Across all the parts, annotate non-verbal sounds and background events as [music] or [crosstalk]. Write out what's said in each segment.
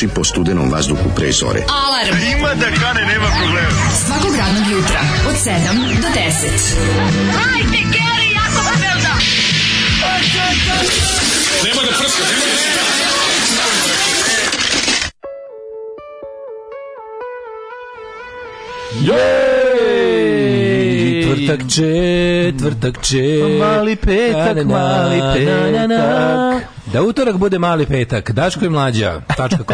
miriši po studenom vazduhu pre zore. Alarm! A ima da kane, nema problema. Svakog radnog jutra, od 7 do 10. Hajde, Geri, jako da velda! Nema da prska, nema da Četvrtak, četvrtak, četvrtak. Mali petak, mali petak. Da utorak bude mali petak, daško i mlađa, tačka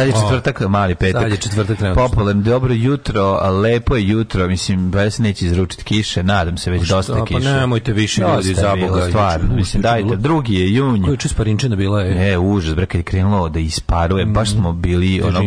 Sad je četvrtak, mali petak. Sad je četvrtak trenutno. Popularno, dobro jutro, lepo je jutro, mislim, valjda se neće izručiti kiše, nadam se već što, pa dosta pa kiše. Pa nemojte više ljudi za Boga. Stvarno, mislim, dajte, drugi je junj. Koji je sparinčina bila je. E, užas, bre, kad je krenulo da isparuje, baš mm. smo bili, ono,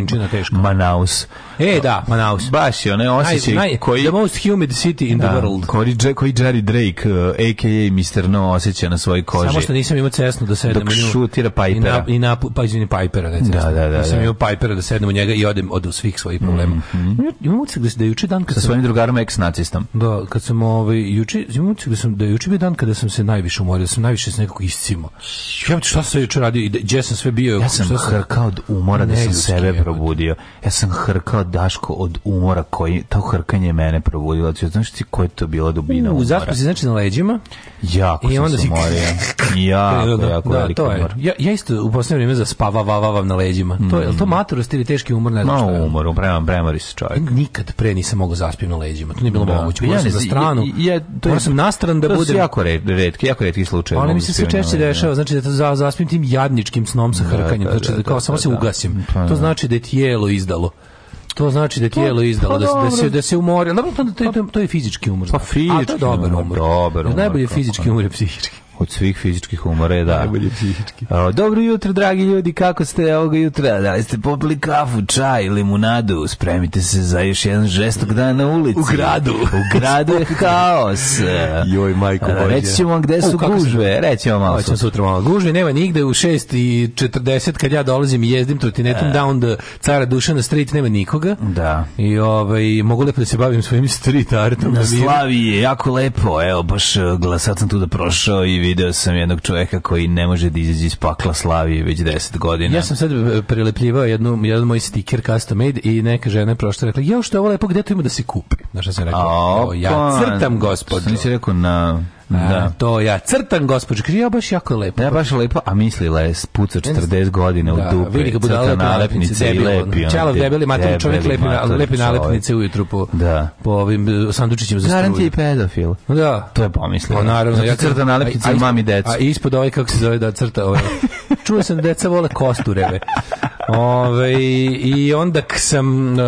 Manaus. E, da, Manaus. Baš je, onaj osjećaj naj, koji... The most humid city in da, the world. Koji, koji Jerry Drake, uh, e, a.k.a. Mr. No, osjeća na svoj koži. Samo što nisam imao cesnu da sedem. Dok šutira Pipera. I, na, i na, pa izvini Pipera, da je cesnu. Da, da, da. Nisam da. imao Pipera da sednem u njega i odem od svih svojih problema. Mm -hmm. Imam utisak da, da, juče dan kad sa sam, svojim drugarom eksnacistom. Da, kad sam ovaj juče imam utisak da sam da juče bio dan kada sam se najviše umorio, da sam najviše se nekako iscimo. Ja šta sam juče radio i gdje sam sve bio? Ja sam, sam hrkao od umora da sam sebe je, probudio. Ja sam hrkao Daško od umora koji to hrkanje mene probudilo. Ti znaš ti koja to bila dubina U, umora? si znači na leđima. Jako I sam onda se umorio. [laughs] Jako, jako, da- jako da, to je. Ja, ja isto u posljednje vrijeme zaspava, vavavam na leđima. To je, to matorost ili teški umor, ne znam šta. Ma umor, premori se čovjek. Nikad pre nisam mogao zaspijem na leđima, to nije bilo da. moguće. Ja sam za stranu, ja, to je, sam na stranu da budem... To su jako redki, jako redki slučaje. Ali mi se sve češće dešava, da. znači da za, zaspim tim jadničkim snom sa da, hrkanjem, da, znači da kao samo se ugasim. Pa to znači da je tijelo izdalo. To znači da pa tijelo izdalo, da, da, se, da se umori. Dobro, to, to, to, je fizički umor. Pa fizički A, to je dobar umor. Dobar umor. Najbolje fizički umor je psihički. Od svih fizičkih umora je da. Najbolje psihički. O, dobro jutro, dragi ljudi, kako ste ovoga jutra? Da li ste popili kafu, čaj, limunadu? Spremite se za još jedan žestok dan na ulici. U gradu. U gradu je [laughs] haos. Joj, majko Bože. Reći ćemo vam gde su U, gužve. Reći ćemo malo. Hoćemo sutra malo. Gužve nema nigde u 6 i 40 kad ja dolazim i jezdim trotinetom e. down the cara duša na street, nema nikoga. Da. I ovaj, mogu lepo da se bavim svojim street artom. Da na Slavi je jako lepo. Evo, baš e, glasat sam tu da prošao i video sam jednog čoveka koji ne može da izađe iz pakla Slavije već 10 godina. Ja sam sad e, prilepljivao jednu, jedan moj stiker custom made i neka žena je prošla rekla, jao što je ovo lepo, gde to ima da se kupi? Znaš što sam rekao? ja crtam, gospod. Sam nisi rekao na... Da. da. to ja crtam, gospođa kaže ja baš jako lepo. Ja baš lepo, a mislila je spuca 40 godina da, u dupe. Vidi ga budala nalepnice i lepi. Čelo debeli mater čovjek lepi na lepi nalepnice ujutru po da. po ovim e, sandučićima za struju. Garanti pedofil. Da. To je pomislio. Pa naravno, znači, ja crta nalepnice mami deca. A ispod ovaj kako se zove da crta ovaj. [laughs] Čuo sam da deca vole kostureve. Ove, I onda sam uh, eh,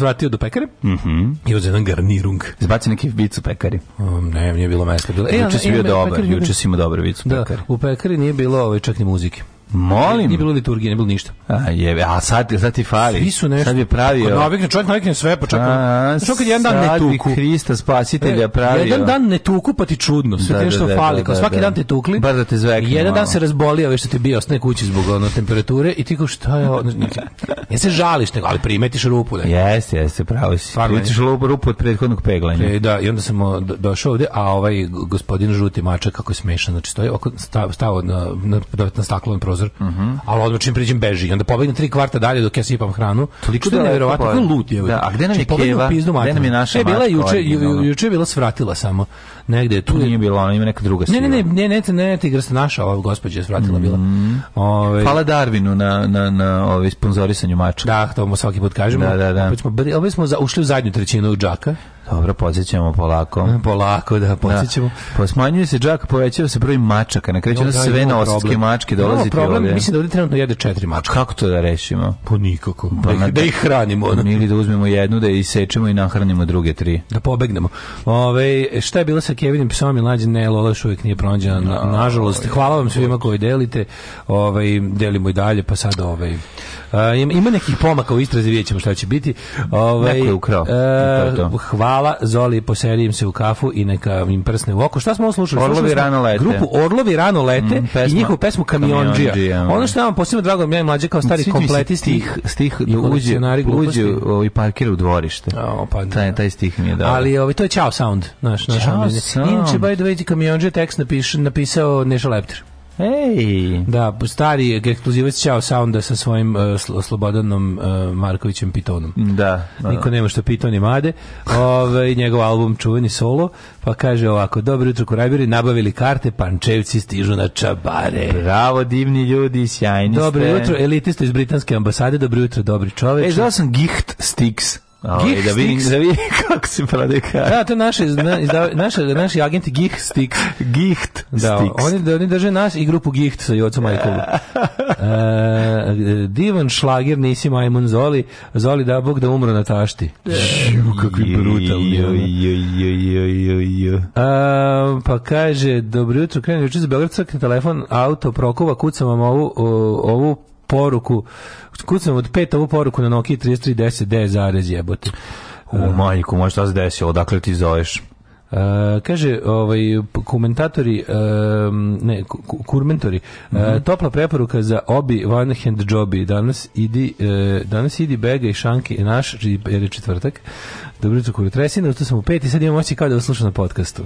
vratio do pekare mm -hmm. i uzeo jedan garnirung. Izbacio neki vicu pekari. Um, ne, nije bilo mesta. Bilo... E, juče si bio dobar, juče si imao dobar vicu da, pekari. U pekari nije bilo ovaj, čak ni muzike. Molim. Nije bilo liturgije, nije bilo ništa. A jebe, a sad, sad ti fali. Svi su nešto. Sad je pravio. Kod navikne, čovjek navikne sve, pa čak, a, čak kad jedan dan ne tuku. Sad Hrista spasitelja e, pravio. Jedan dan ne tuku, pa ti čudno. Sve da, ti da, nešto da, da, fali. Kao da, svaki da. dan te tukli. Bar da te zvekne. Jedan malo. dan se razbolio, već što ti bio ostane kući zbog ono temperature i ti kao šta je ono. Ne se žališ, nego, ali primetiš rupu. Da. Jeste, jeste, pravo si. Primetiš rupu, rupu od prethodnog peglanja. E, da, i onda sam došao ovde, a ovaj gospodin žuti mačak kako je smešan, znači stoji, stao, stao na, na, na staklovnom prozoru prozor. Uh -huh. Ali odmah čim priđem beži. Onda pobegne tri kvarta dalje dok ja sipam hranu. Toliko da neverovatno pa- kako lud je. Da, a gde nam znači, je Keva? Gde nam je naša e, bila juče, ju, juče je bila svratila samo. Negde tu, tu nije bila, ona ima neka druga sila. Ne, ne, ne, ne, ne, ne, tigra se naša, ova gospođa je svratila bila. Mm. Ove... Ovaj- Hvala Darwinu na, na, na ove, ovaj, sponzorisanju mača. Da, to mu svaki put kažemo. Da, da, da. Opet smo, ali smo za, ušli u zadnju trećinu džaka. Dobro, podsjećamo polako. [laughs] Polako, da, da. podsjećamo. Da. Pa Posmanjuje se džak, povećava se broj mačaka. Da, na kraju će nas sve novosadske mačke dolaziti problem, ovdje. Mislim da ovdje trenutno jede četiri mačka. Kako to da rešimo? Po pa nikako. Pa, da, da, ih hranimo. Da. Ili da uzmemo jednu, da isečemo i nahranimo druge tri. Da pobegnemo. Ove, šta je bilo sa Kevinim psom i mlađim? Ne, Lolaš uvijek nije pronađena. Na, nažalost, hvala vam svima koji delite. Ove, delimo i dalje, pa sad ove, ima nekih pomaka u istrazi, vidjet ćemo šta će biti. Ove, Neko je ukrao. A, e, hvala Hvala Zoli, poserijem se u kafu i neka im prsne u oko. Šta smo oslušali? Orlovi slušali rano lete. Grupu Orlovi rano lete mm, pesma, i njihovu pesmu Kamionđija. ono što nam posebno drago, ja i mlađe kao stari Sviđu kompletisti. Stih, stih da uđe, uđe i ovaj, parkira u dvorište. O, pa, taj, da. taj stih mi je dao. Ali ovaj, to je Ćao Sound. Naš, naš Ćao Sound. Inče, by the way, Kamionđija tekst napiš, napisao Neša Lepter. Ej. Da, stari ekskluzivac Ćao Sounda sa svojim uh, Slobodanom uh, Markovićem Pitonom. Da. da. Niko da. nema što Pitoni made. Ovaj njegov album Čuveni solo, pa kaže ovako, dobro jutro Kurajberi, nabavili karte, pančevci stižu na čabare. Bravo, divni ljudi, sjajni dobro ste. Dobro jutro, elitisto iz britanske ambasade, dobro jutro, dobri čoveče. E, zvao sam Gicht Sticks. Ovaj, da gih da vidim, da [laughs] vidim kako se prodaju karte. Da, to naše, izda, naše, naši agenti Gih Sticks. [laughs] Gicht da, Oni, da, oni drže nas i grupu Gicht sa Jocom Majkovom. [laughs] E, e, divan šlager nisi Majmun Zoli, Zoli da Bog da umro na tašti. Živ, kakvi brutalni. Jo, jo, jo, jo, e, pa kaže, dobro jutro, krenem juče za Beograd, telefon, auto, prokova, kucam vam ovu, ovu poruku, kucam od pet ovu poruku na Nokia 3310 D zarez jebote. U uh, majku, može šta se desilo, odakle ti zoveš? Uh, kaže ovaj komentatori uh, ne kurmentori uh, mm -hmm. topla preporuka za obi one hand jobi danas idi uh, danas idi bega i šanki naš jer je četvrtak Dobro jutro, kuru tresina, ustao sam u pet i sad imam oči kao da vas na podcastu.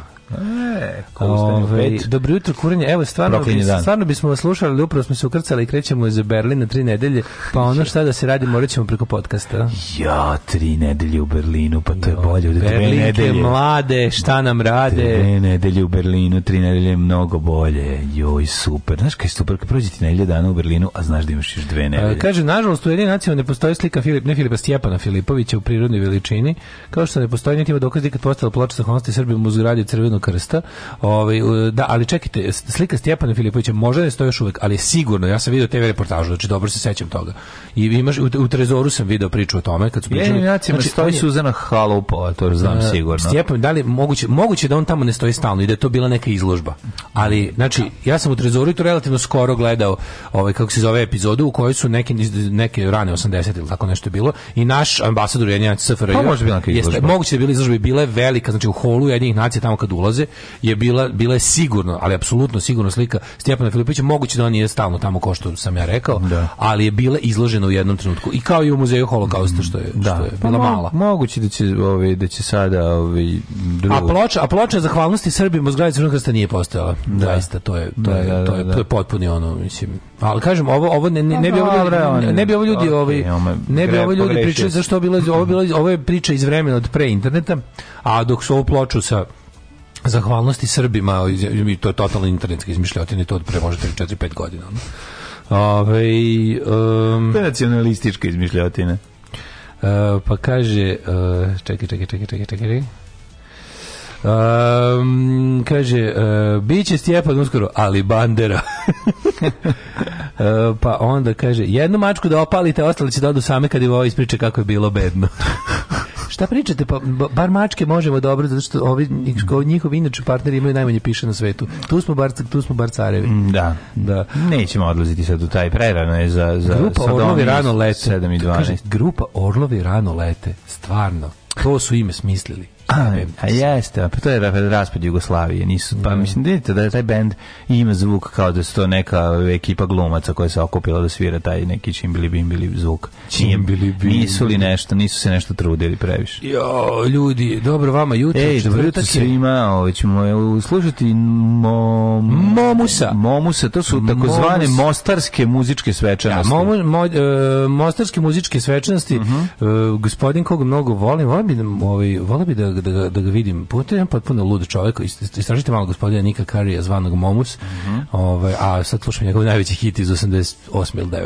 E, Ove, ovaj, dobro jutro, kurenje, evo stvarno, bi, stvarno bismo vas slušali, ali upravo smo se ukrcali i krećemo iz Berlina na tri nedelje, pa ono šta da se radi, morat ćemo preko podcasta. Ja, tri nedelje u Berlinu, pa to je bolje od dve nedelje. mlade, šta nam rade? Dve nedelje u Berlinu, tri nedelje mnogo bolje, joj, super. Znaš kaj super, kad prođe ti nedelje dana u Berlinu, a znaš da imaš još dve nedelje. A, kaže, nažalost, u jedin nacionalno ne postoji slika Filip, ne Filipa Stjepana Filipovića u prirodnoj veličini, kao što ne postoji niti ima dokaz da je postala ploča sa Srbije u zgradi Crvenog krsta. Ovaj e, da, ali čekajte, slika Stjepana Filipovića možda ne stoji još uvek, ali sigurno, ja sam video TV reportažu, znači dobro se sećam toga. I imaš u, u Trezoru sam video priču o tome kad su pričali. Ja, znači, stoji je... Suzana Halupova, to znam a, e, sigurno. Stjepan, da li moguće, moguće da on tamo ne stoji stalno i da je to bila neka izložba. Ali znači ja sam u Trezoru i to relativno skoro gledao, ovaj kako se zove epizodu u kojoj su neki neke rane 80 ili tako nešto je bilo i naš ambasador Jenjac SFRJ. Pa može biti izložba. Jeste, moguće da je bila izložba bila je velika, znači u holu jednih nacija tamo kad ulaze je bila, bila je sigurno, ali apsolutno sigurno slika Stjepana Filipovića, moguće da on nije stalno tamo ko što sam ja rekao, da. ali je bila izložena u jednom trenutku. I kao i u muzeju holokausta što je, da. Što je bila pa, mala. Moguće da će, ovi, ovaj, da će sada ovi, ovaj, drugo. A ploča, a ploča zahvalnosti Srbima u zgradi nije postojala. Da. Zaista, to je, to, da, je, da, to, da, je, to je potpuni ono, mislim, Ali kažem ovo ovo ne, ne, ne bi pa ovo ljudi, ne bi ovo ljudi ovi ne bi ovo ljudi pričali zašto bilo ovo bilo ovo je priča iz vremena od pre interneta, a dok su ovo ploču sa zahvalnosti Srbima i to je totalno internetska izmišljotina to od pre možda 4 5 godina. Ove, um, nacionalistička izmišljotina. Uh, pa kaže, uh, čekaj, čekaj, čekaj, čekaj, čekaj, Um, kaže, uh, e, biće Stjepan uskoro, ali bandera. uh, [laughs] pa onda kaže, jednu mačku da opalite, ostale će da odu same kad im ovo ispriče kako je bilo bedno. [laughs] Šta pričate? Pa, bar mačke možemo dobro, zato što ovi, njihovi inače partneri imaju najmanje piše na svetu. Tu smo bar, tu smo bar carevi. Mm, da. da. Nećemo odlaziti sad u taj prerano je za, za grupa Orlovi rano lete. 7 i 12. Kaže, grupa Orlovi rano lete. Stvarno. To su ime smislili. [clears throat] A jeste, pa to je raspad Jugoslavije. Nisu, pa da. mislim, da vidite da je taj bend ima zvuk kao da su to neka ekipa glumaca koja se okupila da svira taj neki čimbili bimbili zvuk. Čimbili bimbili. Nisu li nešto, nisu se nešto trudili previše. Jo, ljudi, dobro vama jutro. Ej, dobro jutro svima, ovo ovaj, ćemo slušati mo, Momusa. Momusa, to su takozvane Momus. mostarske muzičke svečanosti. Da, mo, mo, e, mostarske muzičke svečanosti, uh mhm. -huh. E, gospodin kog mnogo volim, volim bi, da, ovaj, volim bi da da, da, da ga vidim. Pogotovo jedan potpuno lud čovjek, istražite malo gospodina Nika Karija, zvanog Momus, mm -hmm. ovaj, a sad slušam njegov najveći hit iz 88. ili 9.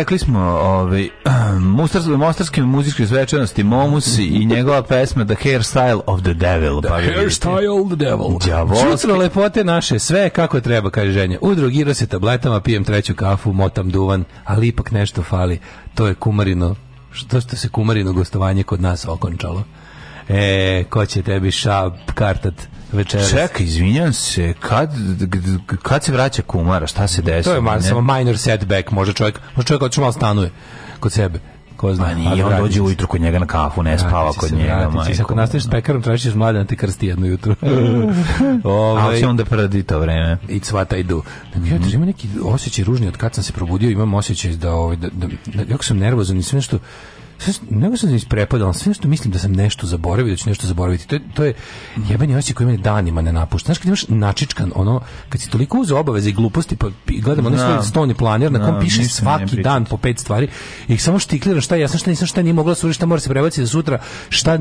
rekli smo ovaj, [clears throat] mustarske, mostarske muzičke svečanosti Momus i njegova pesma The Hairstyle of the Devil. The pa Hairstyle of the Devil. Djavolski. Jutro lepote naše, sve kako treba, kaže ženja. Udrugirao se tabletama, pijem treću kafu, motam duvan, ali ipak nešto fali. To je kumarino, što što se kumarino gostovanje kod nas okončalo. E, ko će tebi šab kartat? večeras. Čekaj, izvinjam se, kad, kad se vraća kumara, šta se desi? To je man, samo minor setback, možda čovjek, možda čovjek hoće malo stanuje kod sebe ko zna. Pa nije, on dođe ujutru kod njega na kafu, ne spava kod njega. Vrati, ako nastaviš s pekarom, tražiš da mladen, da te krsti jedno jutro. Ove, [laughs] Ali ovaj- će onda pradi to vreme. I cvata I Dakle, mm. ja imam neki osjećaj ružni, od kad sam se probudio, imam osjećaj da, ovaj, da, da, da, jako sam nervozan i sve nešto, nego sam isprepadan, sve što mislim da sam nešto zaboravio, da ću nešto zaboraviti. To je, to je jebeni osjećaj koji mene danima ne napušta. Znaš, kad imaš načičkan, ono, kad si toliko uz obaveze i gluposti, pa gledam onaj da. svoj stoni planer na kom da, piše svaki dan po pet stvari, i samo štiklira šta ja sam šta nisam šta nije mogla da suri, šta mora se prebaciti za sutra, šta,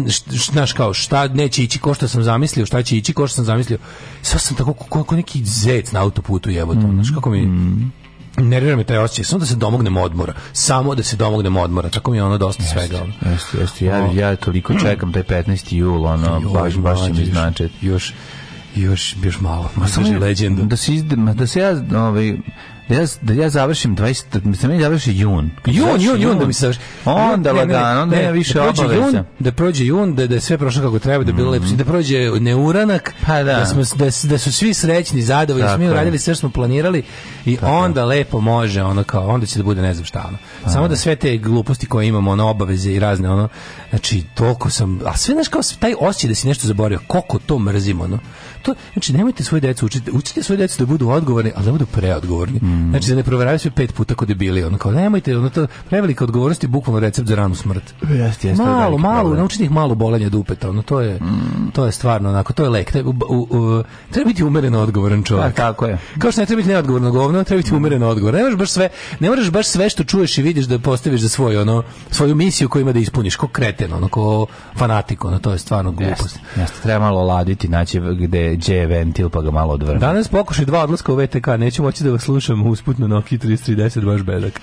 znaš kao, šta neće ići ko što sam zamislio, šta će ići ko što sam zamislio. Sad sam tako kako neki zec na autoputu jebote, mm -hmm. znaš kako mi... Mm -hmm nervira me taj osjećaj, samo da se domognemo odmora, samo da se domognemo odmora, tako mi je ono dosta jeste, svega. Jeste, jeste, ja, ja toliko mm. čekam taj 15. jul, ono, joj, baš, baš će mi značiti. Još, još, još malo, možda je Da se, izde, da se ja, ovaj, da ja, da ja završim 20, da meni završi jun. Jun, jun, jun, da mi se završi. Onda lagano, onda ne, više da prođe jun, da prođe jun, da, da je sve prošlo kako treba, da je bilo mm. lepo, da prođe neuranak, pa da. Da, smo, da, da su svi srećni, zadovoljni, da smo uradili sve što smo planirali i Tako. onda lepo može, ono kao, onda će da bude ne znam šta. Ono. Pa da. Samo da sve te gluposti koje imamo, ono, obaveze i razne, ono, znači, toliko sam, a sve, znaš, kao taj osjećaj da si nešto zaboravio, koliko to mrzimo, ono to, znači, nemojte svoje decu učite učite svoje decu da budu odgovorni, ali da budu preodgovorni. Mm. Znači, da ne proveravaju sve pet puta kod je bili. Ono, kao, nemojte, ono, to prevelika odgovornost je bukvalno recept za ranu smrt. Jeste, jeste, malo, malo, naučite ih malo bolenje dupeta. Ono, to, je, mm. to je stvarno, onako, to je lek. Treba, u, u, treba biti umereno odgovoran čovjek. Pa, tako je. Kao što ne treba biti neodgovorno govno, treba biti mm. umereno odgovoran. Ne možeš baš sve, ne možeš baš sve što čuješ i vidiš da postaviš za svoj, ono, svoju misiju koju ima da ispuniš, ko kreten, ono, ko fanatik, ono, to je stvarno glupost. Jeste, jeste, treba malo laditi, naći gde je, gdje je ventil pa ga malo odvrne. Danas pokušaj dva odlaska u VTK, neću moći da vas slušam usputno Nokia 3310, baš bedak.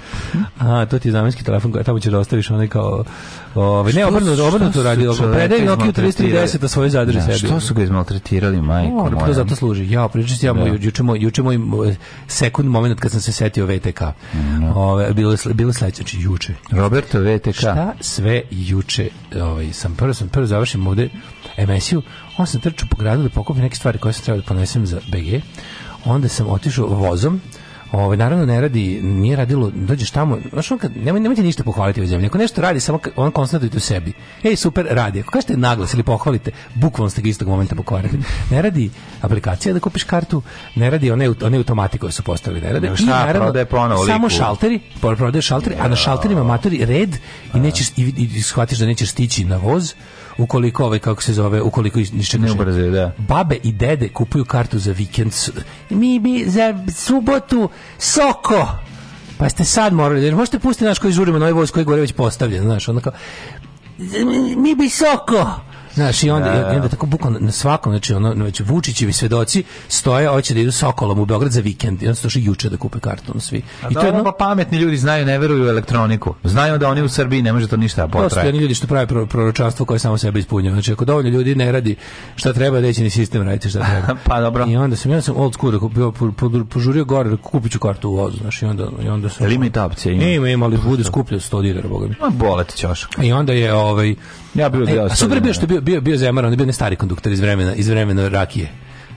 A, to ti je zamenski telefon, tamo ćeš da ostaviš onaj kao... Ove, ovaj, ne, obrnuto, obrnuto radi, predaj Nokia 3310, a svoje zadrži ja, da, sebi. Što su ga izmaltretirali, majko moja? To zato služi. Ja, pričam ja, moj, da. juče moj, juče moj sekund moment kad sam se setio VTK. Mm. Ove, bilo, bilo sledeće, znači juče. Roberto VTK. Šta sve juče, ovaj, sam prvo, sam prvo završim ovde emisiju, onda sam trčao po gradu da pokupim neke stvari koje sam trebao da ponesem za BG, onda sam otišao vozom, Ove, ovaj, naravno ne radi, nije radilo, dođeš tamo, znači on kad, nemoj, nemojte ništa pohvaliti u zemlji, ako nešto radi, samo on konstatujete u sebi. Ej, super, radi. Ako kažete naglas ili pohvalite, bukvalno ste ga istog momenta pokvarili. Ne radi aplikacija da kupiš kartu, ne radi one, one automati koje su postavili, ne radi. No, šta, I naravno, ponovo Samo šalteri, prodaje šalteri, a na da. šalterima matori red i, nećeš, i, i, shvatiš da nećeš stići na voz, ukoliko ovaj kako se zove, ukoliko ništa ne ubrze, da. Babe i dede kupuju kartu za vikend. Mi bi za subotu soko. Pa ste sad morali, jer da možete pustiti naš koji žurimo na ovaj voz koji gore već postavljen, znaš, onda kao, mi bi soko Znaš, i onda, da, i onda tako bukvalno na svakom, znači ono, znači Vučićevi svedoci stoje, hoće da idu sokolom u Beograd za vikend, i onda su juče da kupe karton svi. A I to je jedno... pa pametni ljudi znaju, ne veruju u elektroniku. Znaju da oni u Srbiji ne može to ništa da potrajati. Prosto oni ljudi što prave proročanstvo koje samo sebe ispunjava. Znači, ako dovoljno ljudi ne radi šta treba, da će ni sistem raditi šta treba. [laughs] pa dobro. I onda sam, ja sam old school kupio, po, po, požurio gore, kupit ću kartu u vozu, znaš, i onda, i onda sam... Jel ima i ta opcija? Ima, ima, ima ali bude skuplje 100 dinara, boga mi. Ma boleti ćošak. I onda je, ovaj, Ja e, bio e, a da. super bio što bio bio bio Zemar, on je bio ne stari konduktor iz vremena iz vremena Rakije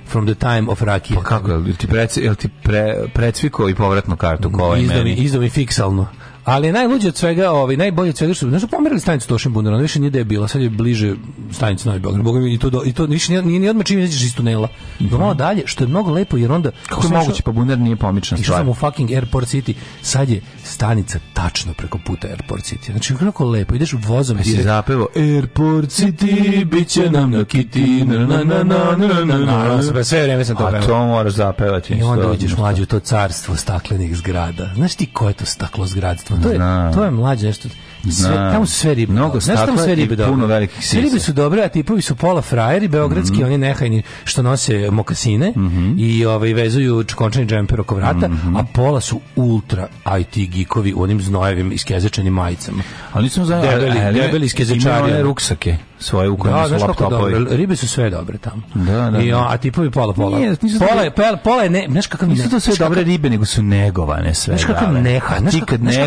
from the time of Rakija. Pa kako, jel ti, preci, jel ti pre, precviko i povratnu kartu? Ovaj izdao mi, izdo mi fiksalno. Ali najluđe od svega, ovaj najbolje od svega što, znači pomerili stanicu Tošin Bundar, ona više nije da je bila, sad je bliže stanici Novi Beograd. Bogom i to do, i to više nije nije, nije odmah čim izađeš iz tunela. Do mhm. malo dalje, što je mnogo lepo jer onda kako je moguće pa Bundar nije pomična stvar. Išao sam u fucking Airport City, sad je stanica tačno preko puta Airport City. Znači kako lepo, ideš vozom pa i se zapevo Airport City biće nam na kiti na na na na na na na. Sve vreme sam to pevao. A to moraš zapevati. I onda uđeš mlađu to carstvo staklenih zgrada. Znaš ti ko je to staklo zgradstvo? to je, to je mlađe nešto. Sve, tamo su sve ribe. Mnogo Znaš tamo sve ribe puno Sve ribe su dobre, a tipovi su pola frajeri, beogradski, mm -hmm. oni nehajni što nose mokasine mm -hmm. i ovaj, vezuju čkončani džemper oko vrata, mm -hmm. a pola su ultra IT gikovi u onim znojevim iskezečanim majicama. Ali nisam znao, debeli, debeli iskezečari. ruksake svoje u kojima da, su laptopovi. ribe su sve dobre tamo. Da, da. I, da. a tipovi pola pola. Nije, nisu pola, je, pola, pola je ne, znaš kakav nisu to sve dobre ribe, nego su negovane sve. Znaš kakav neha, znaš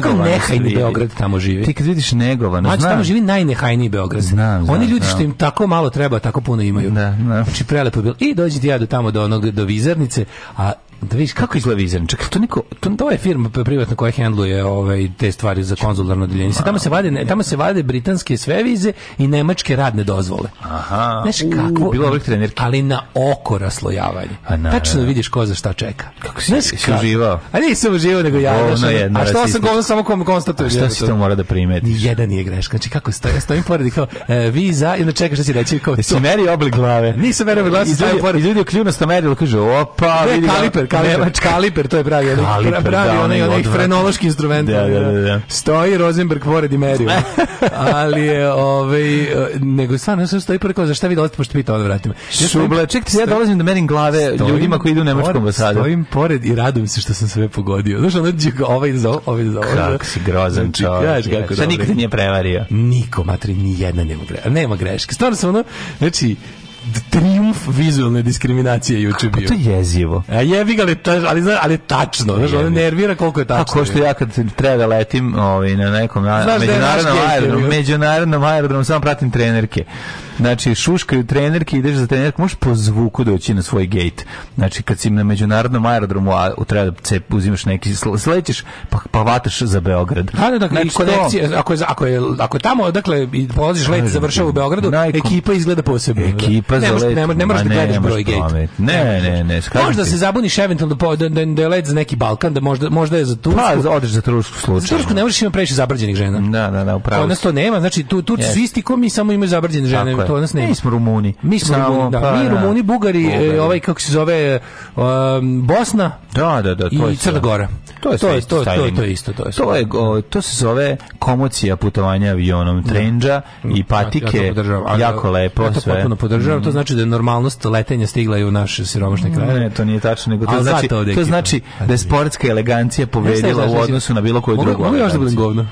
kakav nehajni Beograd tamo živi. Ti kad vidiš negovano, znači, tamo živi najnehajniji Beograd. Znam, znam, Oni ljudi što im tako malo treba, tako puno imaju. Da, da. Znači prelepo je bilo. I dođi ti ja do tamo do onog do vizarnice, a Da vidiš kako izgleda Vizern. Čekaj, to neko to, to je ovaj firma privatna koja handluje ove, ovaj, te stvari za konzularno odeljenje. Tamo se vade tamo se vade britanske sve vize i nemačke radne dozvole. Aha. Znaš kako bilo ovih trenerki. Ali na oko raslojavanje. Tačno da vidiš ko za šta čeka. Kako si, Znaš, si uživao? A nisi uživao nego ja. Govno jedno, a što sam govno samo kom konstatujem? Šta si to mora da primetiš? Ni jedan nije greška. Znači kako stoji, stojim pored i kao e, viza i onda čekaš šta da će reći kao. Jesi meri oblik glave. Nisam meri oblik glave. I ljudi kljunasto merilo kaže opa, vidi kaliper kaliper. Nemač kaliper, to je pravi. Onih, kaliper, pravi da, onaj, onaj frenološki instrument. Da, da, da, da, da. Stoji Rosenberg pored i meriju. [laughs] Ali je, ovaj, nego stvarno sam stoji prvo kao, za šta vi dolazite, pošto pita, onda vratim. Ja Šubla, ja dolazim da merim glave stojim, ljudima koji idu u Nemačku ambasadu. Stojim pored i radujem se što sam sve pogodio. Znaš, ono, ovaj za ovaj za ovaj. Kako si grozan znači, čovjek. Šta nikad nije prevario? Niko, matri, ni jedna nema greška. Nema greška. Stvarno sam ono, znači, triumf vizualne diskriminacije juče bio. to je jezivo. A e, jevi ga, ali, ali, ali tačno. Znaš, ono nervira koliko je tačno. Kako što ja kad treba da letim ovaj, na nekom na, da međunarodnom aerodromu, međunarodnom aerodromu, samo pratim trenerke. Znači, šuškaju trenerke, ideš za trenerke, možeš po zvuku doći na svoj gate. Znači, kad si na međunarodnom aerodromu, a treba da cep, uzimaš neki, sletiš, pa, pa vataš za Beograd. Da, da, dakle, znači, konekcije, ako, je, ako, je, ako je tamo, dakle, polaziš let, završava u Beogradu, najkom, ekipa izgleda posebno. Ekipa da. za let. Ne, ne moraš da gledaš broj gate. Ne, ne, ne. Možda se zabuniš eventualno da, da, da je let za neki Balkan, da možda, možda je za Tursku. Pa, odeš za Tursku slučajno. Za Tursku ne možeš ima previše zabrđenih žena. Da, da, da, upravo. to nema, znači tu, tu yes. su isti ko mi, samo imaju zabrđene žene je dakle, to nas nema. Mi smo Rumuni. Mi smo Samo, Rumuni, da. Pa, mi da. Rumuni, Bugari, e, Bugari. ovaj kako se zove um, Bosna. Da, da, da, to i Crna Gora. To je to je to, to, to je isto, to je. To je o, to se zove komocija putovanja avionom, da. trendža i patike. Ja jako lepo ja to sve. potpuno podržavam. To mhm. znači da je normalnost letenja stigla i u naše siromašne kraje. Ne, to nije tačno, nego to znači to znači da je sportska elegancija povredila u znači, odnosu na bilo koju drugu. Mogu još da budem govno.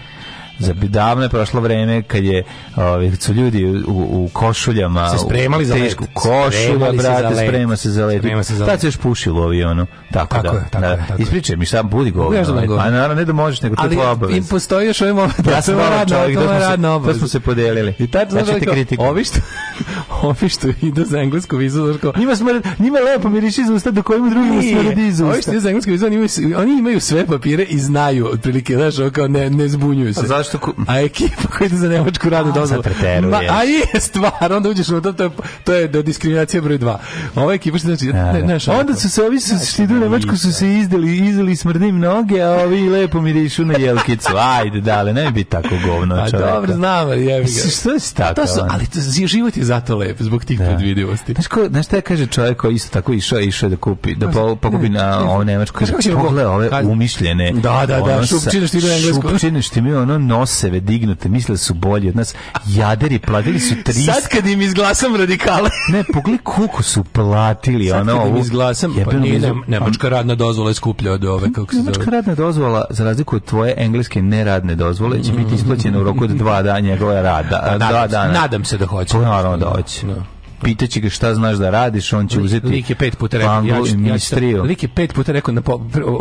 Za mhm. davno je prošlo vreme kad je ovaj su ljudi u, u košuljama se spremali za tešku košulja, brate, se sprema se za let. Tad se još pušilo ovi ono. Tako, tako da. Je, tako da. Je, tako Ispričaj mi sam budi govno. a da ovaj. pa naravno ne da možeš nego to je obaveza. Ali im postoji još ovaj moment. Ja sam radno, to je radno obaveza. To smo se podelili. I taj znači kritiku. Ovi što [laughs] ovi što idu za englesku vizu, znači kao njima smrdi, njima lepo miriši iz usta, do kojim drugim smrdi iz usta. Ovi što idu za englesku vizu, oni imaju sve papire i znaju otprilike, znaš, kao ne ne zbunjuju se što ku... a ekipa koja ide za nemačku radnu dozvolu. Ma, a je stvar, onda uđeš u to, to je, to je diskriminacija broj 2. Ova ekipa što znači, da, ne, da. ne, ne onda su se ovi su što idu nemačku su se izdeli izdali smrdim noge, a ovi lepo mirišu na jelkicu. Ajde, dale, ne bi tako govno pa čovjeka. A dobro, znam, jebi ga. Što je pa tako? To su, ali to, život je zato lep, zbog tih da. predvidivosti. Znaš, ko, znaš šta kaže čovjek koji isto tako išao, išao da kupi, da pa po, pokupi na ovo nemačko, pogled ove umišljene. Da, da, da, šupčine što idu englesko. Šupčine što mi ono noseve dignute, mislili da su bolji od nas. Jaderi, platili su 300. Sad kad im izglasam radikale. [laughs] ne, pogledaj koliko su platili. Sad ono, kad im izglasam, pa nije ne, nemačka radna dozvola je skuplja od ove, kako se zove. Nemačka radna dozvola, za razliku od tvoje engleske neradne dozvole, će biti isplaćena u roku od dva dana njegove rada. Da, nadam, dana. nadam se da hoće. Pa naravno da hoće. No. Da pitaće ga šta znaš da radiš, on će uzeti Lik je pet puta rekao, ja, ću, ja ću, Lik je pet puta rekao na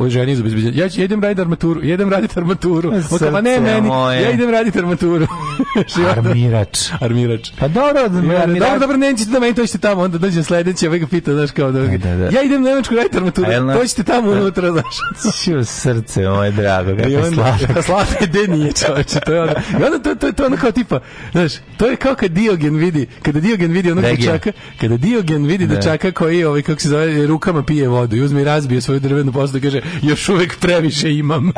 ženi za bezbednje, ja ću, idem raditi armaturu, idem raditi armaturu. [laughs] On kao, ne meni, moje. ja idem raditi armaturu. [laughs] armirač. [laughs] Armirač. Pa dobro, ja, dobro, dobro, nećete da meni to ćete tamo, onda dođe sledeći, ovaj ga pita, znaš kao, da, da, da, da. ja idem na nemačku raditi armaturu, to ćete tamo unutra, znaš. Čio srce, moje drago, kako je sladak. Sladak je denije, čoveče, to je ono. I onda to, to, to, to ono kao tipa, znaš, to je kao kad Diogen vidi, kada Diogen vidi onog dečaka, da. kada Diogen vidi da. dečaka da. koji ovaj kako se zove rukama pije vodu i uzme i razbije svoju drvenu posudu i kaže još uvek previše imam.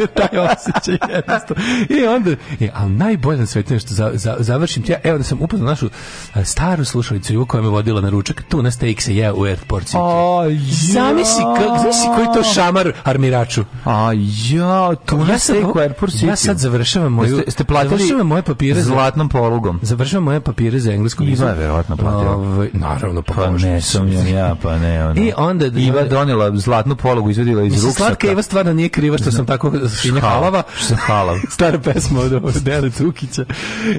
je [laughs] taj osjećaj jednostavno. I onda, je, ali najbolje na svetu nešto, za, za, završim ti ja, evo da sam upoznao našu e, staru slušalicu Ju koja me vodila na ručak, tu na steak se je u Airport City. A, kako Sami si, koji to šamar armiraču. A ja, tu na ja steak u Airport City. Ja sad završavam moju, ste, ste platili završavam moje papire zlatnom polugom. Završavam moje papire za englesko Iva je verovatno platila. Ove, ovaj, naravno, pa, pa ne sumnjam ja, pa ne. Ona. I onda da, Iva donela zlatnu polugu izvadila iz ruksaka. Slatka Iva stvarno nije kriva što sam tako šinja halava. Halav. [laughs] Stara pesma od Dele Cukića.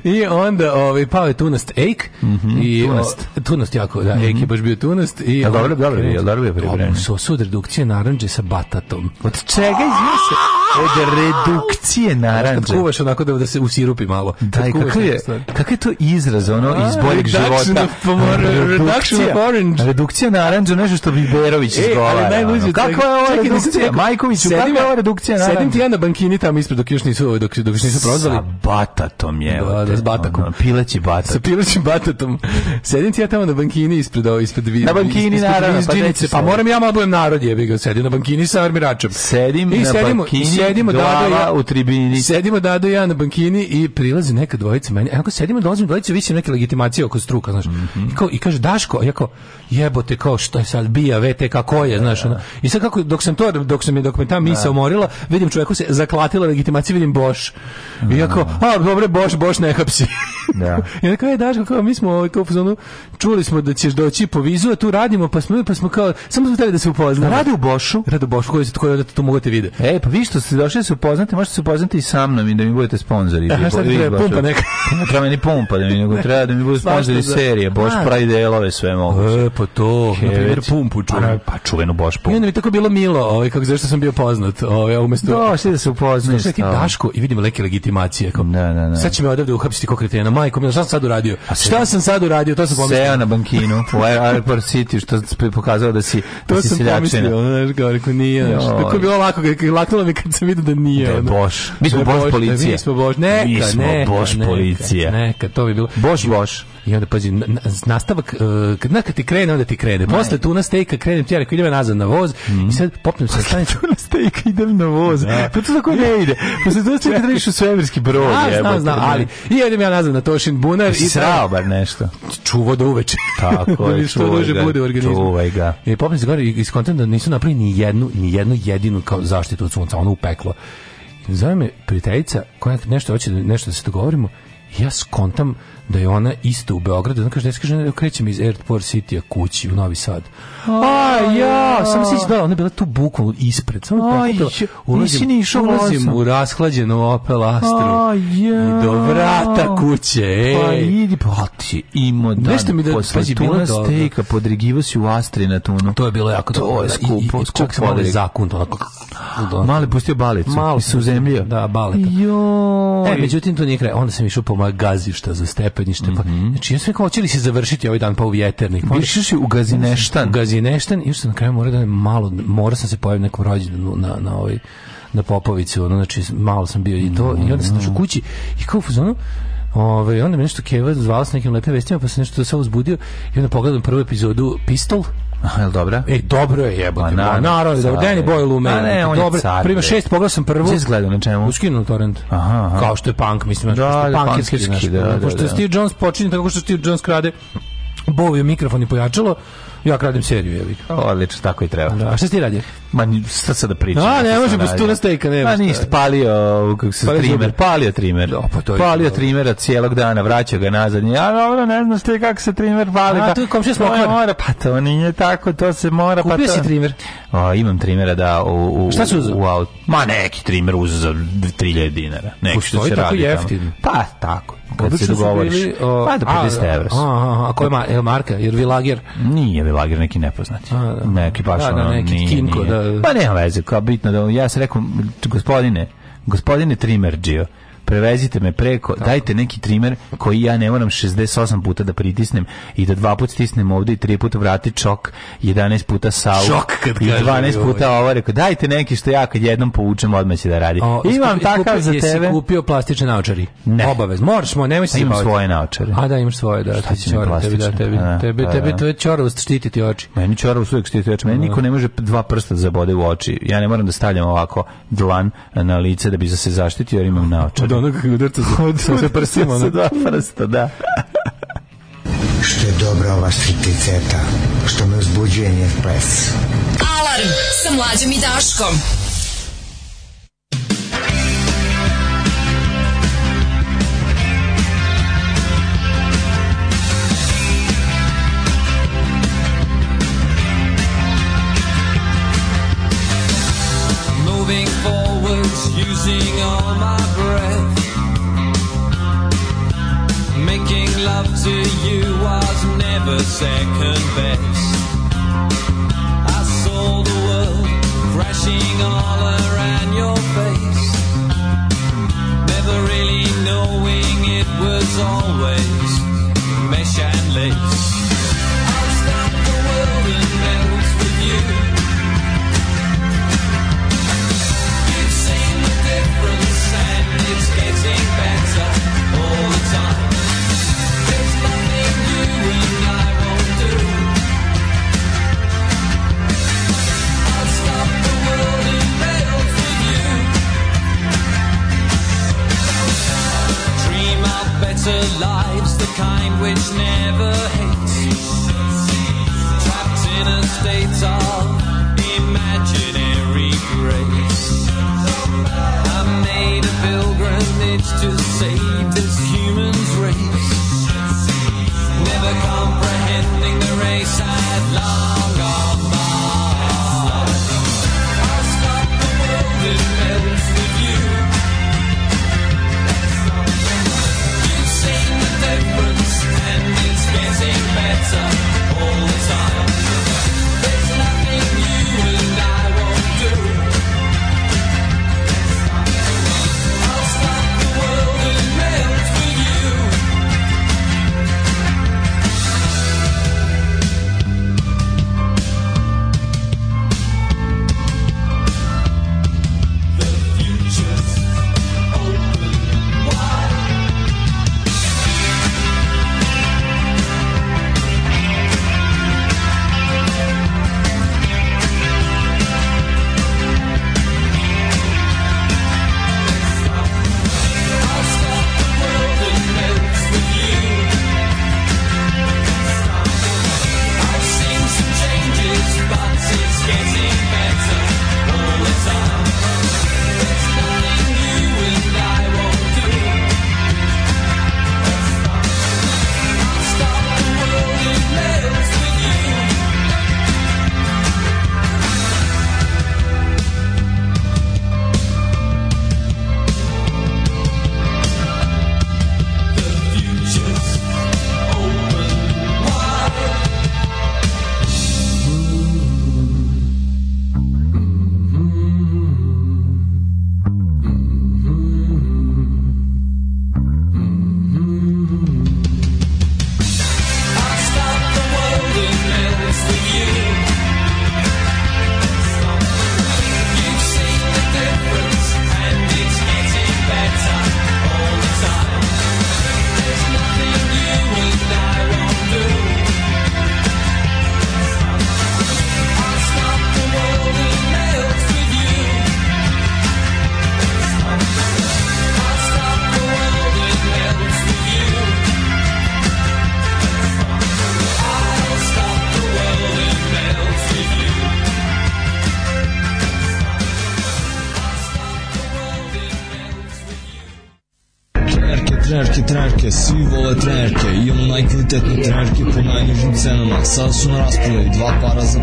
I onda ovaj, pao je tunast Ejk. Mm -hmm, i, tunast. O, tunast jako, da, mm -hmm. Ejk je mhm. baš bio tunast. I, ja, dobro, dobro, dobro, dobro je pribreno. Su redukcije naranđe sa batatom. Od čega izvise? od redukcije naranđa. Kad kuvaš onako da, da se usirupi malo. Da, i kakav je, kakav je to izraz ono iz boljeg života? Redukcija, redukcija naranđa, nešto što Biberović izgovara. E, ali kako je ova redukcija? Majković, kako je ova redukcija naranđa? Sedim ti ja na bankini tamo ispred dok još nisu, dok, dok nisu prozvali. Sa batatom je. Da, da, s batakom. Ono, pileći batat. Sa pilećim batatom. Sedim ti ja tamo na bankini ispred, ispred, ispred, na bankini, naravno, pa, pa moram ja malo da budem narod jebi ga, sedim na bankini sa armiračem. Sedim na bankini sedimo Dado ja u tribini. Sedimo Dado ja na bankini i prilazi neka dvojica meni. E, ako sedimo dolazim dvojica visim neke legitimacije oko struka, znaš. Mm -hmm. I, kao, I kaže Daško, ja kao jebote kao što je sad bija VTK kako je, da, znaš. Da, Ona. Da. I sad kako dok sam to dok sam je dok me ta misa umorila, vidim čoveku se zaklatila legitimacija, vidim Boš. I ja kao, a dobre Boš, Boš ne hapsi. Da. I onda kao je Daško, kao mi smo ovaj, kao, ono, čuli smo da ćeš doći po vizu, a tu radimo, pa smo, pa smo kao, samo smo hteli da se upoznamo. Rade u Bošu. Rade u Bošu, koji se koji tu mogu da te vidjeti. Ej, pa vi što ste došli da se upoznate, možete se upoznati i sa mnom i da mi budete sponzori. Aha, šta ti treba, pumpa neka? [laughs] Pa ne treba meni pumpa, da mi, nego treba da mi budu sponzori serije. Boš pravi delove sve moguće. E, pa to, na primjer, znači, pumpu čuvenu. Pa, pa čuvenu Boš pumpu. I onda mi tako bilo milo, ovaj, kako zašto sam bio poznat. Ovaj, umesto... Došli da se upoznaš. Daško i vidim leke legitimacije. Kao, ne, ne, ne. Sad će me odavde uhapsiti ko kretena majko, milo, šta sam sad uradio? Šta sam sad uradio? To sam pomislio. Seo na bankinu u Airport City, što si pokazao da si da To da si sam seljačina. pomislio, znaš, kao rekao, nije. Znaš, Joj. tako je bilo lako, laknulo mi kad sam vidio da nije. Da je Boš. Mi da smo da Boš, policija. Mi smo Boš, neka, mi smo neka, Boš policija. Neka, neka, to bi bilo. Boš, Boš. I onda pazi, na, nastavak, uh, kad, na, kad ti krene, onda ti krene. Posle tuna na krenem ti, ja rekao, idem nazad na voz mm. i sad popnem se stanicu na stejka, idem na voz. Da. Pa to tako ne ide. Posle tu na stejka [laughs] u svemirski brod. Da, znam, znam, ali i idem ja nazad na to Tošin bunar i srao bar nešto. Čuvo do uveče. Tako [laughs] je, što duže bude u organizmu. Čuvaj ga. I e, popis gore iz kontenta nisu napravili ni jednu, ni jednu jedinu kao zaštitu od sunca, ono upeklo. Zove me prijateljica koja nešto hoće da- nešto da se dogovorimo. Ja skontam da je ona isto u Beogradu, znači da kaže krećem iz Airport City kući u Novi Sad. A ja, sam se da ona bila tu bukvalno ispred, samo tako Ulazim, ni išao, ulazim u rashlađenu Opel Astru. I do vrata kuće. Ej. Pa idi, pa ti imao dan. Nešto mi da pazi bila stejka, podrigivo si u Astri na tunu. To je bilo jako to je skupo, skupo se malo zakunt onako. Mali pustio balicu. Malo se zemlje. Da, baleta. Jo. E, međutim to nije kraj. Onda sam išao po magazišta za step stepenište. Mm -hmm. Znači, ja sve kao, hoće li se završiti ovaj dan pa u vjeternik? Pa si u Gazineštan. U Gazineštan i još sam na kraju mora da malo, mora sam se pojaviti nekom rođenu na, na, na ovaj na Popovicu, ono, znači malo sam bio i to, mm -hmm. i onda sam došao mhm. kući i kao u fazonu, Ove, ovaj, onda me nešto Keva zvala sa nekim lepim vestima, pa sam nešto da se uzbudio i onda pogledam prvu epizodu Pistol, Aha, je dobra? E, dobro je jebote. Ma, pa naravno, dobro. Da, Danny Boyle ume. A ne, on je dobro. car. Prima šest, pogledao sam prvo. Gdje gledao na čemu? Uskinuo torrent. Aha, aha. Kao što je punk, mislim. Da, da, punkerski, znaš, da, da, da. da pošto da. Steve Jones počinje tako što Steve Jones krade bovio mikrofon i pojačalo, ja kradim seriju, jevi. Odlično, tako i treba. Da, a šta ti radi? Ma šta da pričam? A ne, može bez tuna stejka, nema. Ma pa ništa, palio, kako se trimer, palio trimer. Do, da, pa palio trimera cijelog dana, vraća ga nazad. Ja, dobro, ne znam ste kako se trimer pali. A pa tu komšija smo mora, pa to nije tako, to se mora, pa Kupio pa to. Kupio si trimer? A, imam trimera da u u Šta si uzeo? U, u, ma neki trimer uzeo za 3000 dinara. Neki što se radi. Jeftin. Pa tako. Kad se dogovoriš. pa do 50 €. A, a, a koja marka? Jer Vilager? Nije Vilager neki nepoznati. Neki baš da, da, ono, neki Kinko, da Pa nema veze, kao bitno da ja sam rekao gospodine, gospodine Trimerđio, prevezite me preko, Tako. dajte neki trimer koji ja ne moram 68 puta da pritisnem i da dva puta stisnem ovde i tri puta vrati čok, 11 puta sau čok kad i 12 puta ovo. Rekao, dajte neki što ja kad jednom poučem odmah će da radi. O, Imam takav za tebe. Jesi kupio plastične naočari? Ne. Obavez. Moraš, mo, nemoj se Imam baviti. svoje naočare. A da, imaš svoje, da. Šta će mi plastične? Tebi, da, tebi, a, tebi, pa da. tvoje čorovost štiti ti oči. Meni čorovost uvijek štiti oči. Meni da. niko ne može dva prsta da zabode u oči. Ja ne moram da stavljam ovako dlan na lice da bi se zaštitio jer imam naočare. Pa onog udarca sa, sa prsima. Sa dva prsta, da. što je dobra ova stripticeta, što me uzbuđuje njen ples. Alarm sa mlađom i Daškom. Moving forwards, using all my love to you was never second best. I saw the world crashing all around your face, never really knowing it was always mesh and lace.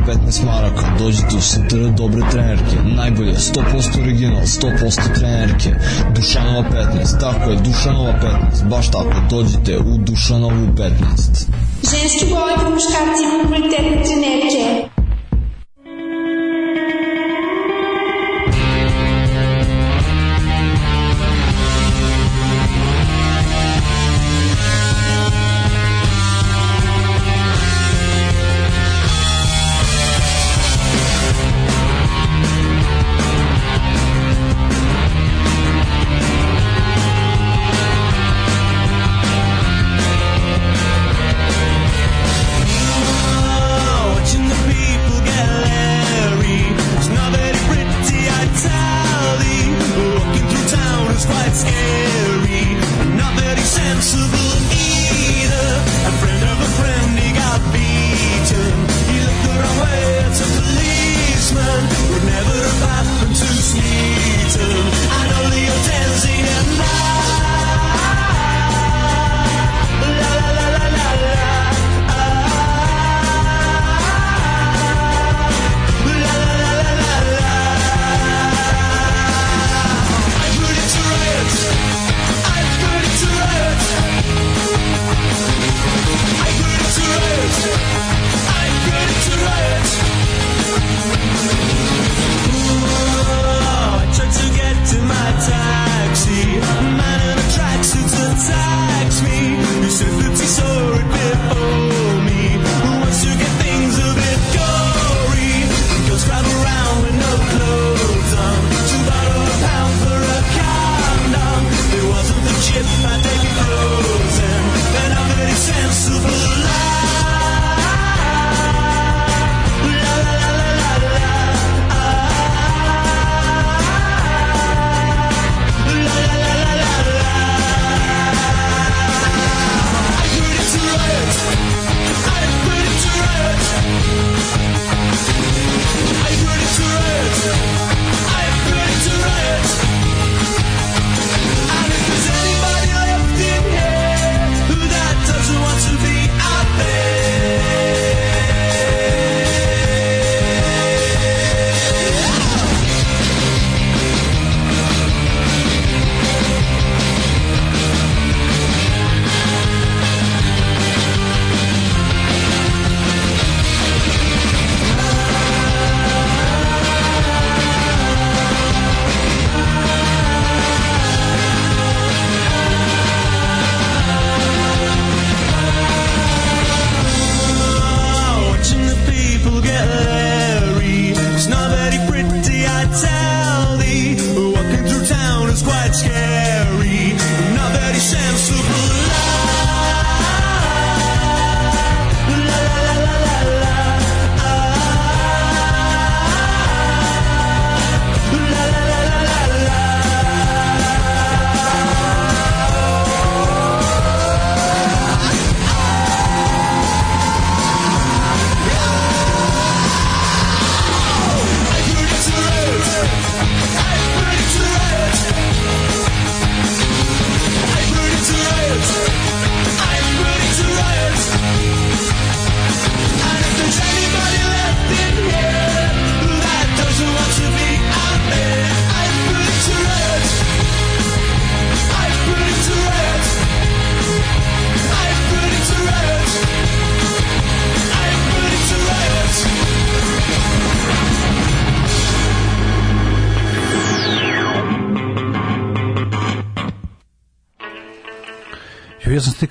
15 maraka, dođete u satr dobre trenerke, najbolje, 100% original, 100% trenerke, Dušanova 15, tako je, Dušanova 15, baš tako, dođite u Dušanovu 15. Ženski boli po muškarci kvalitetne trenerke.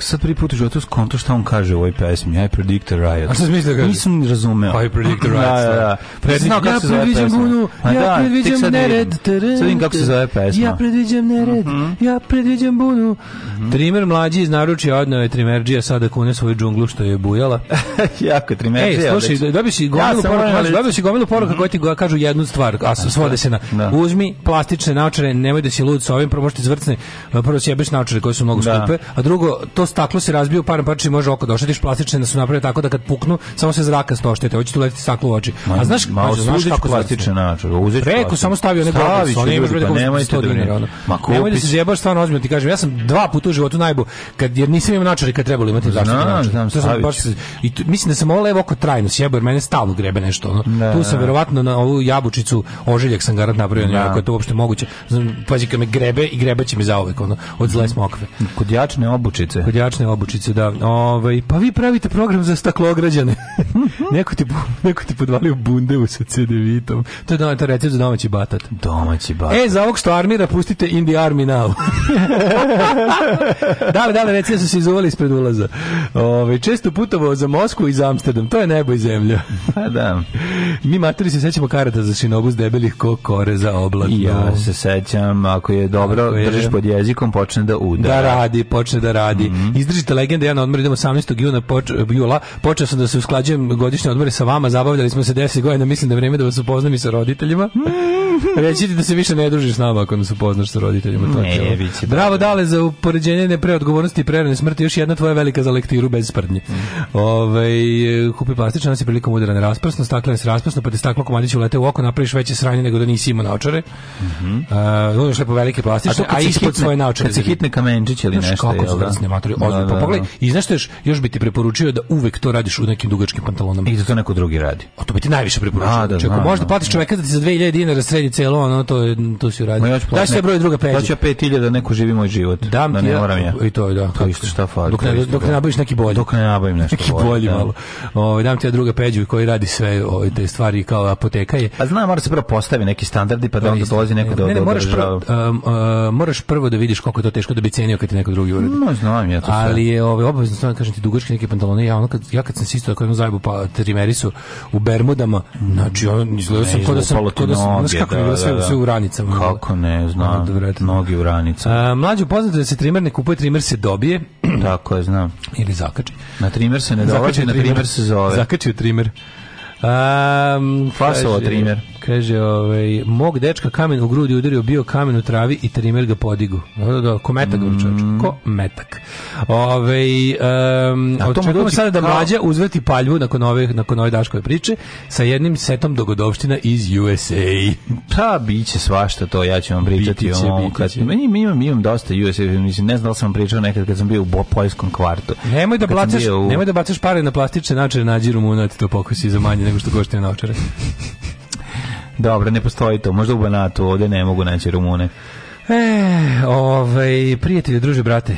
sad prvi put u životu skonto šta on kaže u ovoj pesmi. I predict a riot. A šta smisli da kaže? Nisam razumeo. I pa predict a riot. [laughs] Da, da, da. da. Predviđ, pa ja kako se predviđam Bunu, ja da, predviđam nered. Sad vidim kako se zove pesma. Ja predviđam nered, mhm. ja predviđam bunu, -hmm. Trimer mlađi iz naručja odneo je Trimerđija sada kune svoju džunglu što je bujala. [laughs] jako je Trimerđija. Ej, slušaj, da dobio si gomilu ja poruka, dobio si gomilu poruka mm -hmm. koje ti kažu jednu stvar, a svode se na da. uzmi plastične naočare, nemoj da si lud sa ovim, prvo možete izvrcne, prvo sjebeš naočare koje su mnogo da. skupe, a drugo, to staklo se razbije u par i može oko došetiš da plastične da su napravljene tako da kad puknu, samo se zraka oštete, hoće tu letiti staklo u oči. Man, a znaš, ma, znaš kako plastične naočare, uzeti. Preko samo stavio ne brate, oni imaju brate, pa nemojte da. Ma, nemoj da se zjebaš stvarno ozbiljno, ti kažem, ja sam dva puta životu najbu kad jer nisam imao načare kad trebalo imati zaštitni načar. Znam, sam baš i mislim da sam ovo levo oko trajno sjebo jer mene stalno grebe nešto ono. Da, tu sam verovatno na ovu jabučicu ožiljak sam garant napravio da. ako je to uopšte moguće. Znam, pazi kad me grebe i grebaće me zauvek ono od zle smokve. Kod jačne obučice. Kod jačne obučice da. Ovaj pa vi pravite program za staklograđane. [laughs] neko ti neko ti podvalio bundevu sa cedevitom To je domaći recept za domaći batat. Domaći batat. E za ovog što armira pustite in army now. [laughs] da li, da li, da, recimo su se izuvali ispred ulaza. Ove, često putovao za Moskvu i za Amsterdam. To je nebo i zemlja. Pa da. Mi materi se sećamo karata za šinobu s debelih ko kore za oblak. Ja da. se sećam, ako je dobro, ako je... držiš pod jezikom, počne da udara. Da radi, počne da radi. Mm -hmm. Izdržite legende, ja na odmor idem 18. juna, poč, jula, počeo sam da se usklađujem godišnje odmore sa vama, zabavljali smo se 10 godina, mislim da je vreme da vas upoznam i sa roditeljima. Mm -hmm. [laughs] Reći ti da se više ne družiš s nama ako nas upoznaš sa roditeljima. To ne, je biće. Bravo, dale, za upoređenje nepreodgovornosti i prerane smrti. Još jedna tvoja velika za lektiru bez sprdnje. Mm. Ove, ovaj, kupi plastičan nas je prilikom udarane rasprsno, staklene se rasprsno, pa ti staklo komadić ulete u oko, napraviš veće sranje nego da nisi imao naočare. Mm -hmm. uh, lepo velike plastične, a, a ispod hitne, svoje naočare. Kad se hitne kamenčić ili znaš nešto. Kako zvrsne, da? matori, ozbiljno. Da, da, pa pogledaj, i znaš što još, još bi ti preporučio da uvek to radiš u nekim dugačkim pantalonama. I da to neko drugi radi. A to bi ti najviše preporučio. Da, da, Čekaj, možda platiš čoveka da ti za 2000 dinara sredi i celo ono to to se uradi. Ja da se broj druga peđa. Da ću ja 5000 da neko živi moj život. da ne moram ja. I to je da. To isto šta fali. Dok ne dok ne nabaviš neki bolji. Dok ne nabavim nešto neki bolji. bolji da. malo. Ovaj dam ti ja druga peđu koji radi sve ove te stvari kao apoteka je. Pa znam, mora se prvo postavi neki standardi pa da onda dolazi neko da ne, ne, da moraš prvo, um, uh, moraš prvo da vidiš koliko je to teško da bi cenio kad ti neko drugi uradi. No, znam ja to. sve. Ali je ovaj obavezno stvarno kažem ti dugački neki pantalone ja ono kad ja kad sam se isto kad zajbu pa trimeri su u bermudama znači on izgleda sam kao da sam kao da sam, noge, da, igra da, sve, da. sve u ranicama. Da. Kako ne, znam, mnogi u ranicama. Mlađu poznato da se trimer ne kupuje, trimer se dobije. [clears throat] Tako je, znam. Ili zakači. Na trimer se ne dolači, na trimer se zove. Zakači u trimer. Um, Fasovo trimer. Kaže, ovaj, mog dečka kamen u grudi udario, bio kamen u travi i trimer ga podigu. Da, da, da, ko metak, mm. ko metak. Ove, ovaj, um, A da sada da mlađa uzveti paljvu nakon ove, nakon ove Daškove priče sa jednim setom dogodovština iz USA. Pa, bit će svašta to, ja ću vam pričati. Bitiće, ono, kad, bitiće. meni imam, imam dosta USA, mislim, ne znam da sam pričao nekad kad sam bio u poljskom kvartu. Nemoj da, bacaš, u... nemoj da bacaš pare na plastične načere nađi rumunat, to pokusi za manje nego što košte naočare. [laughs] Dobro, ne postoji to. Možda u Banatu, ovde ne mogu naći Rumune. E, ovaj, prijatelje, druže, brate,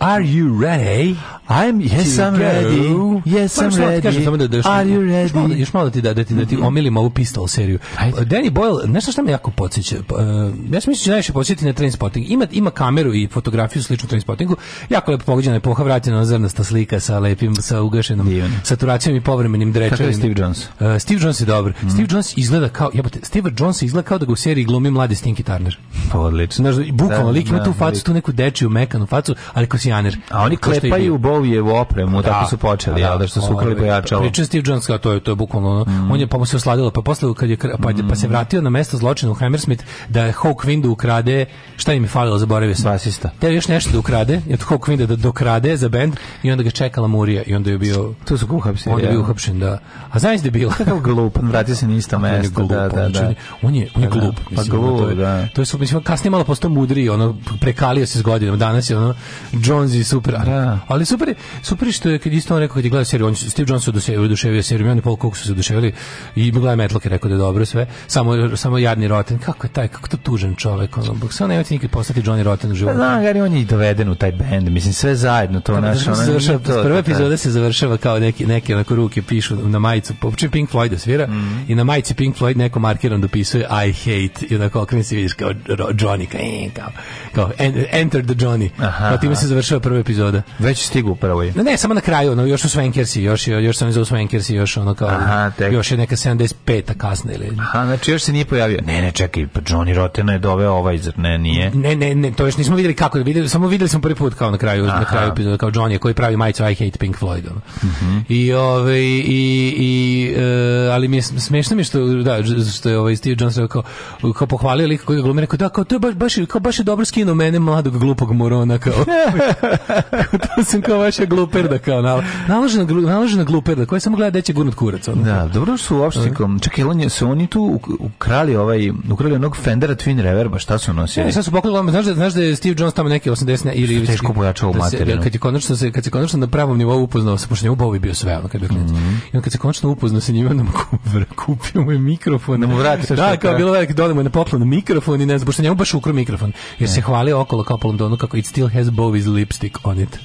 Are you ready? I'm yes I'm ready. Yes I'm da ready. samo da daš. Are you ready? Još malo, još malo da ti da da ti da ti mm-hmm. omilim ovu pistol seriju. Ajde. Danny Boyle, nešto što me jako podsjeća. Uh, ja sam mislim da najviše podsjeti na Trainspotting. Ima ima kameru i fotografiju sličnu Trainspottingu. Jako lepo pogođena epoha, vraćena zrnasta slika sa lepim sa ugašenom Divno. saturacijom i povremenim drečevima. Kako je Steve Jones? Uh, Steve Jones je dobar. Mm. Steve Jones izgleda kao jebote, Steve Jones izgleda kao da ga u seriji glumi mladi Stinky Turner. Pa, odlično. Znaš, bukvalno da, lik ima tu facu, tu neku dečiju mekanu facu, ali kosijaner. A oni klepaju Bowie opremu, da, tako su počeli, da, da što su ukrali ovaj, pojačalo. Priča Steve Jones, kao to je, to je bukvalno, ono, mm. on je, pa mu se osladilo, pa posle, kad je, pa, mm. pa se mm. vratio na mesto zločina u Hammersmith, da je Hawk Windu ukrade, šta im je falilo, zaboravio sam. Basista. Teo još nešto da ukrade, je Hawk Windu da dokrade za bend i onda ga čekala Murija i onda je bio... Tu su ga uhapsili. Onda je bio uhapšen, da. A znaš da je bilo? Kakav glup, vratio se na isto mesto, da, da, znači, da. On je, on je pa da, glup, pa glup, da. To je, mislim, kasnije malo postao mudriji, ono, prekalio se s godinom, danas je ono, Jones i super, da. ali super super, super što je kad isto on rekao kad je gledao seriju, on Steve Jobs se oduševio, oduševio seriju, on koliko su se oduševili i gleda Metlok je rekao da je dobro sve, samo, samo jadni Rotten, kako je taj, kako to tužan čovek, ono, bog, samo nemojte nikad postati Johnny Rotten u životu. Da, Gary, on je i doveden u taj bend, mislim, sve zajedno, to naš, ono, završava, to, prva epizoda se završava kao neki, neke onako ruke pišu na majicu, popče pa Pink Floyd da svira, mm. i na majici Pink Floyd neko markiran dopisuje I hate, i onako okreni se vidiš kao Johnny, kao, kao, enter the Johnny, Aha. Pa time se završava prva epizoda. Već stigu prvoj. Ne, ne, samo na kraju, ono, još su Svenkersi, još, još sam izao Svenkersi, još ono kao, Aha, tek. još je neka 75-a kasna ili... Aha, znači još se nije pojavio. Ne, ne, čekaj, pa Johnny Rotten je doveo ovaj, zar ne, nije? Ne, ne, ne, to još nismo videli kako, videli, samo videli smo prvi put kao na kraju, Aha. na kraju epizoda, kao Johnny koji pravi majicu I hate Pink Floyd, ono. Uh mhm. -huh. I, ove, i, i, e, ali mi je smešno mi što, da, što je ovaj Steve Jones rekao, kao, kao pohvalio lik koji ga glumi, rekao, da, kao, to je baš, baš, kao, baš je dobro skinuo mene, mladog, glupog morona, kao. [laughs] [laughs] to sam kao, vaša gluperda kao nal, naložena, naložena gluperda koja samo gleda da će gurnut kurac. Ono. Da, dobro su opštikom. Čekaj, on su oni tu ukrali ovaj ukrali onog Fendera Twin Reverb, šta su nosili? Ne, sad su poklali, znaš da znaš da je Steve Jones tamo neki 80 ili ili da teško pojačao da materiju. Kad je konačno se kad se konačno na pravom nivou upoznao sa pošto njemu Bovi bio sve, ono kad je klinac. Mm -hmm. I on kad se konačno upoznao sa njima, nam da kupio mu je mikrofon. Da mu vrati Da, kao bilo veliki dolemo na poklon mikrofon i ne znam, pošto njemu baš ukro mikrofon. Jer se hvali okolo kao Londonu kako it still has Bowie's lipstick on it.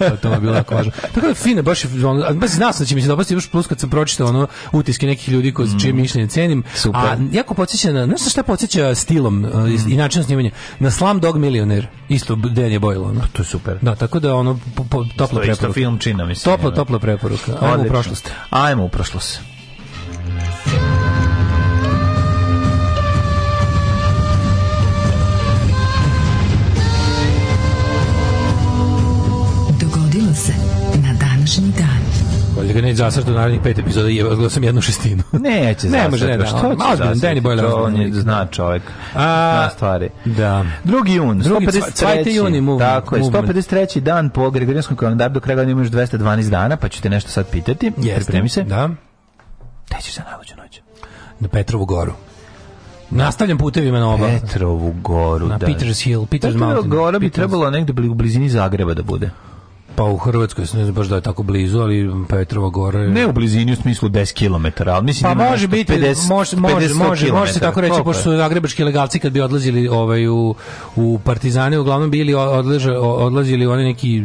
[laughs] automobila ako važno. Tako da fine, baš, on, baš znao sam da će mi se dopasti, baš plus kad sam pročitao ono, utiske nekih ljudi koji čije mm. mišljenje cenim. Super. A jako podsjeća na, znaš šta podsjeća stilom e, mm. i načinom snimanja? Na Slam Dog Millionaire, isto Dan je bojilo. Ono. To je super. Da, tako da ono, po, po, topla preporuka. Isto film čina, mislim. Topla, da? topla preporuka. Ajmo u prošlost. Ajmo u prošlost. ga ne zasrtu narednih pet epizoda i odglasam jednu šestinu. [laughs] Neće ne, može, ne, da. Što će Ozbiljan, Danny Boyle. On zna čovjek. A, stvari. Da. Drugi jun, 153. juni, movement, tako je, 153. dan po Gregorijanskom kalendaru, do kraja imaš 212 dana, pa ću te nešto sad pitati. Jeste. Pripremi se. Da. Gde ćeš za najluđu noć? Na Petrovu goru. Nastavljam putevima na oba. Petrovu goru, na da. Peters Hill, Peters Petrovu Mountain. Petrovu goru bi trebalo negde u blizini Zagreba da bude. Pa u Hrvatskoj se ne znam baš da je tako blizu, ali Petrova gore... Ne u blizini u smislu 10 km, ali mislim... Pa da može biti, 50, može, može, može, može se tako reći, pošto su zagrebački legalci kad bi odlazili ovaj, u, u Partizane, uglavnom bili odleže, odlazili oni neki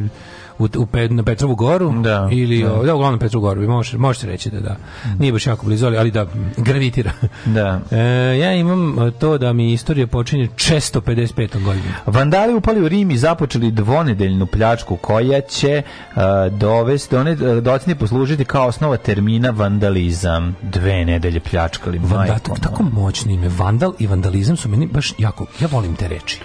u, u Pe, na Petrovu goru da, ili da, da uglavnom Petrovu goru može može se reći da da nije baš jako blizu ali da gravitira da e, ja imam e, to da mi istorija počinje često 55. godine vandali upali u Rim i započeli dvonedeljnu pljačku koja će uh, dovesti one e, docni poslužiti kao osnova termina vandalizam dve nedelje pljačkali Vanda, tako, tako moćni ime vandal i vandalizam su meni baš jako ja volim te reči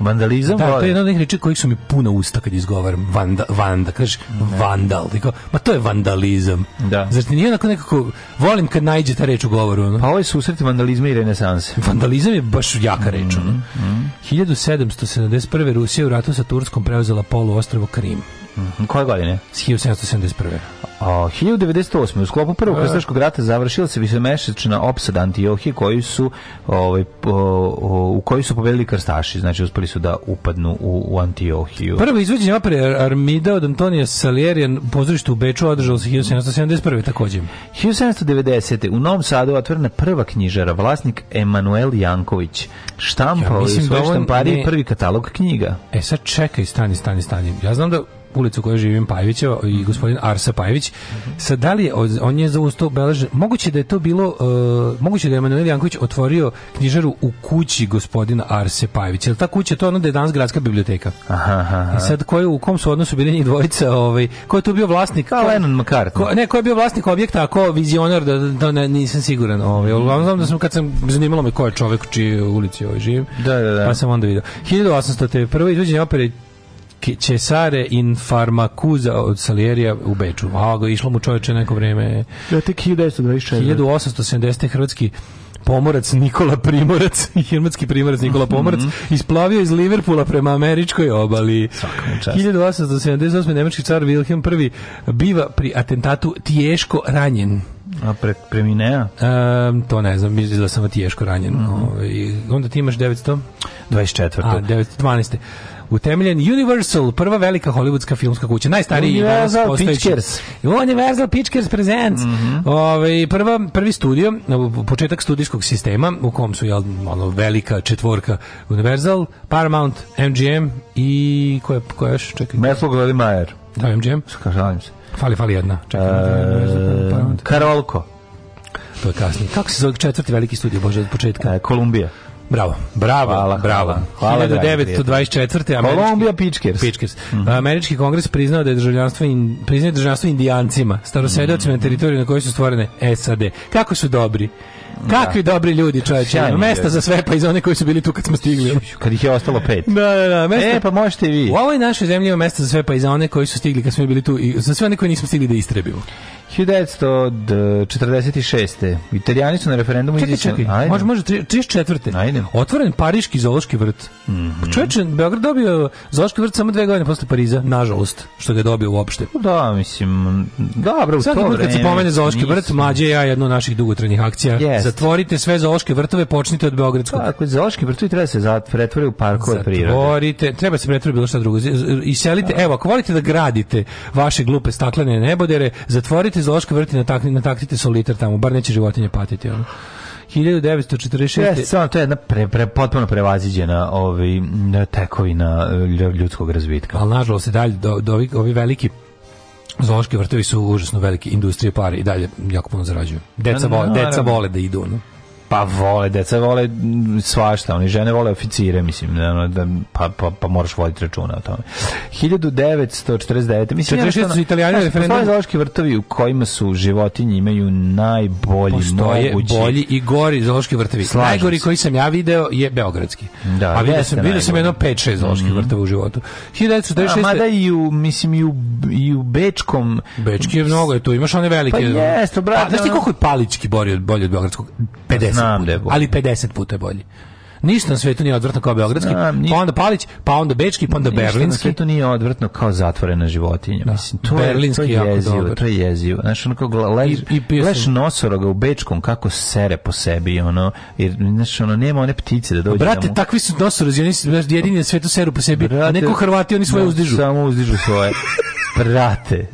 Vandalizam? Da, to je jedna od nekih reči kojih su mi puna usta kad izgovaram. Vanda, vanda, kažeš vandal. Tako, da ma to je vandalizam. Da. Zar ti nije onako nekako, volim kad najđe ta reč u govoru. Ono? Pa ovo ovaj je susret vandalizma i renesanse. Vandalizam je baš jaka mm, reč. Mm -hmm. ono. 1771. Rusija u ratu sa Turskom preuzela polu ostrovo Krim. -hmm. Koje godine? S 1771. A, 1998. U sklopu prvog krstaškog e. rata završila se višemesečna opsada Antiohije koju su, ovaj, u kojoj su pobedili krstaši, znači uspeli su da upadnu u, u Antiohiju. Prvo izvođenje opere Armida od Antonija Saljerija pozorištu u Beču održalo se 1771. takođe. 1790. u Novom Sadu otvorena prva knjižara, vlasnik Emanuel Janković. Štampao ja, je svoj da štampari ne... prvi katalog knjiga. E sad čekaj, stani, stani, stani. Ja znam da ulicu u kojoj živim Pajevića i mhm. gospodin Arsa Pajević. Sad, da li je, on je za usto obeležen, moguće da je to bilo, uh, moguće da je Emanuel Janković otvorio knjižaru u kući gospodina Arse Pajevića. Jel ta kuća to ono da je danas gradska biblioteka? Aha, aha. I sad, koji, u kom su odnosu bili njih dvojica, ovaj, ko je tu bio vlasnik? Kao Lennon McCartney. Da. ne, ko je bio vlasnik objekta, a ko vizionar, da, da ne, nisam siguran. Ovaj. Uglavnom znam da sam, kad sam, zanimalo me ko je čovek u čijoj ulici ovaj, živim, da, da, da. pa sam onda vidio. 1801. izvođenje opere Cesare in Farmacusa od Salierija u Beču. A ga išlo mu čoveče neko vrijeme. Ja tek 1924. 1870. hrvatski pomorac Nikola Primorac, [laughs] hirmatski primorac Nikola mhm. Pomorac, mm -hmm. isplavio iz Liverpula prema američkoj obali. 1878. nemački car Wilhelm I biva pri atentatu tješko ranjen. A pre, preminea? Um, to ne znam, mislim da sam tješko ranjen. Mm -hmm. I onda ti imaš 900? 24. A, 912 utemeljen Universal, prva velika hollywoodska filmska kuća, najstariji Universal postojeći. Pictures. Universal Pictures Presents. Mm -hmm. Ove, prva, prvi studio, početak studijskog sistema u kom su je ono, velika četvorka Universal, Paramount, MGM i ko je, ko je još? Čekaj. Meslo Grodi Mayer. Da, MGM. Skažalim se. Fali, fali jedna. Čekaj, e, Karolko. To je kasnije. Kako se zove četvrti veliki studio, Bože, od početka? E, Kolumbija. Bravo. Bravo. Hvala, bravo. Hvala. 1924. Američki, Kolumbija Pičkers. Pičkers. Mm Američki kongres priznao da je državljanstvo in, priznao državljanstvo indijancima, staroseljacima mm na teritoriju na kojoj su stvorene SAD. Kako su dobri. Da. Kakvi da. dobri ljudi, čoveče. Mesta za sve pa iz one koji su bili tu kad smo stigli. Kad ih je ostalo pet. Da, da, da. Mesta... E, pa možete vi. U ovoj našoj zemlji ima mesta za sve pa iz one koji su stigli kad smo bili tu i za sve one koji nismo stigli da istrebimo. 1946. Italijani su na referendumu čekaj, izličili. Čekaj, Ajde. može, može, 34. Ajde. Otvoren Pariški zoološki vrt. Mm -hmm. Čovječe, Beograd dobio zoološki vrt samo dve godine posle Pariza, nažalost, što ga je dobio uopšte. Da, mislim, dobro, u Svaki to vreme. Kad se pomene zoološki vrt, mlađe ja jedno od naših dugotrenih akcija. Yes. Zatvorite sve zoološke vrtove, počnite od Beogradskog. Tako, zoološki vrtovi treba da se zat, pretvori u parkove prirode. Zatvorite, treba da se pretvori bilo šta drugo. Iselite, da. evo, ako volite da gradite vaše glupe staklene nebodere, zatvorite idete iz Loške vrti, nataknite, nataknite solitar tamo, bar neće životinje patiti. Ono. 1946. Jeste, samo to je jedna pre, pre, potpuno prevaziđena ovi, ovaj, tekovina eh, ljudskog razvitka. Ali nažalost se dalje, do, do, ovi, ovi veliki zoološki vrtovi su užasno veliki industrije pare i dalje jako puno zarađuju. Deca, vole, deca vole da idu. No? Pa vole, deca vole svašta, oni žene vole oficire, mislim, da, da, pa, pa, pa moraš voditi računa o tome. 1949. Mislim, 46 su italijani referendum. Postoje zološki vrtovi u kojima su životinje imaju najbolji Postoje mogući. bolji i gori zološki vrtovi. Slažim Najgori se. koji sam ja video je beogradski. Da, A vidio sam, vidio sam jedno 5-6 zoloških mm. vrtova u životu. 1946. mada i u, mislim, i u, i u Bečkom... Bečki je mnogo, je tu imaš one velike. Pa jeste, pa, brate. Pa, znaš ti koliko je Palički bolji od, bolji od beogradskog? 50 znam, puta, da ali 50 puta bolji. Ništa na svetu nije odvrtno kao beogradski, da, pa onda Palić, pa onda Bečki, pa onda Berlinski. Ništa na svetu nije odvrtno kao zatvorena životinja. Da. Mislim, to Berlinski je, to je jako jezivo, dobar. To je jezivo. Znaš, onako, lež, nosoroga u Bečkom kako sere po sebi, ono, jer, znaš, ono, nema one ptice da dođe. Brate, mu... takvi su nosorozi, oni su jedini na svetu seru po sebi, Brate, a neko Hrvati, oni svoje no, da, uzdižu. Samo uzdižu svoje. Brate,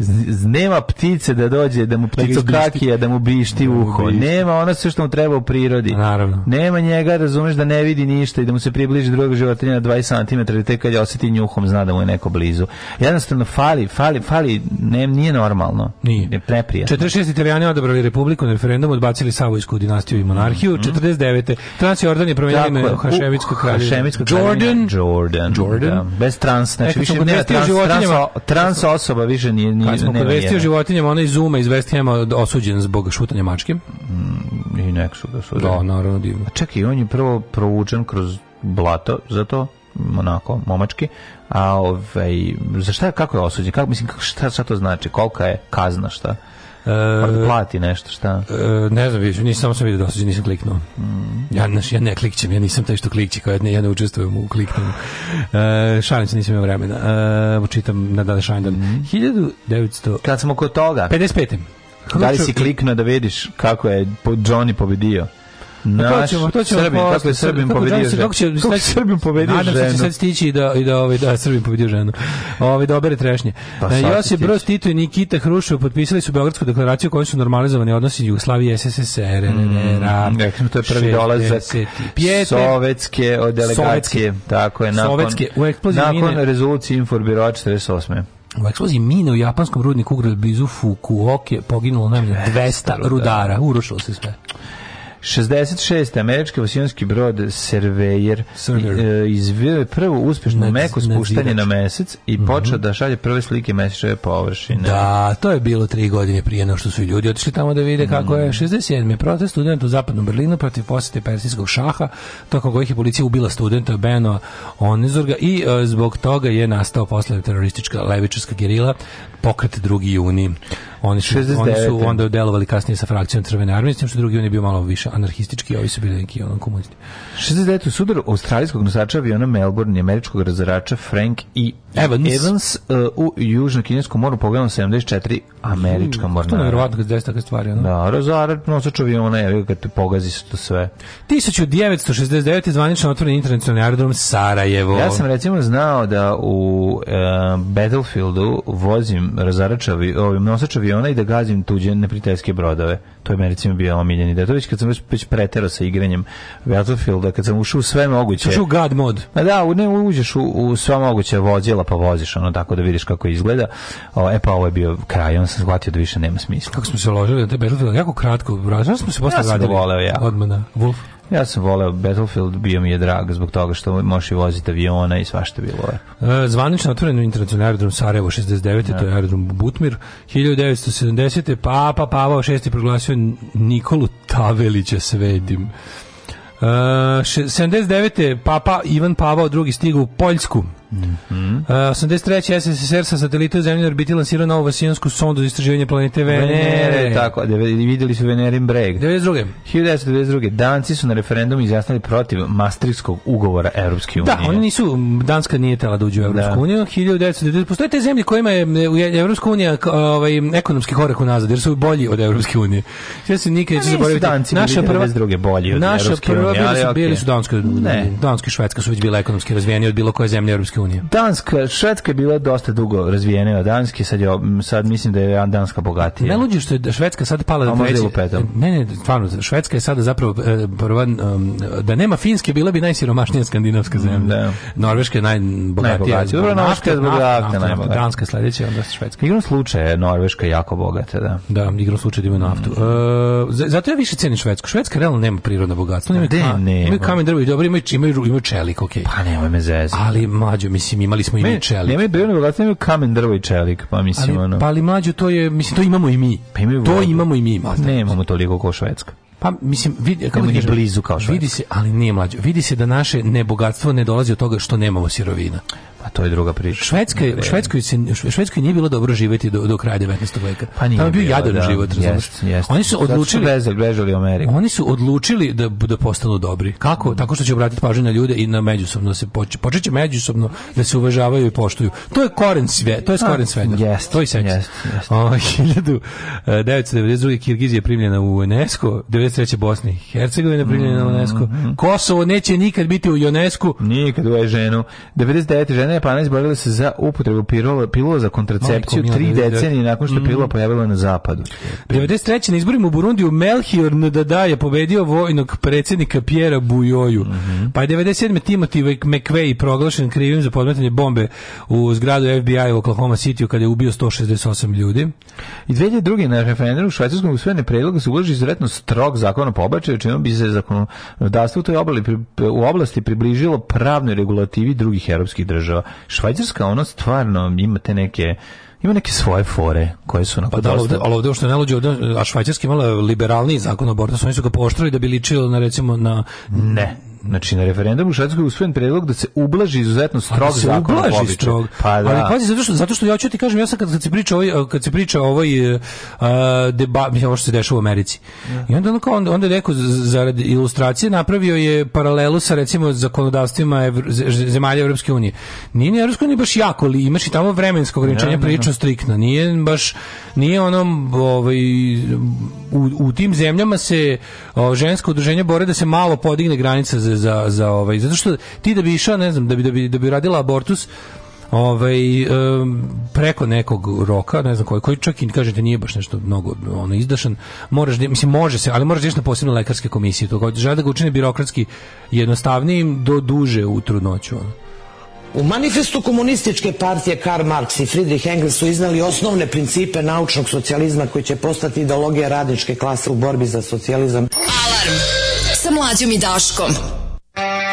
nema ptice da dođe, da mu da ptico kakija, da mu brišti uho. Nema ona sve što mu treba u prirodi. Naravno. Nema njega, razumeš, da ne vidi vidi ništa i da mu se približi druga životinja 20 cm, tek kad je oseti njuhom zna da mu je neko blizu. Jednostavno fali, fali, fali, ne, nije normalno. Nije. Je preprijatno. 46 Italijani odabrali republiku na referendum, odbacili Savojsku dinastiju i monarhiju. Mm -hmm. 49. Transjordan je promijenio ime u Hašemitsko kraljevina. Jordan. Da, Jordan. Jordan. Da. Bez trans, znači e, više ne trans, trans, trans, osoba više nije, nije Kad smo podvestio životinjama, ona iz Uma iz West osuđen zbog šutanja mačke. Mm, I nek su ga Da, naravno divno. A čekaj, on je prvo proučio provučen kroz blato, zato onako momački, a ovaj za šta kako je osuđen? Kako mislim kako šta, šta to znači? Kolika je kazna šta? Mora e, da plati nešto, šta? E, ne znam, više, nisam sam vidio dosuđe, da nisam kliknuo. Mm. Ja, naš, ja ne klikćem, ja nisam taj što klikće, kao ja ne, ja ne učestvujem u kliknju. E, šalim se, nisam imao vremena. E, čitam na Dada Šajndan. Mm. 1900... Kad smo kod toga? 55. Da li si kliknuo da vidiš kako je Johnny pobedio? Naš to ćemo, to ćemo Srbin, kako je Srbin da, pobedio ženu. Kako će, kako će Srbim pobedio ženu? Nadam se da će sad stići da, i da, ovaj, da Srbim pobedio ženu. Ovaj, da trešnje. Pa, e, Josip Broz Tito i Nikita Hrušov potpisali su Beogradsku deklaraciju kojom su normalizovani odnosi Jugoslavije, SSSR, RNR, mm, to je prvi dolazak sovjetske od delegacije. Tako je, nakon, sovjetske, u nakon mine, rezolucije Inforbirova 48. U eksploziji mine u japanskom rudniku ugrad blizu Fukuoke poginulo najmanje 200 da. rudara. Urušilo se sve. 66. američki vasijonski brod Surveyor e, izvio je prvo uspješno meko spuštanje na mesec i mhm. počeo mm -hmm. da šalje prve slike mesečeve površine. Da, to je bilo tri godine prije nego što su ljudi otišli tamo da vide mhm. kako je. 67. protest studenta u zapadnom Berlinu protiv posete persijskog šaha, tokom kojih je policija ubila studenta Beno Onizorga i e, zbog toga je nastao posle teroristička levičarska gerila pokret 2. juni. Oni su, 69. oni su onda delovali kasnije sa frakcijom Crvene armije, s tim što drugi on je bio malo više anarhistički, a ovi su bili neki ono komunisti. 69. sudar australijskog nosača aviona Melbourne i američkog razarača Frank i e. Evans, Evans uh, u Južno-Kineskom moru pogledano 74 američka mornara. To je nevjerovatno kad se stvari. Ono? Da, razarač nosač aviona je kad te pogazi se to sve. 1969. zvanično otvoren internacionalni aerodrom Sarajevo. Ja sam recimo znao da u uh, Battlefieldu vozim razarač ovim nosač aviona aviona i da gazim tuđe neprijateljske brodove. To je meni recimo bio omiljeni da to već kad sam već preterao sa igranjem Battlefielda, kad sam ušao u sve moguće. Ušao god mod. A da, u, ne uđeš u, u sva moguće vozila pa voziš ono tako da vidiš kako izgleda. O, e pa ovo je bio kraj, on sam shvatio da više nema smisla. Kako smo se ložili na te Battlefield, jako kratko, razno da smo se posle ja radili. Ja sam voleo ja. Odmana. Wolf. Ja sam voleo Battlefield, bio mi je drag zbog toga što možeš voziti aviona i svašta bilo lepo. E, zvanično otvoren internacionalni aerodrom Sarajevo 69. Ja. to je da. aerodrom Butmir. 1970. Papa Pavao VI proglasio Nikolu Tavelića svedim. Uh, 79. Papa Ivan Pavao II stigao u Poljsku Mm -hmm. uh, 83. SSSR sa satelita u zemlji orbiti lansirao novu vasijonsku sondu za istraživanje planete Venere. Venere tako, vidjeli su Venerin breg. 92. 1992. Danci su na referendumu izjasnili protiv Maastrichtskog ugovora Europske da, unije. Da, oni nisu, Danska nije tela da uđe u Europsku da. uniju. 1990. Postoje te zemlje kojima je Europska unija ovaj, ekonomski korak unazad, jer su bolji od Europske unije. Ja se nikad pa neću zaboraviti. Danci naša prva, bolji od naša prva, bili, su, bili okay. su Danska, ne. Danska i Švedska su već bila ekonomski razvijeni od bilo koje zemlje Europske Evropske unije. Danska, Švedska je bila dosta dugo razvijena od Danske, sad, je, sad mislim da je Danska bogatija. Ne luđi što je da Švedska sad pala na treći. Ne, ne, stvarno, Švedska je sada zapravo e, prva, e, da nema Finske, bila bi najsiromašnija skandinavska mm, zemlja. Da. Norveška je najbogatija. Dobro, Norveška je najbogatija. Danska je sledeća, onda Švedska. Igrom slučaja je Norveška jako bogata, da. Da, igrom slučaja da ima naftu. Mm. E, zato ja više cenim Švedsku. Švedska realno nema prirodna bogatstva. Pa ima kamen drvo i dobro, ima ima, čelik, ok. Pa nema me zezati. Ali mlađe mlađo, mislim, imali smo i mi čelik. Nemaju drvo, nego imaju kamen, drvo i čelik, pa mislim, ali, ono. Pa ali mlađo, to je, mislim, to imamo i mi. Pa imamo to imamo i mi, mlađo. Ne imamo toliko kao Švedska. Pa mislim vidi kako je blizu kao što vidi se, ali nije mlađe. Vidi se da naše nebogatstvo ne dolazi od toga što nemamo sirovina. A to je druga priča. Švedska, u Švedskoj, se, u Švedskoj nije bilo dobro živjeti do, do kraja 19. veka. Pa nije Tamo je bio jadan da, život, jest, jest. Oni su odlučili bezali, bežali u Ameriku. Oni su odlučili da da postanu dobri. Kako? Tako što će obratiti pažnju na ljude i na međusobno se poče, će međusobno da se uvažavaju i poštuju. To je koren sve, to je pa, koren svega. Yes, to je sve. Yes, yes. O, 1992. Kirgizija je primljena u UNESCO, 93. Bosna i Hercegovina je primljena mm, mm-hmm. u UNESCO. Kosovo neće nikad biti u UNESCO. Nikad u ženu. 99. žena Japanec borili se za upotrebu pirula, pilula za kontracepciju Mali, tri da, da. decenije nakon što je pilula mhm. pojavila na zapadu. 93. na izborima u Burundiju Melchior Ndada je pobedio vojnog predsjednika Pjera Bujoju. Mm -hmm. Pa je 97. Timothy McVeigh proglašen krivim za podmetanje bombe u zgradu FBI u Oklahoma City kada je ubio 168 ljudi. I 2002. na referendumu u Švajcarskom usvojene predloga se uloži izuzetno strog zakon o pobačaju, čemu bi se zakonodavstvo u, toj obali, u oblasti približilo pravnoj regulativi drugih evropskih država. Švajcarska ono stvarno ima te neke ima neke svoje fore koje su na pa da, ovde, ali ovde što ne luđe, a švajcarski malo liberalni zakon o abortusu, oni znači su ga pooštrili da bi ličilo na recimo na ne Znači, na referendumu u Švedskoj usvojen predlog da se ublaži izuzetno da strog se zakon ublaži običu. strog. Pa da. Ali pazi, zato što, zato što ja ću da ti kažem, ja sam kad, kad se priča ovoj, kad se priča ovoj uh, deba, ovo što se dešava u Americi. Ja. Da. I onda, onako, onda, onda neko rekao, zarad ilustracije, napravio je paralelu sa, recimo, zakonodavstvima evr, zemalja Evropske unije. Nije ni Evropska unija baš jako, ali imaš i tamo vremensko ograničenje ja, prilično striktno. Nije baš, nije ono ovaj, u, u tim zemljama se o, žensko udruženje bore da se malo podigne granica za za, za ovaj, zato što ti da bi išao, ne znam, da bi, da bi, da bi radila abortus, ovaj, um, preko nekog roka, ne znam koji, koji čak i kažete da nije baš nešto mnogo ono, izdašan, moraš, da, mislim, može se, ali moraš da na posebnu lekarske komisije, to kao žele da ga učine birokratski jednostavnijim do duže u trudnoću. Ono. U manifestu komunističke partije Karl Marx i Friedrich Engels su iznali osnovne principe naučnog socijalizma koji će postati ideologija radničke klase u borbi za socijalizam. Alarm sa mlađom i Daškom. Uh...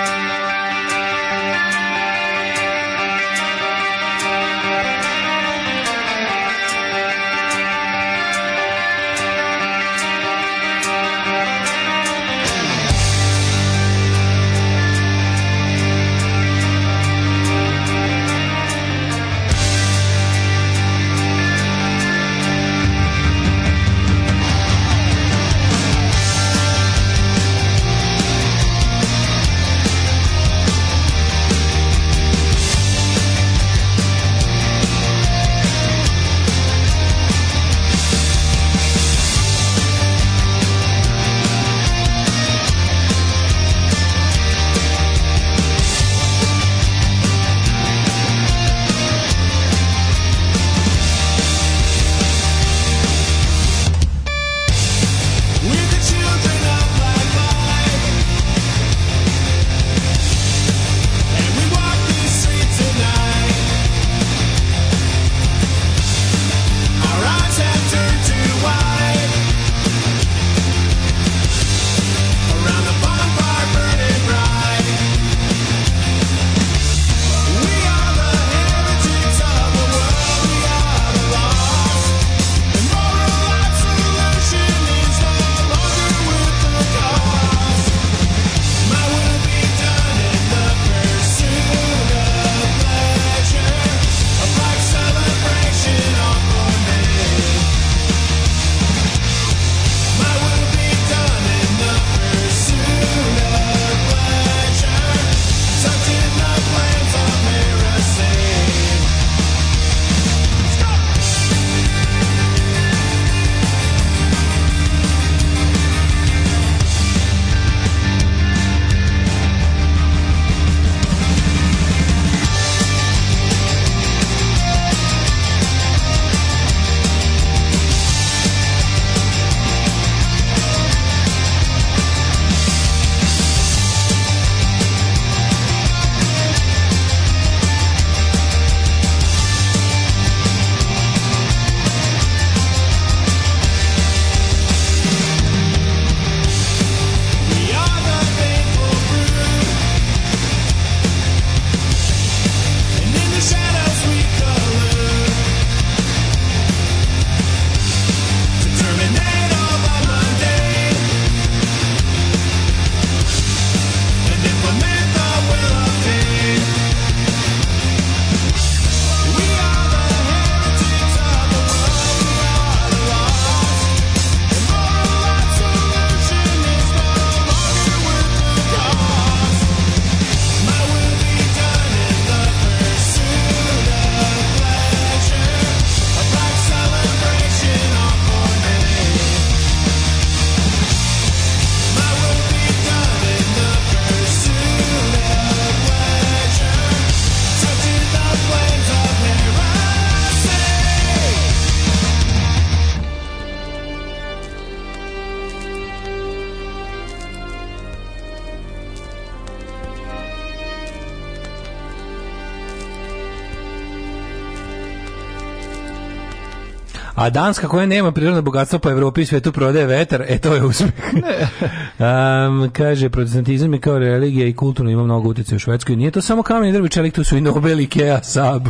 A Danska koja nema prirodno bogatstvo po Evropi i svetu prodaje vetar, e to je uspeh. um, [laughs] kaže, protestantizam je kao religija i kulturno ima mnogo utjecaja u Švedskoj. Nije to samo kamen i drvi čelik, tu su i Nobel, Ikea, Saab.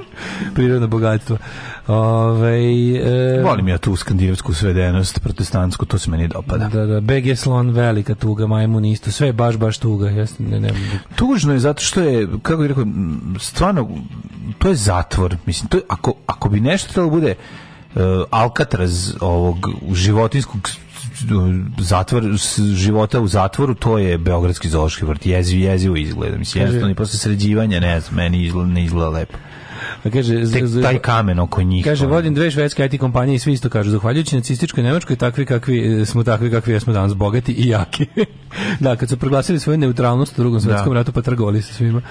[laughs] prirodno bogatstvo. Ove, e, Volim ja tu skandinavsku svedenost, protestantsku, to se meni dopada. Da, da, BG Slon, velika tuga, majmun isto, sve je baš, baš tuga. Ja ne, ne, Tužno je zato što je, kako bih rekao, stvarno, to je zatvor. Mislim, to je, ako, ako bi nešto trebalo da bude Eh, Alcatraz ovog životinskog zatvor života u zatvoru to je beogradski zoološki vrt jezivo jezivo izgleda mislim jednostavno i posle sređivanja ne znam meni izgleda, ne izgleda lepo a pa kaže Tek taj kamen oko njih. Kaže vodim dve švedske IT kompanije i svi isto kažu zahvaljujući nacističkoj Nemačkoj takvi kakvi e, smo takvi kakvi jesmo danas bogati i jaki. [laughs] da, kad su proglasili svoju neutralnost u Drugom svjetskom da. ratu pa trgovali sa svima.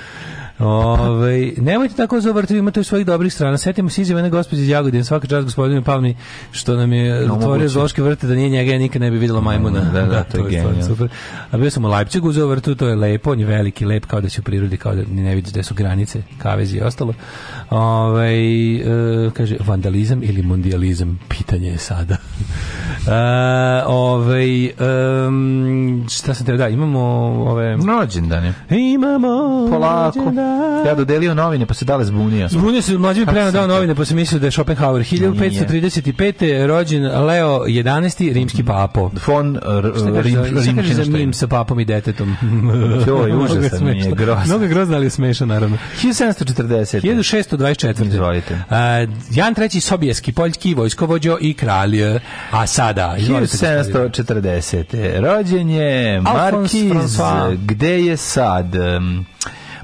Ove, nemojte tako zavrtiti, imate tu svojih dobrih strana. Setimo se izjave na gospođe iz Jagodine, svaka čast gospodinu Pavni, što nam je no, otvorio zološke vrte, da nije njega ja nikad ne bi videla majmuna. Da, da, [laughs] da to, to je genijalno. Super. A bio sam u Leipzigu u vrtu, to je lepo, on je veliki, lep, kao da će u prirodi, kao da ne vidi gde su granice, kavezi i ostalo. Ove, e, kaže, vandalizam ili mundializam, pitanje je sada. [laughs] e, ove, um, šta sam te, da, imamo ove... Rođendane. Imamo... Polako. Rođendane Ja dodelio novine, pa se dale zbunio. Zbunio se mlađi prema dao novine, pa se mislio da je Schopenhauer 1535. rođen Leo 11. rimski papo. Von Rimski. Šta mim sa papom i detetom? To [laughs] je užasno, je grozno. Mnogo grozno, ali je smešan, naravno. 1740. 1624. Izvolite. Uh, Jan III. Sobijeski, poljski vojskovođo i kralj. Uh, a sada, 1740. Rođen je Markiz. Gde je sad? Um,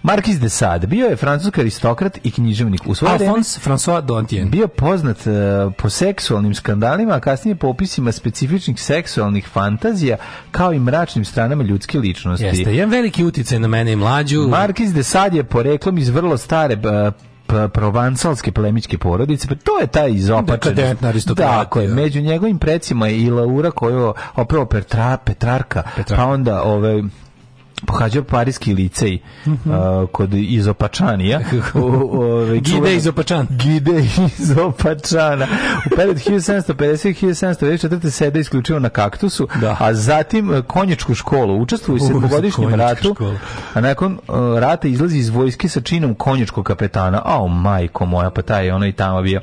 Markiz de Sade bio je francuski aristokrat i književnik. U svoje Alphonse François Dontien. Bio poznat uh, po seksualnim skandalima, a kasnije po opisima specifičnih seksualnih fantazija, kao i mračnim stranama ljudske ličnosti. Jeste, jedan veliki uticaj na mene i mlađu. Markiz de Sade je poreklom iz vrlo stare uh, provansalske plemičke porodice, pa to je taj izopačen. Dekadentna aristokratija. Dakle, među njegovim precima je i Laura koju opravo Petra, Petrarka, Petrarka, pa onda ove ovaj, pohađao parijski licej mm -hmm. uh, kod Izopačanija. [laughs] Ovaj, Gide Izopačan. Gide Izopačana. U period 1750 1754. sede isključivo na kaktusu, da. a zatim e, konjičku školu. Učestvuje u sedmogodišnjem ratu, škola. a nakon uh, rata izlazi iz vojske sa činom konjičkog kapetana. A, oh, majko moja, pa taj je ono i tamo bio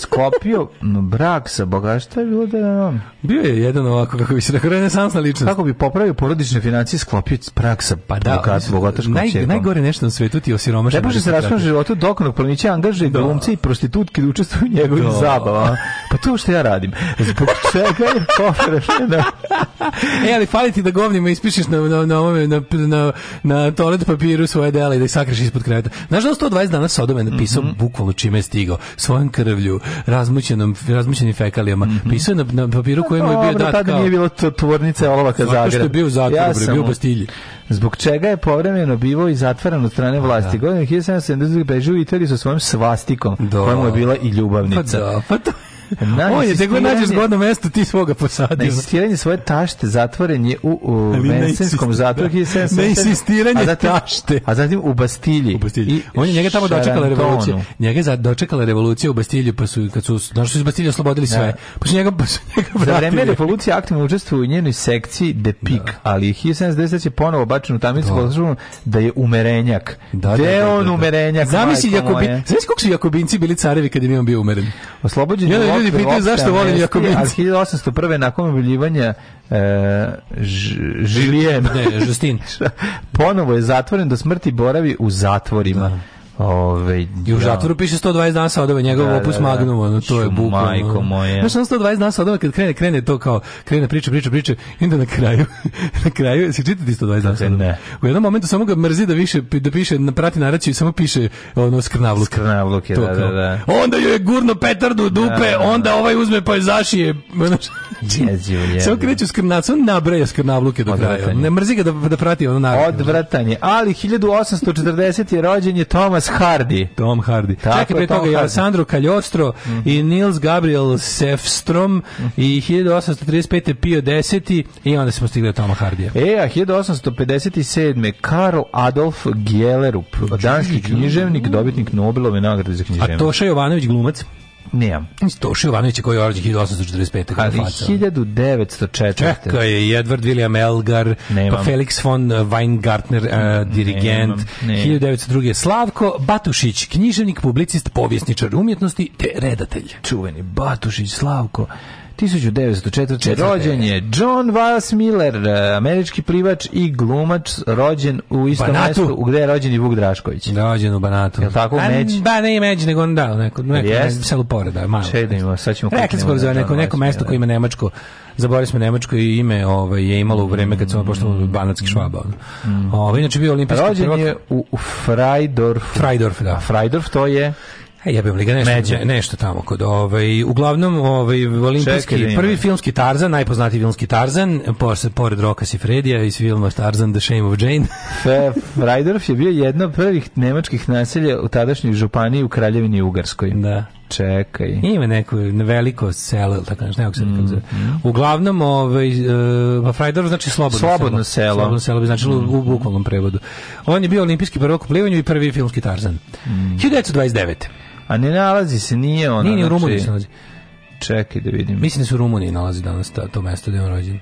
sklopio brak sa bogaštva bilo da je Bio je jedan ovako, kako bi se rekao, renesansna ličnost. Kako bi popravio porodične financije, sklopio brak sa pa da, bogat, bogataškom naj, čekom. Najgore nešto na svetu ti osiromaš. Ne može se raspom životu dokonog planića, angažuje Do. Da. glumce i prostitutke da učestvuju u njegovim da. zabavama. Pa to što ja radim. Zbog čega je popravljeno? [laughs] e, ali fali ti da govnima ispišeš na, na, na, na, na, na toalet papiru svoje dela i da ih sakriš ispod kreveta. Znaš da 120 dana Sodome napisao mm -hmm. bukvalno čime je stigao? Svojom krvlju, razmućenom, razmućenim fekalijama. Mm -hmm. Pisao na, na papiru kojem je bio dat tada nije bilo tvornice olovaka Zagreb. Zato što je bio zatvor zatvoru, ja bio u Bastilji. Zbog čega je povremeno bivao i zatvaran od strane pa vlasti. Da. Godine 1772 bežao u Italiji sa svojim svastikom, do. Da. kojemu je bila i ljubavnica. Pa da, pa to Na On je tako nađe zgodno mesto ti svoga posadio. Na svoje tašte zatvoren je u, u Vensenskom zatvoru. Na insistiranje tašte. A zatim u Bastilji. U Bastilji. I on je njega tamo dočekala revolucija. Njega je dočekala revolucija u Bastilji, pa su, kad su, znaš, su iz Bastilje oslobodili da. sve. Pa su njega, pa su njega vratili. Za vreme revolucije aktivno učestvuju u njenoj sekciji De Pik, da. ali 1793 je ponovo bačen u tamnicu da. da je umerenjak. Da, da, da, on da, da. umerenjak? Zamisli, Jakobin, znaš kako su Jakobinci bili carevi kad im je on bio umeren? Oslobođen je ljudi pitaju zašto volim Jakobinca. A 1801. nakon objeljivanja uh, e, Žilijen, ne, Justin, [laughs] ponovo je zatvoren do smrti boravi u zatvorima. Da. Ove, I u da. zatvoru piše 120 dana sadove, njegov da, da opus da, da. magnum, ono, to je bukvalno. Majko moja. Znaš, 120 dana sadove, kad krene, krene to kao, krene priča, priča, priča, i onda na kraju, [laughs] na kraju, si čitati 120 dana sadove? Ne. U jednom momentu samo ga mrzi da više, da piše, na prati naraciju i samo piše, ono, skrnavluk. Skrnavluk je, to, da, da, da. Onda joj je gurno petardu da, dupe, da, da, onda ovaj uzme pa je zašije. [laughs] Jezivo, jezivo. Samo kreću skrnac, on nabraja skrnavluke do kraja. Ne mrzi ga da, da prati ono naravno. Odvratanje. ali 1840 je rođen je Thomas Hardy. Tom Hardy. Tako Čekaj, pre toga i Alessandro Cagliostro mm -hmm. i Nils Gabriel Sefstrom mm -hmm. i 1835. Pio 10. i onda smo stigli do Toma Hardija. E, a 1857. Karl Adolf Gjellerup, danski književnik, dobitnik Nobelove nagrade za književnik. A Toša Jovanović glumac. Nemam. Toši Jovanović koji je rođen 1845. Ali 1904. Čeka je Edward William Elgar, pa Nemam. pa Felix von eh, Weingartner, uh, dirigent. Nemam. Nemam. 1902. Slavko Batušić, književnik, publicist, povjesničar umjetnosti te redatelj. Čuveni Batušić, Slavko. 1904. rođen je John Vas Miller, e, američki plivač i glumač, rođen u istom mestu u gde je rođen i Vuk Drašković. Rođen u Banatu. Jel tako u Međ? Ba, ne i Međ, nego on dao neko, neko, yes. neko pored, da, malo. Čedimo, da sad ćemo Rekli smo za neko, neko mesto koje ima Nemačko, zaboravili smo Nemačko i ime ovaj, je imalo u vreme kad smo mm. pošto banatski švaba. Ono. Mm. Ovo, ovaj, inače bio olimpijski Rođen je u, u Freidorf. Frajdorf, da. Freidorf to je... E, jebem li ga nešto, Međe. nešto tamo kod ovaj uglavnom ovaj olimpijski Čekaj, prvi filmski Tarzan najpoznatiji filmski Tarzan posle pored Roka Sifredija iz filma Tarzan The Shame of Jane. [laughs] Fe, Freidorf je bio jedno od prvih nemačkih naselja u tadašnjoj županiji u Kraljevini Ugarskoj. Da. Čekaj. Ima neko veliko selo, tako nešto, se mm. zove. Mhm. Uglavnom, ovaj, uh, e, pa Frajdor znači slobodno, slobodno selo. Slobodno selo bi značilo mm. u mhm. bukvalnom prevodu. On je bio olimpijski prvok u plivanju i prvi filmski Tarzan. Mm. 1929. A ne nalazi se, nije ona. Nije, ni u znači, Rumuniji znači, Čekaj da vidim. Mislim da se u Rumuniji nalazi danas ta, to mesto gde je on rođen.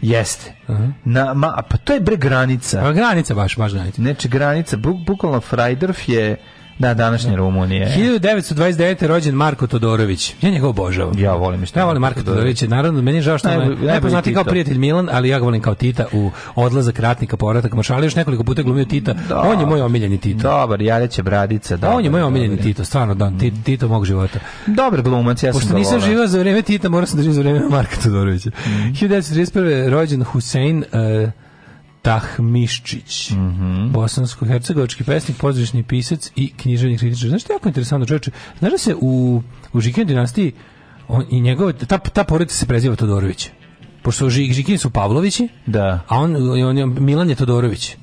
Jeste. Uh -huh. Na, ma, pa to je bre granica. A granica baš, baš granica. Neče znači, granica, buk, bukvalno Frajdorf je Da, današnje da. Rumunije. 1929. rođen Marko Todorović. Ja njega obožavam. Ja volim što. Ja volim Marko Todorovića. Naravno, meni je žao što je najpoznatiji kao prijatelj Milan, ali ja ga volim kao Tita u odlazak ratnika, povratak maršala. Još nekoliko puta glumio Tita. Da. On je moj omiljeni Tito. Dobar, ja bradice. Da, on je moj omiljeni dobar. Tito, stvarno, da, mm. Tito mog života. Dobar glumac, ja sam Pošto nisam živao za vreme Tita, moram sam da živim za vreme Marka Todorovića. Mm. 1931. rođen Hussein uh, eh, Tahmiščić, mm -hmm. bosansko-hercegovački pesnik, pozdravišni pisac i književni kritičar. Znaš što je jako interesantno, čovječe? Znaš da se u, u Žikin dinastiji on, i njegove, ta, ta porodica se preziva Todorović. Pošto Žik, Žikin su Pavlovići, da. a on, on, on, Milan je Todorović.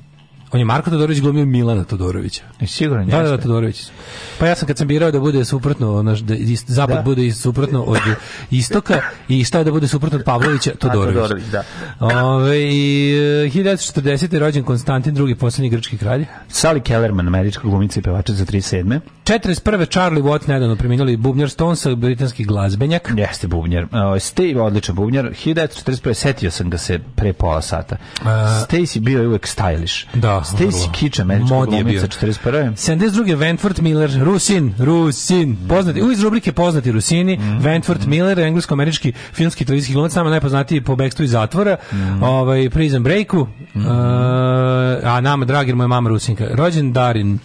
On je Marko Todorović glumio Milana Todorovića. E, sigurno da, da, da, Todorović. Pa ja sam kad sam birao da bude suprotno, naš, da zapad da. bude suprotno od istoka i šta da bude suprotno od Pavlovića, Todorović. A, Todorović da. Ove, i, 1940. E, je rođen Konstantin II, poslednji grčki kralj. Sally Kellerman, američka glumica i pevačica za 37. 41. Charlie Watt nedavno preminuli bubnjar Stonesa, britanski glazbenjak. Jeste bubnjar. E, Steve, odličan bubnjar. 1941. Setio sam ga se pre pola sata. Uh, Stacy bio je uvek stylish. Da. Stacy Kič, američka glumica 41. 72. Ventford Miller, Rusin, Rusin, poznati, u iz rubrike poznati Rusini, mm. Ventford Miller, englesko-američki filmski televizijski glumac, nama najpoznatiji po bekstvu iz zatvora, mm. ovaj, Prison Breaku, mm. uh, a nama, dragi, moja mama Rusinka. Rođen Darin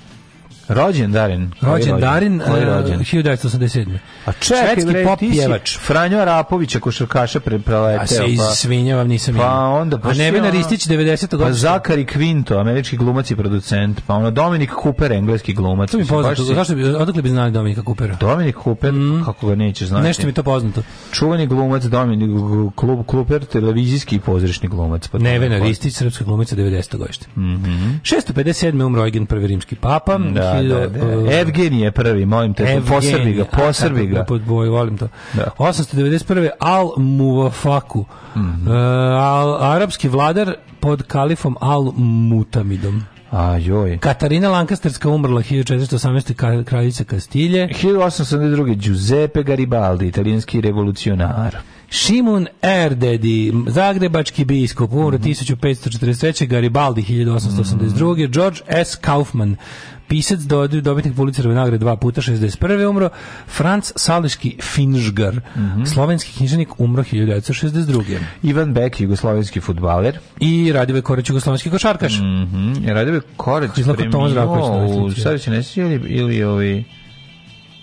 Rođen Darin. Rođen Darin, Koji rođen? E, uh, 1987. A čekaj, Švedski pop pjevač. Franjo Arapovića, košarkaša pre preleteo. A se pa- izvinjavam, nisam pa ja. onda, pa A Nevena Ristić, 90. Pa Zakari Quinto, američki glumac i producent. Pa ono, Dominik Cooper, engleski glumac. To mi poznato, si... zašto bi, odakle bi znali Dominika Coopera? Dominik Cooper, mm. kako ga nećeš znati. Nešto mi to poznato. Čuveni glumac Dominik Klub Cooper, televizijski i pozorišni glumac. Pa Nevena pa- Ristić, srpska glumica, 90. godište. Mm -hmm. 657. umro Eugen, prvi rimski papa. Da da, da. da, e, da. Evgenije prvi, molim te, Evgenije, posrbi ga, posrbi ga. Da pod boj, volim to. Da. 891. Al Muwafaku. Mm -hmm. E, uh, al, arapski vladar pod kalifom Al Mutamidom. A joj. Katarina Lancasterska umrla 1418. kraljica Kastilje. 1882. Giuseppe Garibaldi, italijanski revolucionar. Šimun Erdedi, zagrebački biskup, umro mm -hmm. 1543. Garibaldi 1882. Mm -hmm. George S. Kaufman, pisac do, dobitnik Pulicerove nagrade dva puta 61. umro, Franc Sališki Finžgar, mm -hmm. slovenski knjiženik umro 1962. Ivan Bek, jugoslovenski futbaler. I Radivoj Korać, jugoslovenski košarkaš. Mm -hmm. Radivoj Korać preminuo da, u Sarajevo Nesi ili, ili ovi...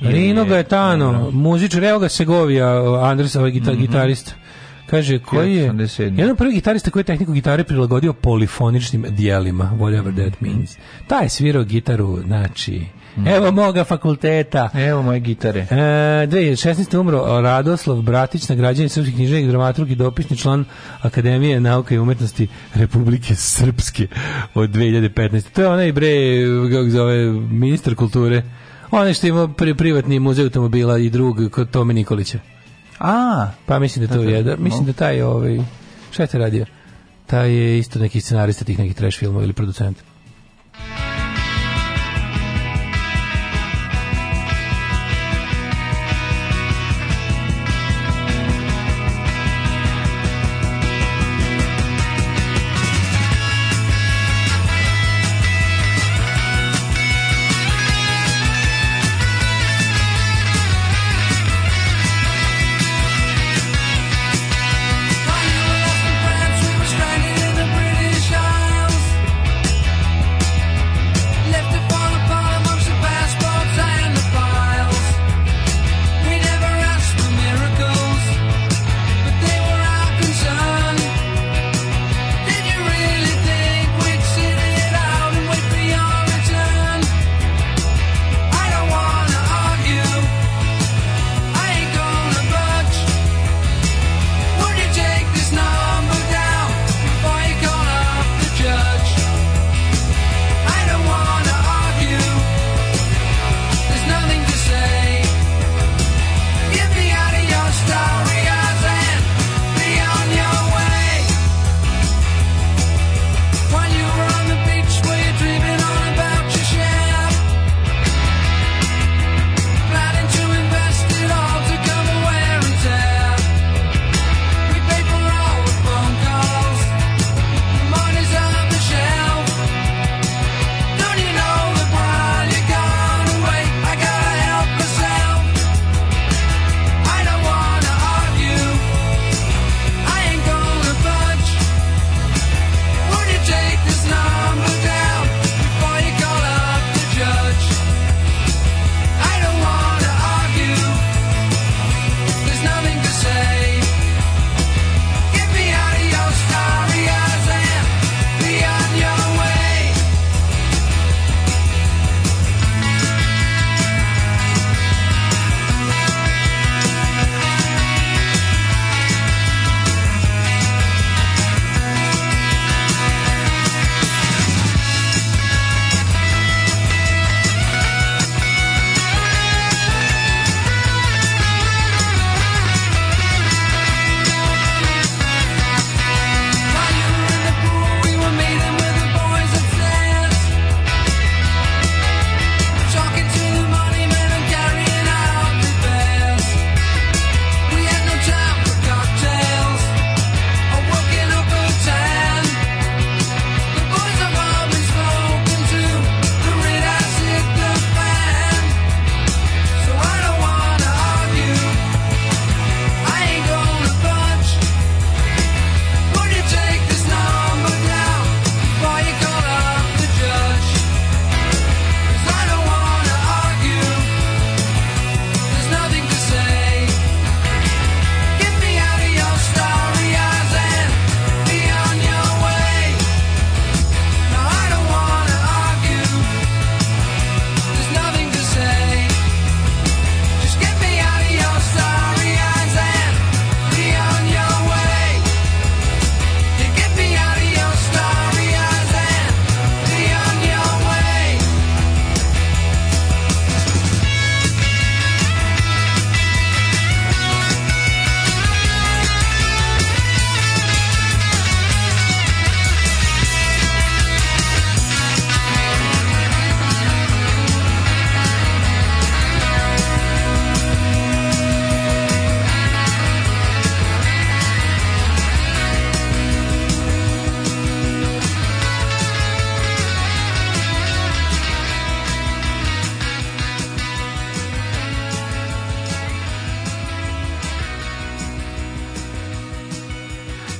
Rino Gaetano, muzičar, evo ga Segovija, Andres, ovaj mhm. gitarista. Mm -hmm Kaže, koji je... Jedan prvi gitarista koji je tehniku gitare prilagodio polifoničnim dijelima, whatever that mhm. means. Taj je svirao gitaru, znači... Mhm. Evo moga fakulteta. Evo moje gitare. E, 2016. umro Radoslav Bratić, nagrađeni srpski književnik, dramaturg i dopisni član Akademije nauke i umetnosti Republike Srpske od 2015. To je onaj bre, kako zove, ministar kulture. Onaj što ima pri privatni muzej automobila i drug kod Tome Nikolića. A, pa mislim da to je, da, mislim da taj ovaj šta je radio? Taj je isto neki scenarista tih nekih trash filmova ili producent.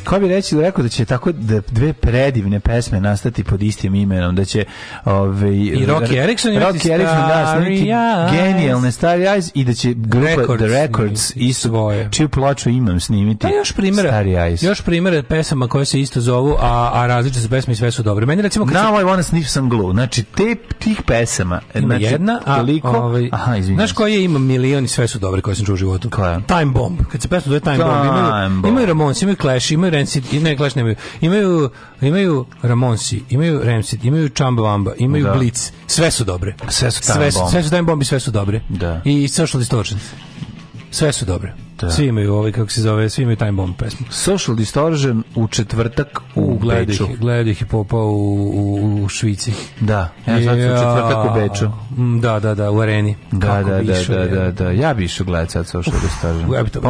ko bi reći da rekao da će tako da dve predivne pesme nastati pod istim imenom, da će ovaj i Rocky Erickson i Rocky Erickson da snimiti genijalne Starry Eyes i da će grupa Records, The Records i svoje. Čiju ploču imam snimiti. Da, još primere, Starry Eyes. Još primere pesama koje se isto zovu, a, a različite su pesme i sve su dobre. Meni recimo kad Now se... I ovaj wanna sniff some glue. Znači te tih pesama, ima znači, jedna, a koliko? Ovaj, aha, izvinite. Znaš koje ima milion i sve su dobre koje sam čuo u životu? Koja? Time Bomb. Kad se pesma zove Time, Time Bomb, imaju, bomb. imaju Ramones, imaju Clash, imaju Rancid, ne, Clash nemaju. Imaju, imaju Ramonsi, imaju Rancid, imaju Chumbawamba, imaju da. Blitz. Sve su dobre. Sve su Time sve, Bomb. Sve su Time Bomb i sve su dobre. Da. I Social Distortion. Sve su dobre. Da. Svi imaju ovaj, kako se zove, svi imaju Time Bomb pesmu. Social Distortion u četvrtak u, u Beču. Gledaj ih je popao u, u, u Švici. Da, ja sad sam četvrtak u Beču. Da, da, da, u areni. Da, da, da, da, da, ja bi išao gledati sad Social Distortion. Ja bi to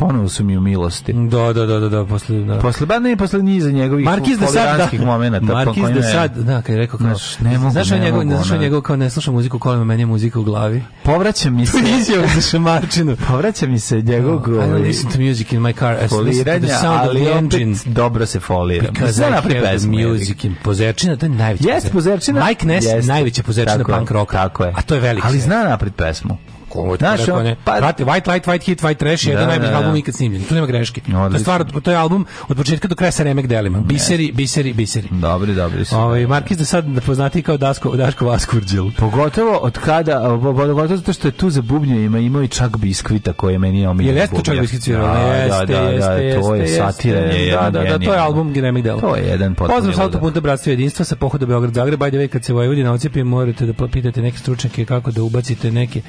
Ponovo su mi u milosti. Da, da, da, da, da, posle... Da. Posle, ba ne, posle niza njegovih Markiz de Sad, da. momenta. Markiz de Sad, da, kad je rekao kao... Znaš, ne mogu, znaš, ne njegov, mogu. Znaš, njegov kao ne sluša muziku kolima, meni je muzika u glavi. Povraća mi se... Tunizio za šamarčinu. Povraća mi se njegov drug... I don't listen to music in my car. I to the sound of the engine. dobro se folira. Because I da have music in pozerčina. To je najveća yes, pozerčina. Mike Ness je najveća pozerčina punk roka. Tako je. A to je velika. Ali zna napred pesmu. Ko, Znaš, ko, ne, pa, Prate, White Light, White Hit, White Trash je da, jedan da, najbolji da, album ikad snimljen. Tu nema greške. Odlično. To je stvar, to je album od početka do kraja sa remek delima. Biseri, biseri, biseri. Dobri, dobri su. Ovaj Markiz da sad poznati kao Dasko, Daško Vaskurđel. Pogotovo od kada, pogotovo zato što je tu za bubnje ima imao i čak biskvita koje meni je omiljeno. jeste čak biskvit svirao? Da, da, jeste, jeste, to je satire. Da, da, da, to je album remek dela. To je jedan potpuno. Pozdrav sa autopunta Bratstva jedinstva sa pohoda Beograd Zagreb. Ajde, kad se Vojvodina ocijepi, morate da pitate neke stručnjake kako da ubacite neke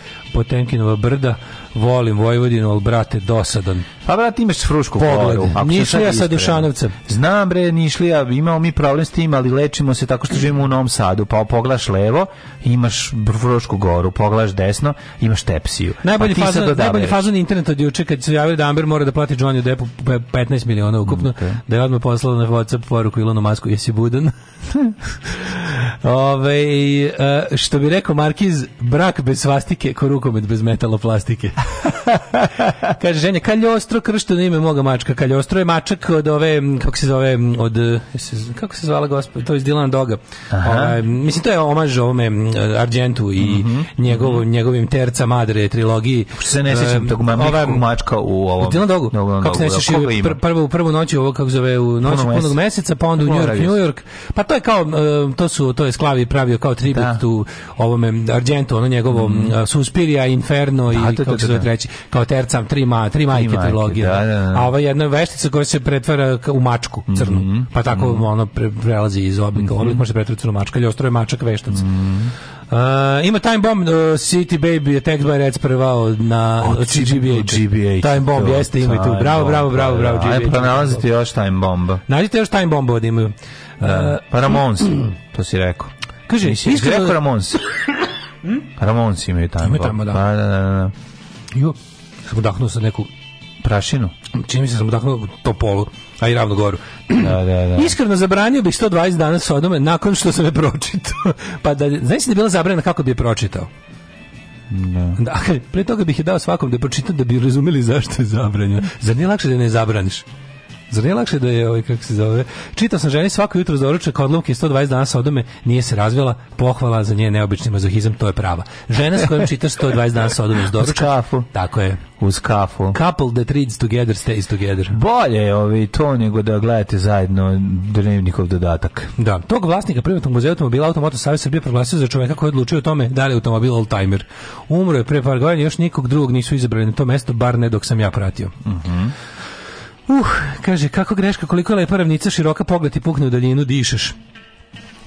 Potemkinova brda volim Vojvodinu, al brate dosadan. Pa brate imaš frušku koru. Nišlija sa Dušanovcem. Znam bre, Nišlija, imamo mi problem s tim, ali lečimo se tako što živimo u Novom Sadu, pa poglaš levo, imaš frušku goru, poglaš desno, imaš tepsiju. Pa najbolji pa fazon, najbolji fazon internet od juče kad se javio da Amber mora da plati Johnny Deppu 15 miliona ukupno, mm, okay. da je odmah poslala na WhatsApp poruku Ilonu Masku, jesi budan? [laughs] Ove, e, što bi rekao Markiz, brak bez svastike, ko rukomet bez metaloplastike. [laughs] Kaže ženja Kaljostro kršteno ime moga mačka. Kaljostro je mačak od ove kako se zove od kako se zvala gospod to iz Dilana Doga. Ova, mislim to je omaž ovome eh, Argentu i mhm. njegovom mhm. mm -hmm. njegovim Terca Madre trilogiji. Što se ne eh, sećam tog mačka u ovom. Dilana Dogu. Dogu. Kako se ne da, sećaš pr, prvu prvu noć ovo kako zove u noć punog meseca pa onda u New da York, New York. Pa to je kao eh, to su to je Sklavi pravio kao tribut da. ovome Argentu, ono njegovom mhm. mm -hmm. Suspiria, Inferno da, i kako se do da. treći. Kao tercam, tri, ma, tri majke, tri majke da, da, da, da. A ova jedna veštica koja se pretvara u mačku crnu. Mm -hmm. Pa tako mm -hmm. ono pre, prelazi iz oblika. Mm -hmm. Oblik može se pretvara u mačka Ili ostroje mačak veštac. Mm -hmm. uh, ima Time Bomb, uh, City Baby, Attack by Reds prevao na od GBA. GBH. Time Bomb to, jeste, ima tu. Bravo, bravo, bravo, da, bravo. GBA. ajde, pronalazite još Time Bomba. Nađite još Time Bomb od imaju. Uh, Paramons, [clears throat] to si rekao. Kaže, iskreno... Rekao Ramons. Ramons [clears throat] imaju Time Bomba. Imaju tamo, da. Pa, da, da, da. Jo, sam udahnuo sa neku prašinu. Čini mi se da sam udahnuo polu, a i ravno goru. Da, da, da. Iskreno zabranio bih 120 dana sodome nakon što sam je pročitao. [laughs] pa da, znaš da je bila zabrana kako bi je pročitao? Da. da. [laughs] pre toga bih je dao svakom da pročitam da bi razumeli zašto je zabranjeno. Zar nije lakše da ne zabraniš? Zar nije lakše da je, ovaj, kako se zove, čitao sam ženi svako jutro za doručak odlomke 120 dana sa odome, nije se razvela, pohvala za nje neobični mazohizam, to je prava. Žena s kojom čitaš 120 dana sodome uz doručak. Uz kafu. Tako je. Uz kafu. Couple that reads together stays together. Bolje je ovaj, to nego da gledate zajedno dnevnikov dodatak. Da. Tog vlasnika privatnog muzeja automobila Automoto Savjez Srbije proglasio za čoveka koji odlučio o tome da li je automobil oldtimer. Umro je pre par godina, još nikog drugog nisu izabrali na to mesto, bar ne dok sam ja pratio. Mhm. Uh -huh. Uh, kaže, kako greška, koliko je lepa ravnica, široka pogled i pukne u daljinu, dišeš.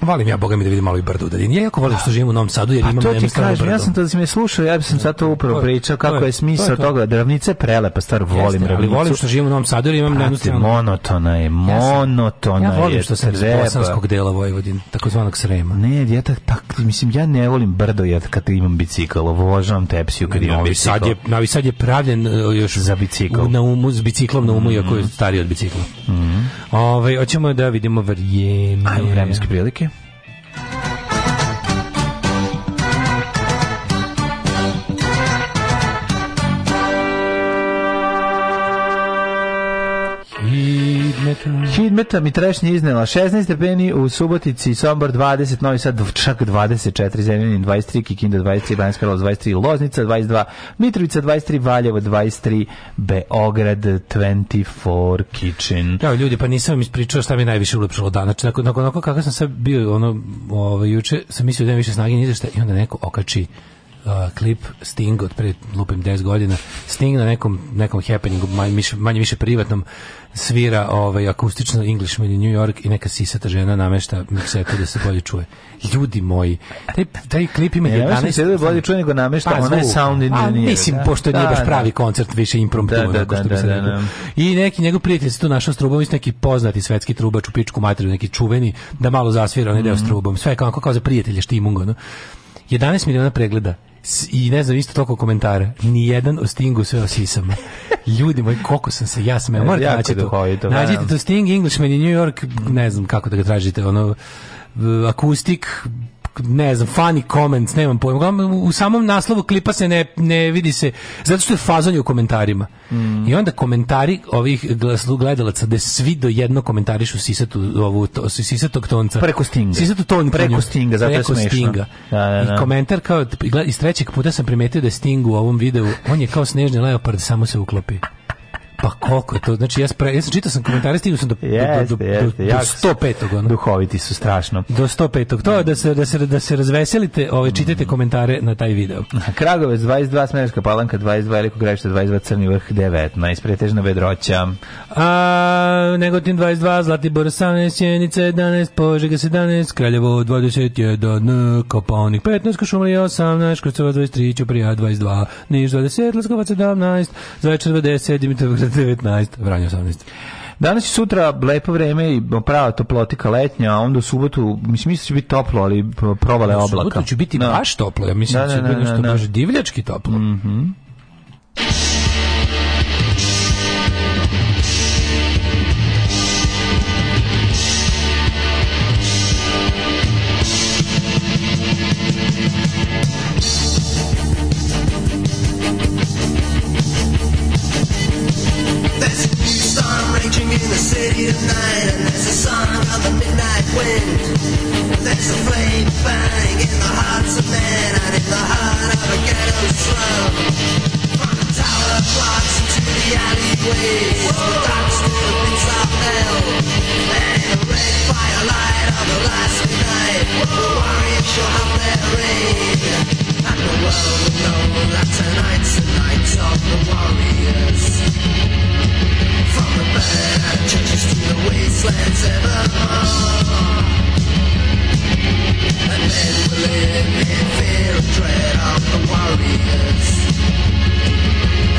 Valim ja, boga mi da vidim malo i brdu da Ja jako volim što živim u Novom Sadu jer pa imam to ti kažem, ja sam to da si me slušao, ja sam sad to upravo pričao kako je smisao toga. Da ravnica prelepa, stvar, volim ravnicu. Volim što živim u Novom Sadu jer imam jednu jednostavno... Monotona je, monotona je. Ja volim što sam iz bosanskog dela Vojvodine, takozvanog Srema. Ne, ja tak, tak, mislim, ja ne volim brdo ja kad imam bicikl, obožavam tepsiju kad imam bicikl. Sad je, novi Sad je pravljen e, još za bicikl. Na umu, s biciklom na umu, iako je mhm. stariji od bicikla. Mm -hmm. Ove, ovaj, hoćemo da vidimo vrijeme. Ajmo vremenske prilike. Hidmeta mi trešnje iznela 16 stepeni u Subotici, Sombor 20, Novi Sad čak 24, Zemljanin 23, Kikinda 23, Banjska Karlovac 23, Loznica 22, Mitrovica 23, Valjevo 23, Beograd 24 Kitchen. Ja, ljudi, pa nisam vam ispričao šta mi najviše ulepšalo dana. Znači, nakon, nakon, nakon kako sam sad bio, ono, ovo, ovaj, juče, sam mislio da imam više snage, ni šta, i onda neko okači uh, klip Sting od pre lupim 10 godina. Sting na nekom nekom happeningu manje više, manje više privatnom svira ovaj akustično Englishman in New York i neka sisata žena namešta mikseto da se bolje čuje. Ljudi moji, taj, taj klip ima 11... Ja, mislim da, da bolje čuje nego namešta, pa, ona je sound engineer. A, mislim, da? pošto da, nije baš da. pravi da. koncert, više impromptu. Da, da, da, da, da, da, I neki njegov prijatelj se tu našao s trubom, isto neki poznati svetski trubač u pičku materiju, neki čuveni, da malo zasvira onaj mm deo s mhm. trubom. Sve kao, kao za prijatelje štimungo, no? 11 miliona pregleda i ne znam isto toliko komentara. Ni jedan o Stingu sve o sisama. Ljudi moji, koliko sam se ja smeo. E, Morate naći to. Da. Nađite to Sting Englishman i New York, ne znam kako da ga tražite, ono akustik ne znam, funny comments, nemam pojma. U samom naslovu klipa se ne, ne vidi se, zato što je fazanje u komentarima. Mm. I onda komentari ovih gledalaca, da svi do jedno komentarišu sisatu, ovu, to, sisatog tonca. Preko stinga. Sisatu ton, preko stinga, zato preko je stinga. Da, da, da. I komentar kao, iz trećeg puta sam primetio da je Sting u ovom videu, on je kao snežni leopard, samo se uklopi. Pa koliko je to? Znači, ja, spra... ja sam čitao sam komentare, stigao sam do, yes, do, do, yes, do, do 105. Ono. Duhoviti su strašno. Do 105. To je da se, da se, da se razveselite, ove, ovaj, čitajte mm. komentare na taj video. [laughs] Kragovec 22, Smerska palanka 22, Veliko gravište 22, Crni vrh 19, pretežna vedroća. A, Negotin 22, Zlatibor 18, Sjenica 11, Požega 17, Kraljevo 21, Koponik 15, Košumlija 18, Kostrova 23, Ćuprija 22, Niš 20, Leskovac 17, Zaječar 20, Dimitrov 19, vranje 18. Danas i sutra lepo vreme i prava toplotika letnja, a onda u subotu, mislim, mislim da će biti toplo, ali provale oblaka. U subotu će biti da. baš toplo, ja mislim da, da će biti nešto baš divljački toplo. Mhm. Mm It's a flame bang in the hearts of men and in the heart of a ghetto slum. From the tower blocks into the alleyways, the dark still beats of hell. And the red firelight of the last night, the warriors shall have their reign. And the world will know that tonight's the night of the warriors from the bad churches to the wastelands evermore. And men will live in fear and dread of the warriors.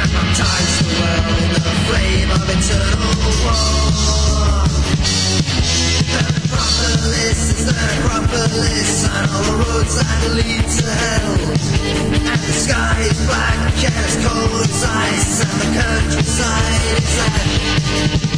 And the flame of eternal war. The the and all the roads that lead to hell. And the sky is black and as cold as ice, and the countryside is dead.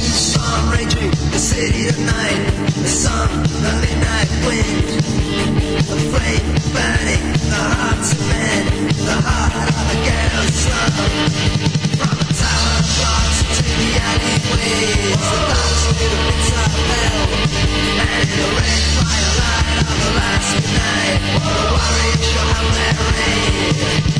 Storm raging, the city at night, the sun, the midnight wind, the flame burning, the hearts of men, the heart of From the tower to the alleyways, the of hell, and in the red firelight of the last the warriors shall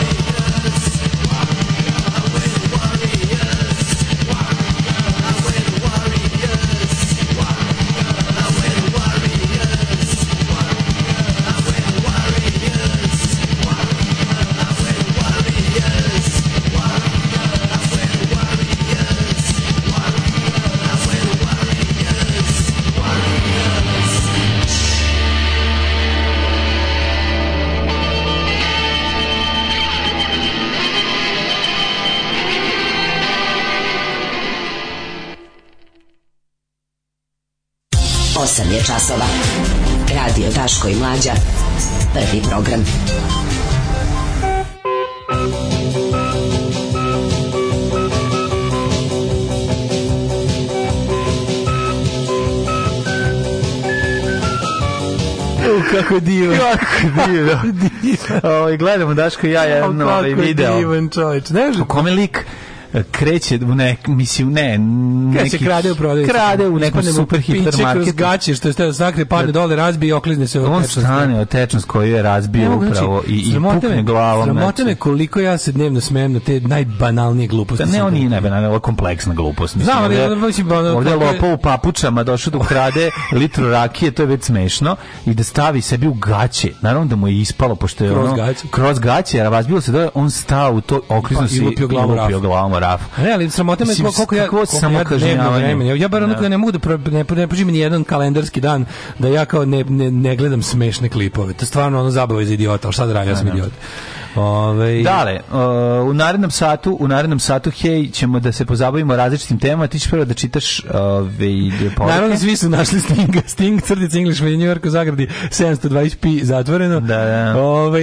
časova. Radio Daško i Mlađa. Prvi program. kako divno. [laughs] Kako divno. divno. Ovo, ovaj, gledamo Daško i ja jedan ovaj video. Kako divan čovječ. Ne znam. U mi lik kreće u nek, mislim, ne, neki... se krade u prodaju. Krade u nekom super hipermarketu. Piče gaće, što je sakre, padne dole, razbije i oklizne se. On stane o tečnost koju je razbio Evo, znači, upravo znači, i, i pukne me, glavom. Sramota znači. me koliko ja se dnevno smijem na te najbanalnije gluposti. Da, ne, on nije najbanalnije, ovo je kompleksna glupost. Mislim, Znam, ovdje, ovdje, ovdje lopo u papučama došao da ukrade litru rakije, to je već smešno, i da stavi sebi u gaće. Naravno da mu je ispalo, pošto je kroz ono... Gaće. Kroz gaće. Kroz gaće, jer razbilo se dole, da on stao u to oklizno pa, se i lupio glavom raf. Ne, ali sramota me koliko ja koliko samo ja Ja bar onako da. ne mogu da ne, ne proživim ni jedan kalendarski dan da ja kao ne, ne, ne gledam smešne klipove. To je stvarno ono zabava za idiota, al šta da radim, ja sam da, da. idiot. Ove... Ovaj- Dale, uh, u narednom satu, u narednom satu hej, ćemo da se pozabavimo različitim temama, ti ćeš prvo da čitaš ove poruke. Naravno, svi su našli Sting, Sting, crtica English New York u zagradi 720p zatvoreno. Da, da. Ove,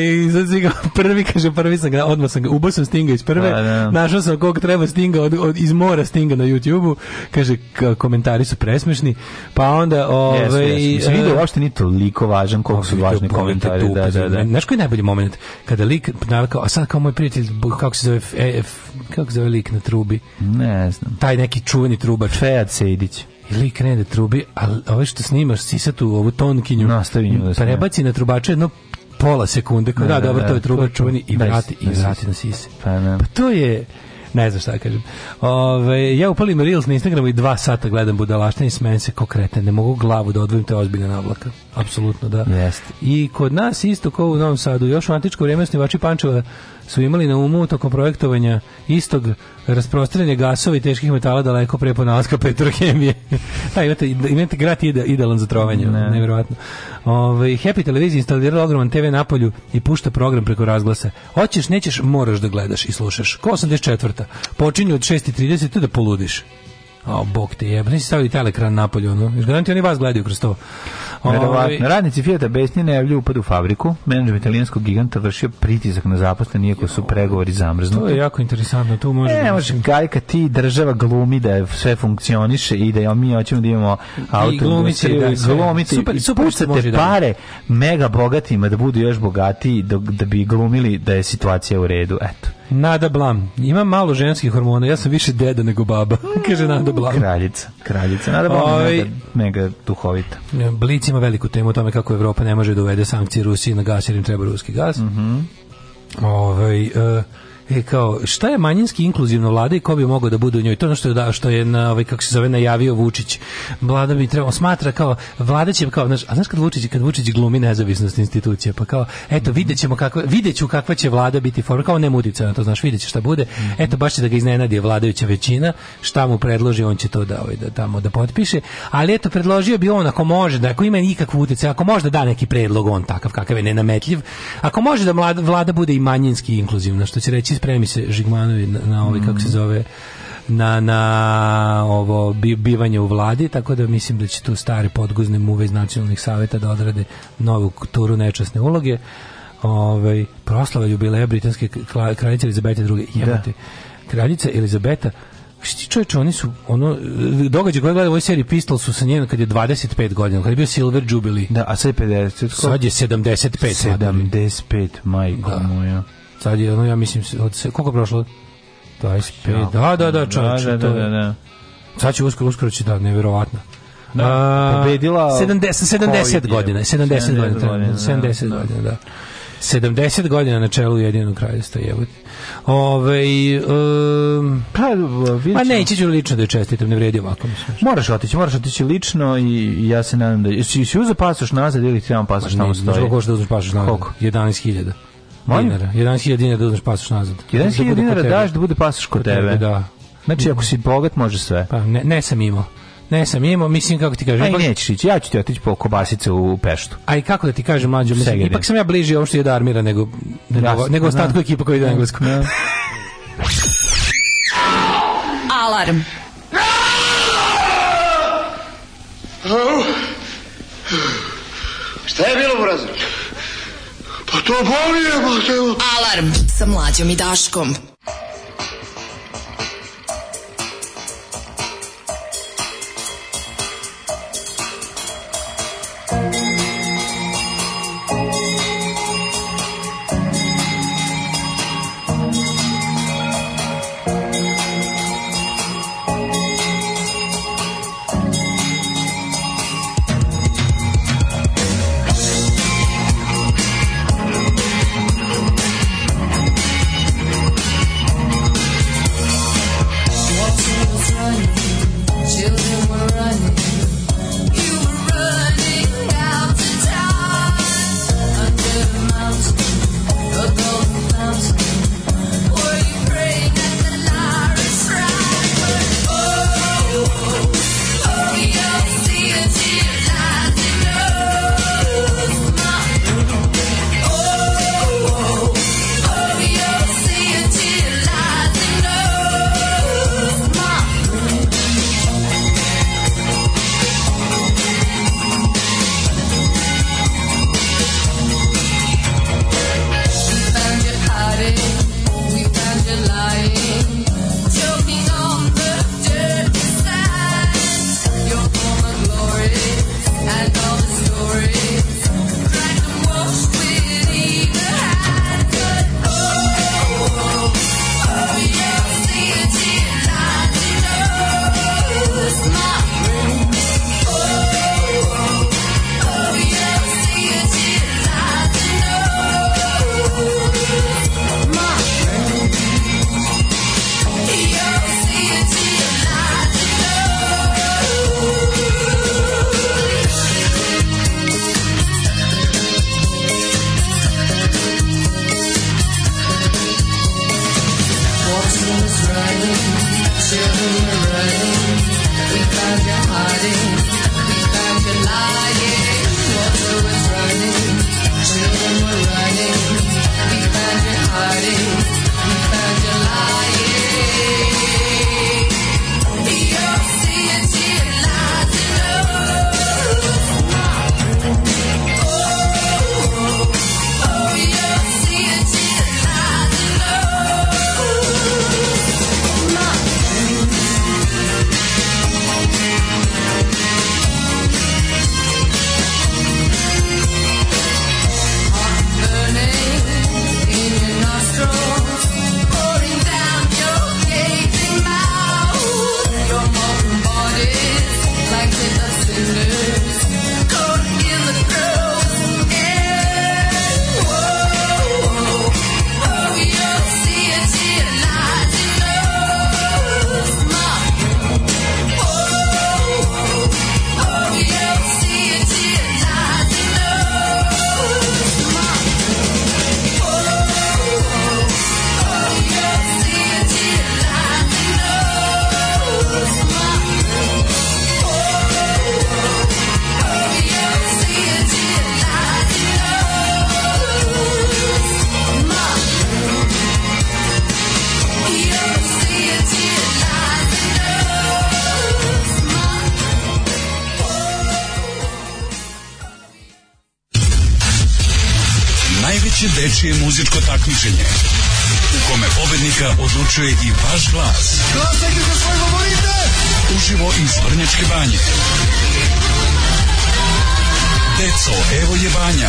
ga prvi, kaže, prvi sam ga, odmah sam ga, ubao sam Stinga iz prve, da, da. našao sam kog treba Stinga od, od, iz mora Stinga na YouTube-u, kaže, komentari su presmešni, pa onda, ove... Yes, yes. video uopšte nije toliko važan koliko su važni komentari. Da, da, da. Znaš koji je najbolji moment? Kada lik naravno, kao, a sad kao moj prijatelj, kako se zove, e, f, kako se zove lik na trubi? Ne znam. Taj neki čuveni trubač. Fejad Sejdić. I lik ne da trubi, ali ove što snimaš, sisatu, ovu tonkinju, Nastavi Nastavinju, da prebaci na trubače jedno pola sekunde, kao da, dobro, to je trubač čuveni, i vrati, i vrati na sise. Pa, pa to je ne znam šta da kažem. Ove, ja upalim Reels na Instagramu i dva sata gledam budalaštine i smenim se kokrete. Ne mogu glavu da odvojim, te ozbiljna navlaka. Apsolutno, da. Yes. I kod nas isto kao u Novom Sadu, još u antičko vrijeme snivači Pančeva su imali na umu tokom projektovanja istog rasprostrenja gasova i teških metala daleko pre ponalaska petrohemije. [laughs] da, imate, imate grad ide, idealan za trovanje, ne. nevjerojatno. Ove, ovaj, Happy Televizija instalirala ogroman TV na polju i pušta program preko razglasa. Hoćeš, nećeš, moraš da gledaš i slušaš. Ko 84. Počinju od 6.30 da poludiš. O, bog te jebe, nisi stavili telekran napolje, ono. Još garanti oni vas gledaju kroz to. Ovaj- Verovatno. Radnici Fijata Besni najavlju upad u fabriku. Menadžment italijanskog giganta vršio pritisak na zaposlene iako su pregovori zamrznuti. To je jako interesantno, tu može. E, da ne, da može gajka ti država glumi da sve funkcioniše i da mi hoćemo da imamo auto da glumite, da glumite super, i puštate pare mega bogatima da budu još bogatiji da, da bi glumili da je situacija u redu. Eto. Nada Blam. Ima malo ženskih hormona. Ja sam više deda nego baba. [laughs] Kaže Nada Blam. Kraljica. Kraljica. Nada Blam Ovi, je mega, ovaj- mega duhovita. Blic ima veliku temu o tome kako Evropa ne može da uvede sankcije Rusiji na gas jer im treba ruski gas. Mm -hmm. Ove, ovaj, uh, e, kao, šta je manjinski inkluzivna vlada i ko bi mogao da bude u njoj? To je što je, da, što je na, ovaj, kako se zove, najavio Vučić. Vlada bi trebao, smatra kao, vlada će, kao, znaš, a znaš kad Vučić, kad Vučić glumi nezavisnost institucije pa kao, eto, videćemo kako videću kakva će vlada biti forma, kao ne mudica na to, znaš, vidjet će šta bude, mhm. eto, baš će da ga iznenadi vladajuća većina, šta mu predloži, on će to da, ovaj, da tamo da potpiše, ali eto, predložio bi on, ako može, da ako ima nikakvu utjeca, ako može da da neki predlog, on takav kakav je, nenametljiv, ako može da vlada, vlada bude i manjinski inkluzivna, što će reći spremi se Žigmanovi na, na ovaj, mm. kako se mm. zove, na, na ovo bivanje u vladi, tako da mislim da će tu stare podguzne muve iz nacionalnih saveta da odrade novu turu nečasne uloge. Ovaj proslava jubileja britanske kraljice Elizabete II. Da. Jebote. Da. Kraljica Elizabeta Šti čoveče, oni su, ono, događaj koje gleda u ovoj seriji Pistol su sa njena kad je 25 godina, kad je bio Silver Jubilee. Da, a sad je 50. Sad je 75. 75, majko da. moja. Sad je ono, ja mislim, od, koliko je prošlo? 25, da, da, da, čovječ. Da, da, da, da, da. Sad će uskoro, uskoro će da, nevjerovatno. Da, pobedila 70, 70 godina, 70, godina, 70 godina, da. 70 da. da. godina na čelu jedinog kraljestva jebote. Ove, um, pa, ma pa neće ću lično da čestitam, ne vredi ovako. Mislim. Moraš otići, moraš otići lično i ja se nadam da... Si, si uzeo pasoš nazad ili ti trebam pasoš pa tamo stoji? Koliko košta da uzeš pasoš nazad? Koliko? 11.000. Molim? Dinara, 11.000 dinara da uzmeš pasoš nazad. 11.000 da dinara daš da bude pasoš kod tebe. Da. Znači, ako si bogat, može sve. Pa, ne, ne sam imao. Ne sam imao, mislim kako ti kažem. Aj nećeš ići, ja ću ti otići po kobasice u Peštu. A i kako da ti kažem, mlađo, mislim, ipak sam ja bliži ovom što je da nego, nego, nego da. ostatku ekipa koji ide na da. englesku. Alarm! Šta je bilo, brazo? Pa to boli pa te... Alarm sa mlađom i Daškom. Ceco, evo je Vanja.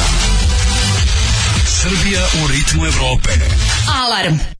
Srbija u ritmu Evrope. Alarm!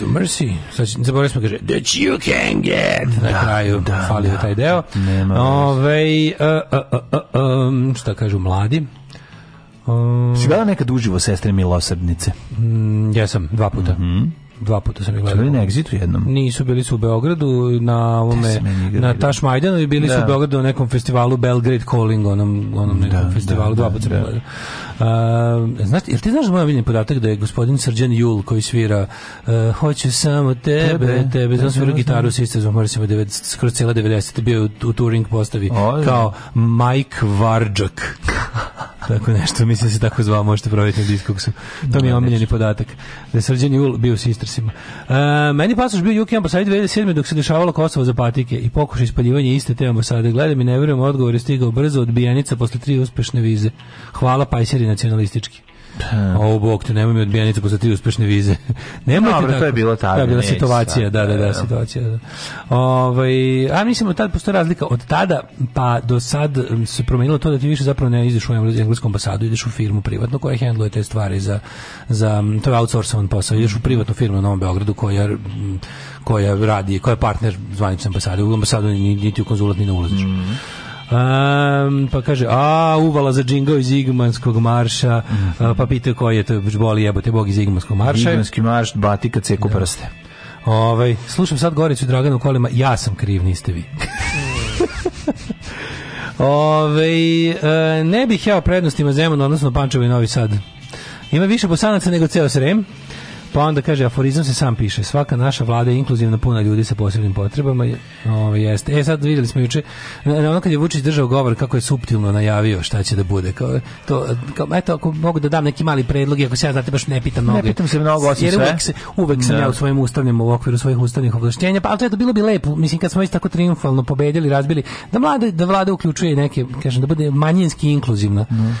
su Mercy, sad zaboravili smo kaže that you can get na da, kraju, da, falio da, taj deo. Nema. Ovaj um, šta kažu mladi? Um, si gledala nekad uživo sestre milosrdnice? Mm, jesam, dva puta. Mm -hmm dva puta sam ih gledao. Bili na Exitu jednom? Nisu, bili su u Beogradu na ovome, na Tašmajdanu i bili da. su u Beogradu na nekom festivalu Belgrade Calling, onom, onom da, nekom da, festivalu, da, dva puta sam da. gledao. Uh, znaš, jel ti znaš da moj omiljeni podatak da je gospodin Srđan Jul koji svira uh, Hoću samo tebe, tebe, tebe da znam svirao gitaru sa istazom, mora se skoro cijela 90. bio u, u touring postavi o, kao Mike Varđak. Tako nešto, mislim da se tako zvao, možete provjeriti na diskoksu. To mi je da, omiljeni podatak. Da je Srđan Jul bio u Sistersima. E, meni pasuš bio UK ambasad 2007. dok se dešavalo Kosovo za patike i pokušaj ispaljivanja iste te ambasade. Gledam i ne vjerujem, odgovor je stigao brzo, odbijanica posle tri uspešne vize. Hvala, pajseri nacionalistički. Pa. O, bog, te nemoj mi odbijanicu posle tri uspešne vize. [laughs] Nemojte Dobre, tako. to je bilo tada. To je bila situacija, da, da, da, da, situacija. Da. Ove, ovaj, a mislim, od tada postoji razlika. Od tada pa do sad se promenilo to da ti više zapravo ne ideš u englesku ambasadu, ideš u firmu privatno koja handluje te stvari za, za to je outsourcovan posao, ideš u privatnu firmu na Novom Beogradu koja, koja radi, koja je partner zvanične ambasade. U ambasadu niti u konzulat ni ne ulaziš. Mm -hmm. Um, pa kaže, a, uvala za džingao iz Igmanskog marša, uh, pa pitaju koji je to boli jebote bog iz Igmanskog marša. Igmanski marš, batika, ceku da. prste. Ovaj, slušam sad Goricu Draganu kolima, ja sam kriv, niste vi. [laughs] Ove, ovaj, ne bih ja prednostima Zemuna, odnosno Pančevo i Novi Sad. Ima više bosanaca nego ceo Srem. Pa onda kaže, aforizam se sam piše. Svaka naša vlada je inkluzivna puna ljudi sa posebnim potrebama. Ovo, jeste. E sad videli smo juče, na ono kad je Vučić držao govor kako je suptilno najavio šta će da bude. Kao, to, kao, eto, ako mogu da dam neki mali predlog, ako se ja znate baš ne pitam mnogo. Ne pitam se mnogo, osim Jer uvek, se, uvek sam da. ja u svojim ustavnim, u okviru svojih ustavnih ovlašćenja. Pa ali to je to bilo bi lepo. Mislim, kad smo već tako triumfalno pobedili, razbili, da, mlade, da vlada uključuje neke, kažem, da bude manjinski inkluzivna. Mm.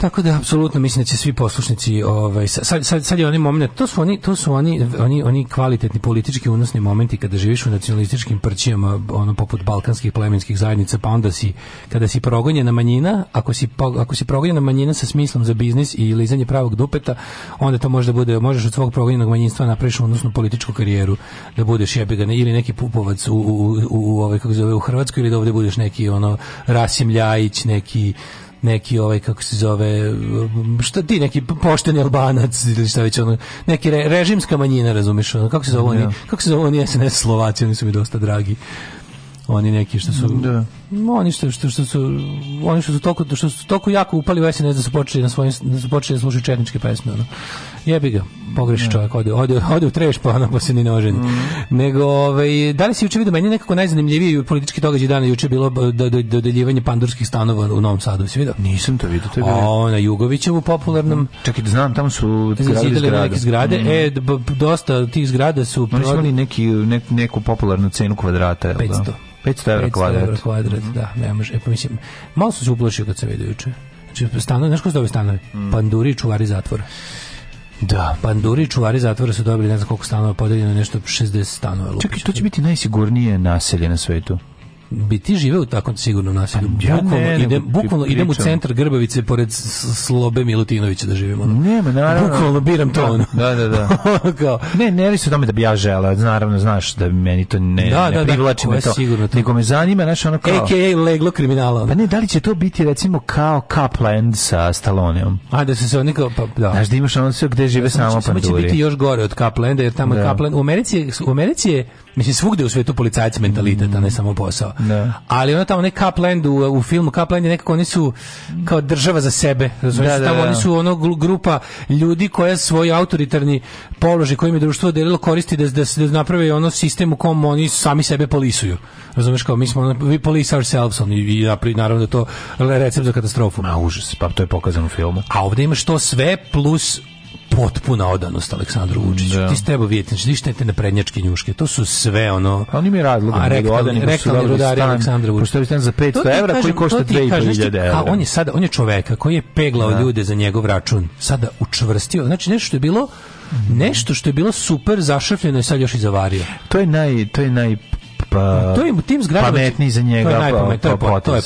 Tako da apsolutno mislim da će svi poslušnici ovaj sad sad sad je onaj momenat to su oni to su oni oni oni kvalitetni politički unosni momenti kada živiš u nacionalističkim prćijama ono poput balkanskih plemenskih zajednica pa onda si kada si progonjena manjina ako si ako si progonjena manjina sa smislom za biznis i lizanje pravog dupeta onda to može da bude možeš od svog progonjenog manjinstva da napraviš unosnu političku karijeru da budeš jebiga ili neki pupovac u u, u, u ovaj kako zove u Hrvatskoj ili da ovde budeš neki ono Rasim Ljajić neki neki ovaj kako se zove šta ti neki pošteni Albanac ili šta već ono neki re, režimska manjina razumeš ono kako se zove oni da. kako se zove oni SNS Slovaci oni su mi dosta dragi oni neki što su da. No, oni što, što, što su oni što su toliko što su toliko jako upali u SNS e da su počeli na svojim da su počeli da slušaju četničke pesme ono. Jebi ga, pogreši ne. Da. čovjek, ode, ode, ode u treš pa ono, pa se ni ne Mm. Nego, ovaj, da li si juče vidio, meni nekako najzanimljiviji politički događaj dana juče bilo dodeljivanje pandurskih stanova u Novom Sadu, si vidio? Nisam to vidio, to je bilo. na Jugovićevu popularnom. Mm. Čekaj, da znam, tamo su zgradili zgrade. Neke zgrade. Mm. E, dosta tih zgrada su... Oni su imali neki, ne, neku popularnu cenu kvadrata. 500. Da? 500 evra kvadrat. 500 evra kvadrat, da, ne može. E, pa mislim, malo su se uplašio kad sam vidio juče. Znači, stanovi, znaš ko su dobili stanovi? Mm. Panduri i čuvari zatvora. Da, panduri čuvari zatvora su dobili ne znam koliko stanova, podeljeno nešto 60 stanova. Čekaj, to će biti najsigurnije naselje na svetu bi ti živeo tako sigurno sigurnom naselju? Pa, ja bukvalno, idem, bukvalno idem u centar Grbavice pored Slobe Milutinovića da živim. Ono. Nema, naravno. Bukvalno biram to. Da, ono. Da, da, da. [laughs] Kao. Ne, ne li se o tome da bi ja želeo, naravno znaš da meni to ne, da, ne da, da. privlači da, me to. Sigurno to. Nego me zanima, znaš, ono kao... AKA leglo kriminala. Ono. Pa ne, da li će to biti recimo kao Kaplan sa Stalloneom? ajde da se se oni kao, pa da. Znaš da imaš ono sve gde žive da, samo panduri. će biti još gore od Kaplanda, jer tamo da. Kaplan... U Americi, u Americi je, mislim, svugde u svetu policajci mentalitet mm. ne samo posao. Da. Ali ono tamo ne Kapland u, u filmu Kapland je nekako oni su kao država za sebe. Razumiješ, da, da, tamo da. oni su ono grupa ljudi koja svoj autoritarni položaj kojim je društvo delilo koristi da da se da naprave ono sistem u kom oni sami sebe polisuju. Razumeš kao mi smo we police ourselves on, i, i naravno da to recept za katastrofu. Ma užas, pa to je pokazano u filmu. A ovde imaš to sve plus potpuna odanost Aleksandru Vučiću. Da. Ti s tebo vidite, znači ništa te naprednjačke njuške, to su sve ono... Pa a oni mi razlog, a rektalni, rektalni rudari Aleksandra Vučića. Pošto stan za 500 evra koji košta 2500 znači, evra. A on je sada, on je čoveka koji je peglao da. ljude za njegov račun, sada učvrstio, znači nešto što je bilo mhm. nešto što je bilo super zašrfljeno i sad još i zavario. To je naj to je naj pa to je tim zgradama pametni za njega to je pa, najpametniji to, to je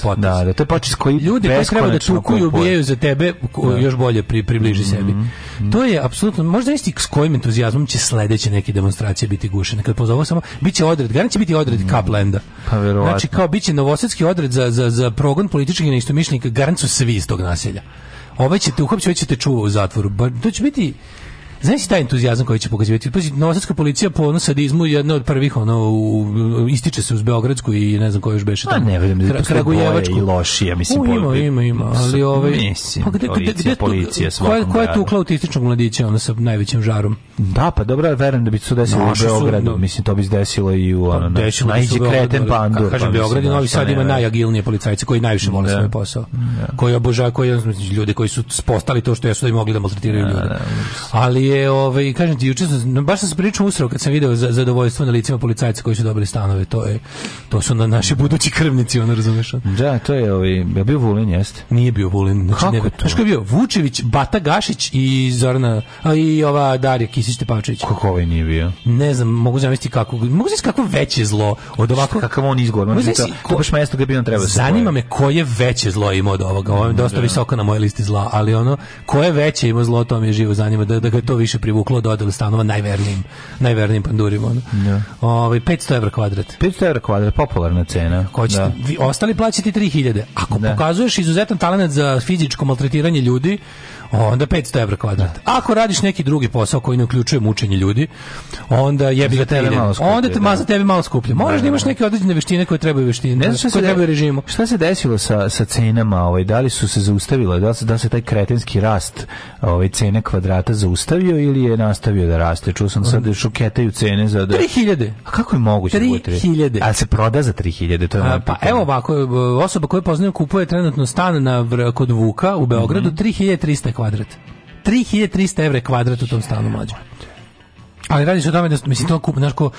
pači da, da koji ljudi koji treba da tukuju ubijaju za tebe da. još bolje pri, približi mm -hmm. sebi mm -hmm. to je apsolutno možda isti s kojim entuzijazmom će sledeće neke demonstracije biti gušene kad pozovu samo biće odred garant će biti odred mm -hmm. Kaplenda pa verovatno znači kao biće novosadski odred za za za progon političkih neistomišljenika garant su svi iz tog naselja Ove ćete uhapći, ovaj ćete čuva u zatvoru. Ba, to će biti Znaš si taj entuzijazam koji će pokazivati? Pazi, novosadska policija po ono sadizmu jedna od prvih ono u, ističe se uz beogradsku i ne znam koja još beše pa tamo. A ne verujem da Kragujevačku. I lošije, mislim. U, ima, ima, ima, ali ovaj mislim, pa gde, gde, gde, policija svakom. Koja je tu autističnog mladića ona sa najvećim žarom? Da, pa dobro, verujem da bi se desilo u Beogradu, mislim to bi se desilo i u pa ono najđi kreten pandur. Kažem pa Beograd i Novi Sad ima najagilnije policajce koji najviše vole da. svoj posao. Da. Koji obožavaju, koji ljudi koji su postali to što jesu da mogli da maltretiraju da, ljude. Ali je, ovaj, kažem ti, juče baš sam se pričao usrao kad sam video zadovoljstvo na licima policajaca koji su dobili stanove, to je, to su na naši budući krvnici, ono razumeš? Da, to je, ovaj, ja bio Vulin, jeste? Nije bio Vulin. Znači, Kako ne, to? ko je bio? Vučević, Bata Gašić i Zorana, a i ova Darija Kisić Tepavčević. Kako ovaj nije bio? Ne znam, mogu zamisliti kako, mogu zamisliti kako veće zlo od ovako. Kakav on izgovor, znači, to, to baš mesto gde bi on trebao Zanima me koje veće zlo ima od ovoga, ovo je dosta da. visoko na mojoj listi zla, ali ono, koje veće ima zlo, to mi je živo zanima, da, da ga to više privuklo dodali da stanova najvernijim, najvernijim pandurima. Ono. Ja. Ove, 500 € kvadrat. 500 € kvadrat, popularna cena. Ko ćete, da. vi ostali plaćati 3000. Ako da. pokazuješ izuzetan talenat za fizičko maltretiranje ljudi, onda 500 evra kvadrat. Da. Ako radiš neki drugi posao koji ne uključuje mučenje ljudi, onda je bi ga tebe malo skuplje, Onda te da. za tebe malo skuplje. Možeš da, da imaš da. neke određene veštine koje trebaju veštine, ne znam šta se trebaju režimu. Šta se desilo sa sa cenama, ovaj da li su se zaustavile, da se da se taj kretenski rast, ovaj cene kvadrata zaustavio ili je nastavio da raste? Čuo sam sad da šuketaju cene za da 3000. A kako je moguće 3000? Al se proda za 3000, to je A, Pa evo ovako, e, osoba koju poznajem kupuje trenutno stan na kod Vuka u Beogradu mm -hmm. 3300 kvadrata kvadrat. 3300 evra je kvadrat u tom stanu mlađe. Ali radi se o tome da, mislim, to kup, znaš, ko,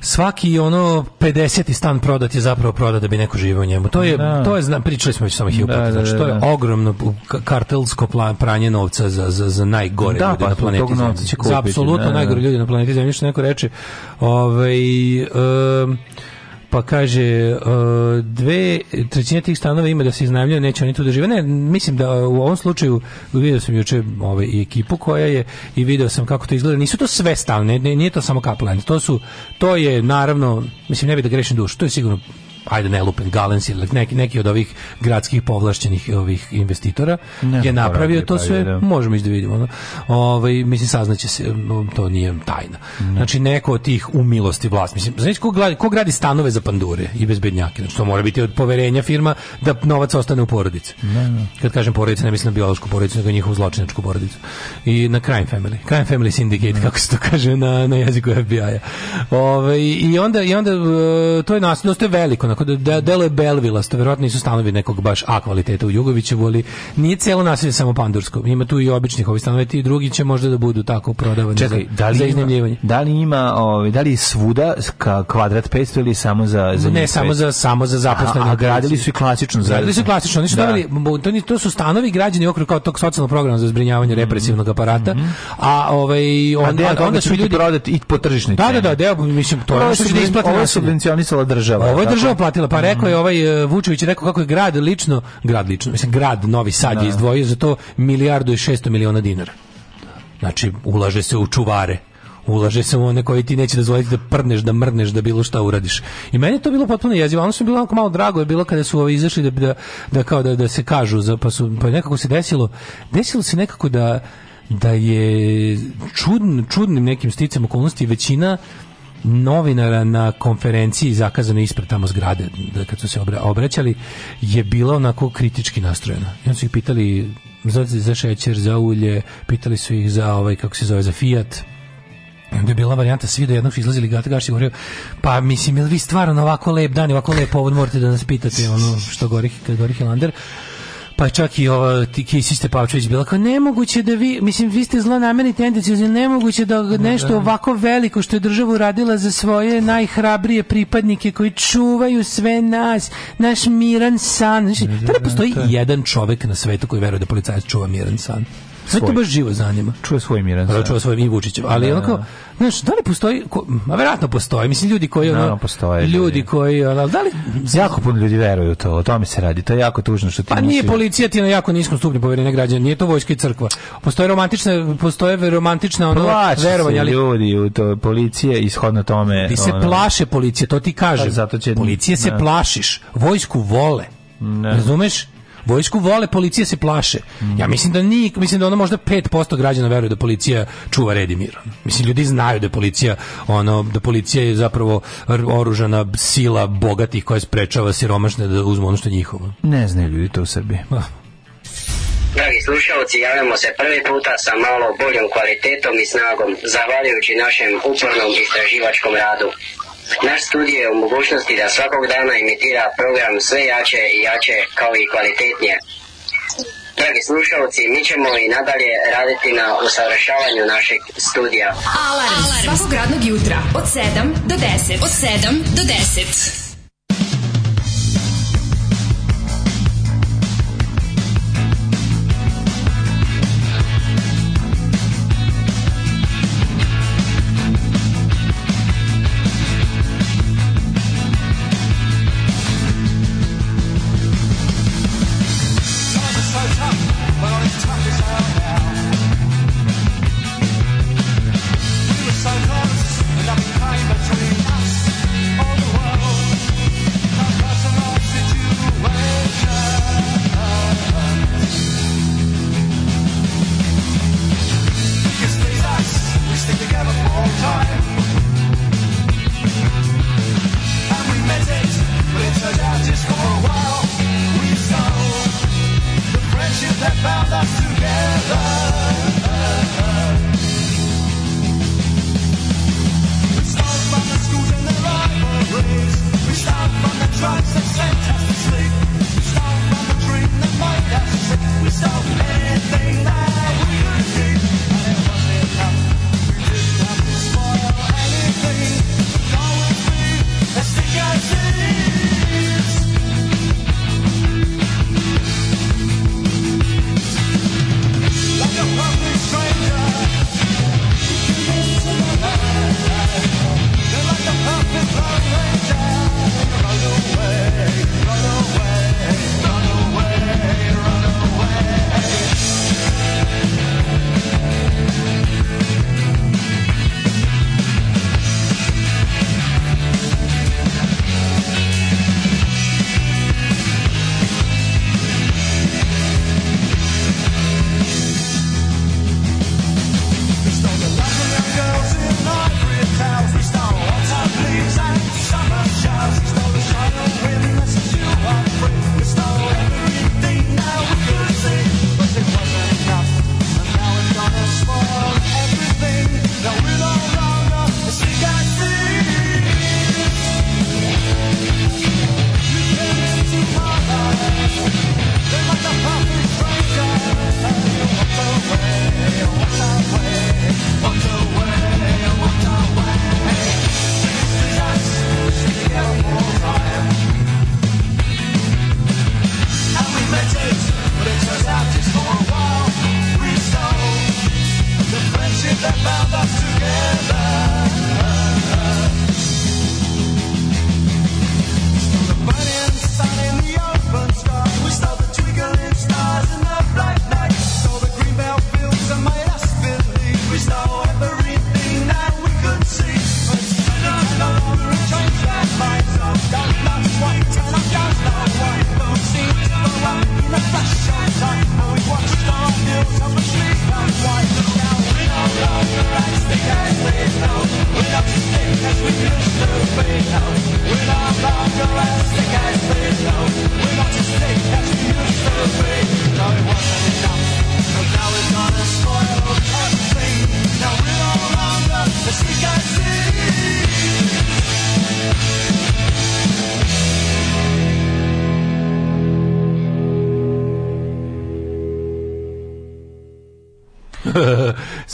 svaki ono 50 stan prodat je zapravo prodat da bi neko živio u njemu. To je da. to je znam pričali smo već samo hiljadu da, puta. Da, znači da, to je ogromno kartelsko plan, pranje novca za za za najgore da, ljude pa, na planeti. Za apsolutno najgore ljude na planeti zemlje što neko reče. Ovaj um, Pa kaže, e, dve trećine tih stanova ima da se iznajmljuju neće oni tu da žive. Ne, mislim da e, u ovom slučaju video sam juče ove ovaj, i ekipu koja je i video sam kako to izgleda. Nisu to sve stalne, nije to samo kaplan. To su, to je naravno, mislim ne bi da grešim dušu, to je sigurno ajde ne lupen Galens ili neki neki od ovih gradskih povlašćenih ovih investitora ne, je napravio da to sve da. možemo ići da vidimo no. ovaj mislim saznaće se to nije tajna ne. znači neko od tih u milosti vlast mislim znači ko gradi, ko gradi stanove za pandure i bezbednjake znači to mora biti od poverenja firma da novac ostane u porodici ne, ne. kad kažem porodica ne mislim na biološku porodicu nego njihovu zločinačku porodicu i na crime family crime family syndicate ne. kako se to kaže na, na jeziku FBI-a ovaj, i onda i onda e, to je nasilno to je veliko na Tako da, da deluje belvilasto, verovatno nisu stanovi nekog baš A kvaliteta u Jugovićevu, ali nije celo naselje samo pandursko. Ima tu i običnih ovih stanova, i drugi će možda da budu tako prodavani Čekaj, za, da li za iznajmljivanje. Da li ima, ovaj, da li svuda kvadrat 500 ili samo za, za Ne, samo za, samo za zaposlene. A, a gradili su i klasično. Za... Gradili su klasično. Oni su da. Davali, to, to su stanovi građeni okru kao tog socijalnog programa za zbrinjavanje mm -hmm. represivnog aparata. Mm -hmm. A ovaj on, a deo, onda, onda su ljudi prodati i po tržišnoj Da, da, da, deo, mislim to je što je da isplati. Ovo je subvencionisala država. Ovo je država platila. Pa rekao je mhm. ovaj e, Vučević rekao kako je grad lično, grad lično, mislim grad Novi Sad je da. izdvojio za to milijardu i 600 miliona dinara. Znači, ulaže se u čuvare ulaže se u one koji ti neće dozvoliti da prdneš, da mrneš, da bilo šta uradiš. I meni je to bilo potpuno jezivo. Ono su bilo onako malo drago je bilo kada su ovi izašli da, da, da kao da, da se kažu, za, pa, su, pa nekako se desilo, desilo se nekako da da je čudn, čudnim nekim sticam okolnosti većina novinara na konferenciji zakazano ispred tamo zgrade da kad su se obraćali je bila onako kritički nastrojena. I onda su ih pitali za, za šećer, za ulje, pitali su ih za ovaj kako se zove za Fiat. I onda je bila varijanta svi do jednog su izlazili gata gaši govorio, pa mislim, jel vi stvarno na ovako lep dan, ovako lep povod morate da nas pitate ono što gori, kad Gorih Lander pa čak i ova Kisi Stepavčević bila kao nemoguće da vi, mislim vi ste zlonamerni tendenciozni, nemoguće da, da nešto ovako veliko što je država uradila za svoje najhrabrije pripadnike koji čuvaju sve nas, naš miran san. Znači, da, da, tada postoji jedan čovek na svetu koji veruje da policajac čuva miran san. Sve to baš živo zanima. Čuje svoj Miran. Pa da, čuje svoj i Vučićev, ali da, da onako, da. znaš, da li postoji, ko, a verovatno postoji, mislim ljudi koji da, ono, postoje, ljudi koji, ono, da li jako puno ljudi veruju to, o tome se radi. To je jako tužno što ti Pa nije policija ti na jako niskom stupnju poverenja građana, nije to vojska i crkva. Postoje romantične, postoje romantična ono Plaši verovanje, ali ljudi u to policije ishodno tome. Ti se ono, plaše policije, to ti kažem. Pa zato će policije se plašiš, vojsku vole. Ne. Razumeš? Vojsku vole, policija se plaše. Ja mislim da ni mislim da ono možda 5% građana veruje da policija čuva red i mir. Mislim ljudi znaju da policija ono da policija je zapravo oružana sila bogatih koja sprečava siromašne da uzmu ono što je njihovo. Ne znaju ljudi to u Srbiji. Ah. Dragi slušalci, javljamo se prvi puta sa malo boljom kvalitetom i snagom, zahvaljujući našem upornom istraživačkom radu. Naš studij je u mogućnosti da svakog dana imitira program sve jače i jače kao i kvalitetnije. Dragi slušalci, mi ćemo i nadalje raditi na usavršavanju našeg studija. Alarm, Alarm. svakog radnog jutra od 7 do 10. Od 7 do 10.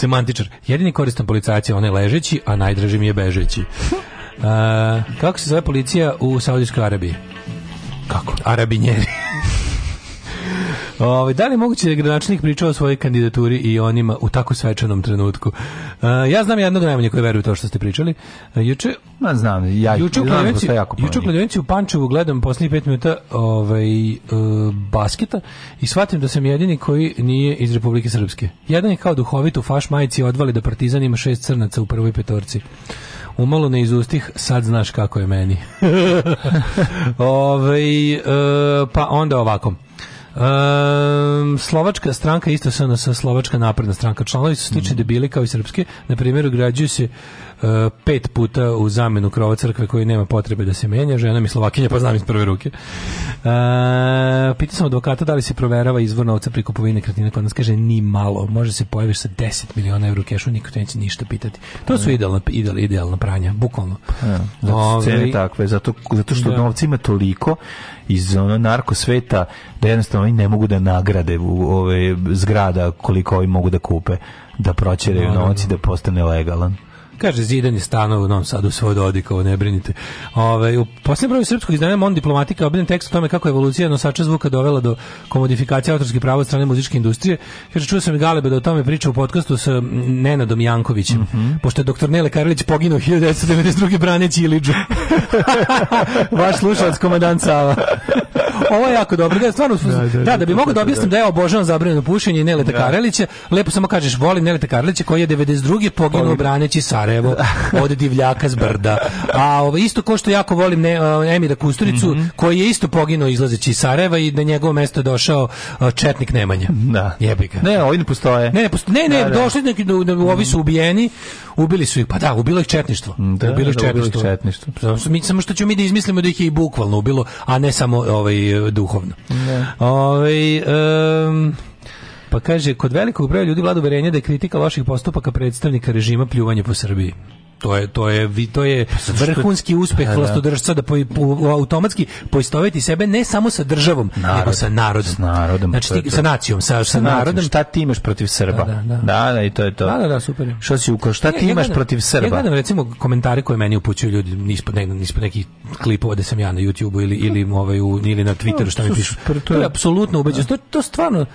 semantičar. Jedini koristan policajac je onaj ležeći, a najdraži mi je bežeći. Uh, [laughs] kako se zove policija u Saudijskoj Arabiji? Kako? Arabinjeri. [laughs] Ovaj da li moguće da gradonačelnik pričao o svojoj kandidaturi i onima u tako svečanom trenutku? ja znam jednog najmanje koji veruje to što ste pričali. juče, Ma znam, ja juče u da Kladionici, juče u u Pančevu gledam poslednjih 5 minuta ovaj uh, basketa i shvatim da sam jedini koji nije iz Republike Srpske. Jedan je kao duhovit u faš majici odvali da Partizan ima šest crnaca u prvoj petorci umalo ne izustih, sad znaš kako je meni. [laughs] ovaj e, pa onda ovako. Um, slovačka stranka isto se sa slovačka napredna stranka. Članovi su slični mm. debili kao i srpske. Na primjer, ugrađuju se E, pet puta u zamenu krova crkve koji nema potrebe da se menja, žena mi Slovakinja, pa znam iz prve ruke. Uh, e, pitao sam advokata da li se proverava izvor novca pri kupovini nekretnine kod nas kaže ni malo, može se pojaviš sa 10 miliona euro kešu, niko te neće ništa pitati. To su idealna, ideal, idealna pranja, bukvalno. Ja, pa, da, zato Ove, cene takve, zato, zato što da. novca ima toliko iz ono narko sveta da jednostavno oni ne mogu da nagrade u ove zgrada koliko ovi mogu da kupe da proćeraju no, noć i da postane legalan. Kaže, zidanje stanova u Novom Sadu svoj Dodikovo, ne brinite. Ove, u posljednjem broju srpskog izdanja Mon diplomatika obiljen tekst o tome kako je evolucija nosača zvuka dovela do komodifikacije autorskih prava od strane muzičke industrije. Kaže, čuo sam i Galebe da o tome priča u podcastu sa Nenadom Jankovićem, mm -hmm. pošto je doktor Nele Karlić poginuo 1992. braneći Iliđu. [laughs] Vaš slušalac, komandant Sava. Ovo je jako dobro. Da, stvarno, da, da, da, da bi da, mogao da, da, da objasnim da je obožavam zabranjeno pušenje i Neleta Karelića, lepo samo kažeš, volim Nele Karelića koji je 92. poginuo braneći Sava. Sarajevo od divljaka s brda. A ovo, isto ko što jako volim ne, Emira Kusturicu, mm -hmm. koji je isto poginuo izlazeći iz Sarajeva i na njegovo mesto je došao Četnik Nemanja. Da. Jebi ga. Ne, ovi ne postoje. Ne, ne, posto... ne, ne da, da. došli neki, da, da, ovi su mhm. ubijeni, ubili su ih, pa da, ubilo ih četništvo. Da, da ubilo ih četništvo. Da, četništvo. Mi, samo što ćemo mi da izmislimo da ih je i bukvalno ubilo, a ne samo ovaj, duhovno. Ne. Ovaj, um, Pa kaže, kod velikog broja ljudi vlada uverenje da je kritika loših postupaka predstavnika režima pljuvanje po Srbiji to je to je vi to je pa vrhunski uspeh pa da. vlastodržca da po, po, automatski poistoveti sebe ne samo sa državom Narod, nego sa narodom s narodom znači ti, sa nacijom sa, sa, sa narodom šta ti imaš protiv Srba da da, da. da, da i to je to da da, da super što si uko šta ti ja imaš gledam, protiv Srba ja gledam recimo komentare koje meni upućuju ljudi ispod ne, ispod nekih klipova da sam ja na YouTubeu ili ili ovaj u, ili na Twitteru šta mi pišu to je apsolutno ubeđujuće to, to stvarno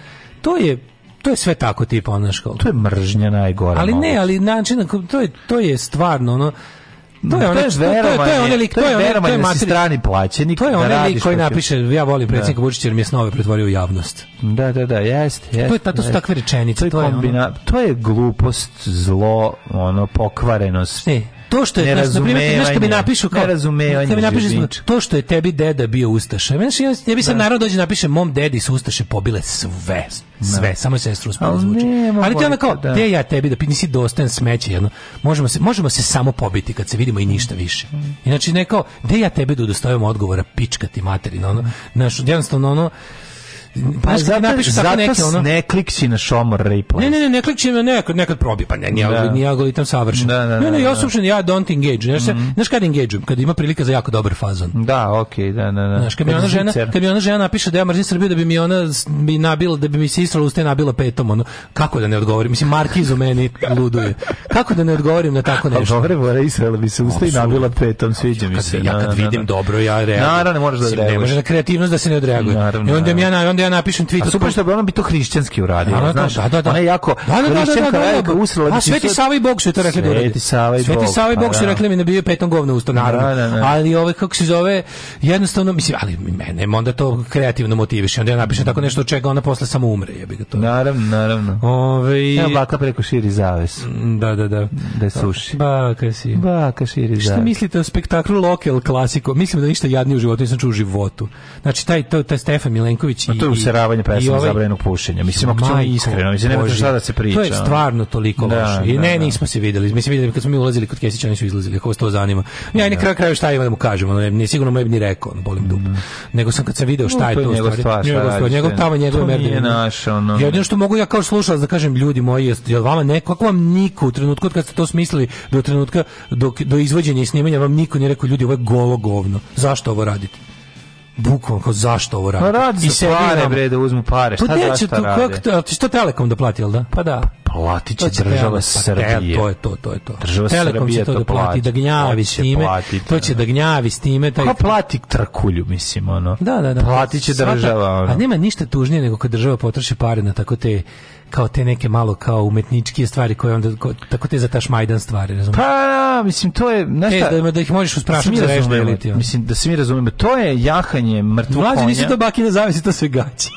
to je to je sve tako tipa ono školu. To je mržnja najgore. Ali ne, ali način to je to je stvarno ono to je onaj to je to je onaj lik, to je onaj to je strani plaćenik. To je onaj lik koji napiše ja volim predsjednika Vučića jer mi je snove pretvorio u javnost. Da, da, da, jeste, jeste. To je tato su takve rečenice, to je kombina, to je glupost, zlo, ono pokvarenost. Ne, to što je na primjer nešto mi napišu kao razumevanje mi napišu to što je tebi deda bio ustaša meni se ja bi sad da. narod dođe napiše mom dedi su ustaše pobile sve da. sve samo sestru uspela da zvuči ali to je onako te ja tebi da nisi dostojan smeće jedno možemo se možemo se samo pobiti kad se vidimo i ništa više inače neko de ja tebi da udostojimo odgovora pičkati materina ono naš jednostavno ono Pa zato, napišu zato neke, ono... ne klikci na šomor reply Ne, ne, ne, ne klikci na nekad, nekad probi pa ne, nije, da. nije algoritam savršen. Da, da, da, ne, ne, ja sušen, da. ja don't engage. Znaš, mm -hmm. znaš kad engageujem? Kad ima prilika za jako dobar fazon. Da, okej, okay, da, da, da. Znaš, kad mi, ona žena, kad mi ona žena napiše da ja mrzim Srbiju, da bi mi ona bi nabila, da bi mi se istrala uste nabila petom, ono, kako da ne odgovorim? Mislim, Markiz meni luduje. Kako da ne odgovorim na tako pa nešto? Dobre, Bore, Israel bi se uste i nabila petom, znači, sviđa mi se. Ja kad da, da, vidim dobro, ja reagujem. Naravno, možeš da reaguješ. Ne može na kreativnost da se ne odreaguje. Naravno. I onda mi ja, da ja napišem tweet. A super što bi ona bi to hrišćanski uradila, da, znaš. Da, da, da. Ona je jako da, da, da, da, da, da, da. usrela. A Sveti Sava i Bog su to rekli pa da Sveti Sava i Bog. Sveti Sava i Bog su rekli mi da bio petom govno usta da, naravno. Da. Ali ove kako se zove jednostavno mislim ali mene onda to kreativno motiviše. Onda ja napišem tako nešto od čega ona posle samo umre, bi ga to. Naravno, naravno. Ove... Ja baka preko širi zaves. Da, da, da. Da suši. Baka si. Baka širi zaves. Šta mislite o spektaklu Local Klasiko? Mislim da ništa jadnije u životu nisam čuo u životu. Znači taj to taj Stefan Milenković pa i useravanje pesama ovaj, zabranjenog pušenja. Mislim, ako ćemo iskreno, mislim, nema šta da se priča. To je stvarno toliko da, loše. I da, ne, da, nismo se videli. Mislim, videli kad smo mi ulazili kod Kesića, oni su izlazili, ako vas to zanima. Ja i na da. kraju kraju šta imam da mu kažem, ono, ne sigurno mu ni rekao, ono, bolim dup. Mm. Nego sam kad sam video šta je to, njegov stvar, njegov tamo, njegov merdin. Jedino što mogu ja kao slušalac da kažem, ljudi moji, jel vama neko, kako vam niko u trenutku kad ste to smislili do trenutka do, do izvođenja i snimanja vam niko nije rekao ljudi ovo je golo govno. Zašto ovo radite? bukvalno kao zašto ovo radi? Pa radi I se pare bre da uzmu pare. Pa šta da šta tu, rade? Kako, a ti što Telekom da plati, al da? Pa da. Plati će država pa Srbije. To je to, to je to. Država Telekom Srbije će to, to da plati, da gnjavi s time. To da, će da. da gnjavi s time. Taj... Pa plati trkulju, mislim, ono. Da, da, da. Plati će država. Ono. A nema ništa tužnije nego kad država potroši pare na tako te kao te neke malo kao umetničke stvari koje onda ko, tako te za taš majdan stvari, razumiješ? Pa, da, mislim to je, znaš e, da, da ih možeš usprašiti da razumemo, mislim da se mi razumemo, to je jahanje mrtvog konja. Mlađi nisu to bakine zavisi, to sve gaći.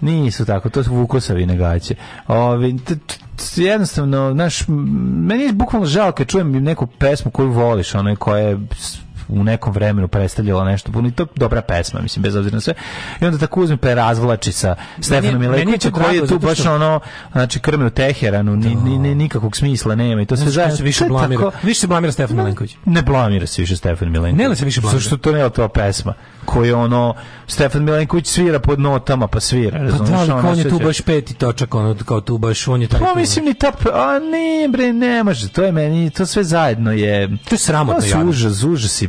Nisu tako, to su vukosavine gaće. Ovi, jednostavno, znaš, meni je bukvalno žao kad čujem neku pesmu koju voliš, onaj koja je u nekom vremenu predstavljala nešto puno i to dobra pesma, mislim, bez obzira na sve. I onda tako uzme prerazvlači sa Stefanom Milenkovićem koji je tu baš što... ono, znači krme u Teheranu, ni, ni, ni, da. nikakvog smisla nema i to se zajedno. Znači, više blamira, tako, više se blamira Stefan Milenković. Ne blamira se više Stefan Milenković. Ne se više blamira. Zašto to nije je to pesma koju ono, Stefan Milenković svira pod notama, pa svira. Pa razumno, da, ali on je tu baš peti točak, ono, kao tu baš, on je taj... Pa mislim ni ta, a ne, bre, ne može, to je meni, to sve zajedno je... To je sramotno. To pa, su užas, užas i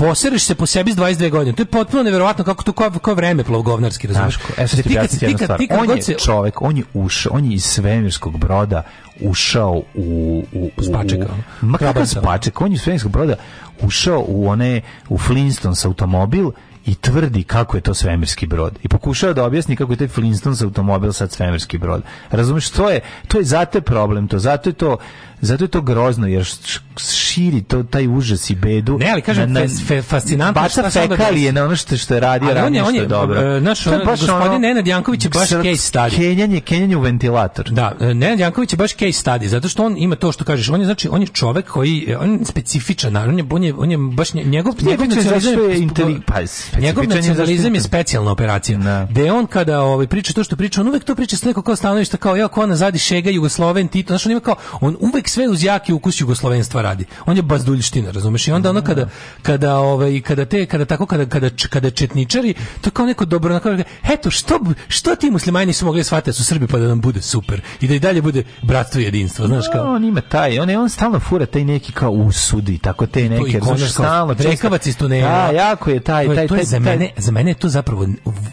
posereš se po sebi s 22 godine. To je potpuno neverovatno kako to kao koje vreme plovgovnarski, razumiješ? Evo znači, ti ti kad, ti kad on je se... čovek, on je ušao, on je iz svemirskog broda ušao u... u, u spačeka. U, ma kako spaček, on je iz svemirskog broda ušao u one, u Flintstones automobil i tvrdi kako je to svemirski brod i pokušava da objasni kako je taj Flintstones automobil sad svemirski brod. Razumeš, to je to je zato je problem, to zato je to Zato je to grozno, jer širi to, taj užas i bedu. Ne, ali kažem, na, fe, fascinantno baca fekalije na ono što, što je radio, ali on je, on je, dobro. E, znaš, on, gospodin ono, Nenad Janković je baš case study. Kenjanje, kenjanje u ventilator. Da, e, Nenad Janković je baš case study, zato što on ima to što kažeš, on je, znači, on je čovek koji, e, on je specifičan, on je, on je, on je baš njegov, njegov nacionalizam je, pa, pa, njegov nacionalizam je specijalna operacija. Da. Gde on kada ovaj, priča to što priča, on uvek to priča s nekog kao stanovišta, kao, ja, ko ona zadi Šega, Jugosloven, Tito, znaš, on ima kao, on uvek sve uz jaki ukus jugoslovenstva radi. On je bazduljština, razumeš? I onda ono kada kada ovaj kada te kada tako kada kada kada četničari, to kao neko dobro na kaže, eto što što ti muslimani nisu mogli shvatiti da su Srbi pa da nam bude super i da i dalje bude bratstvo i jedinstvo, znaš kao. No, on ima taj, on je on stalno fura taj neki kao usudi, tako te neke, to, znaš, stalno drekavac iz tunela. Da, jako je taj taj taj, to taj, za mene za mene je to zapravo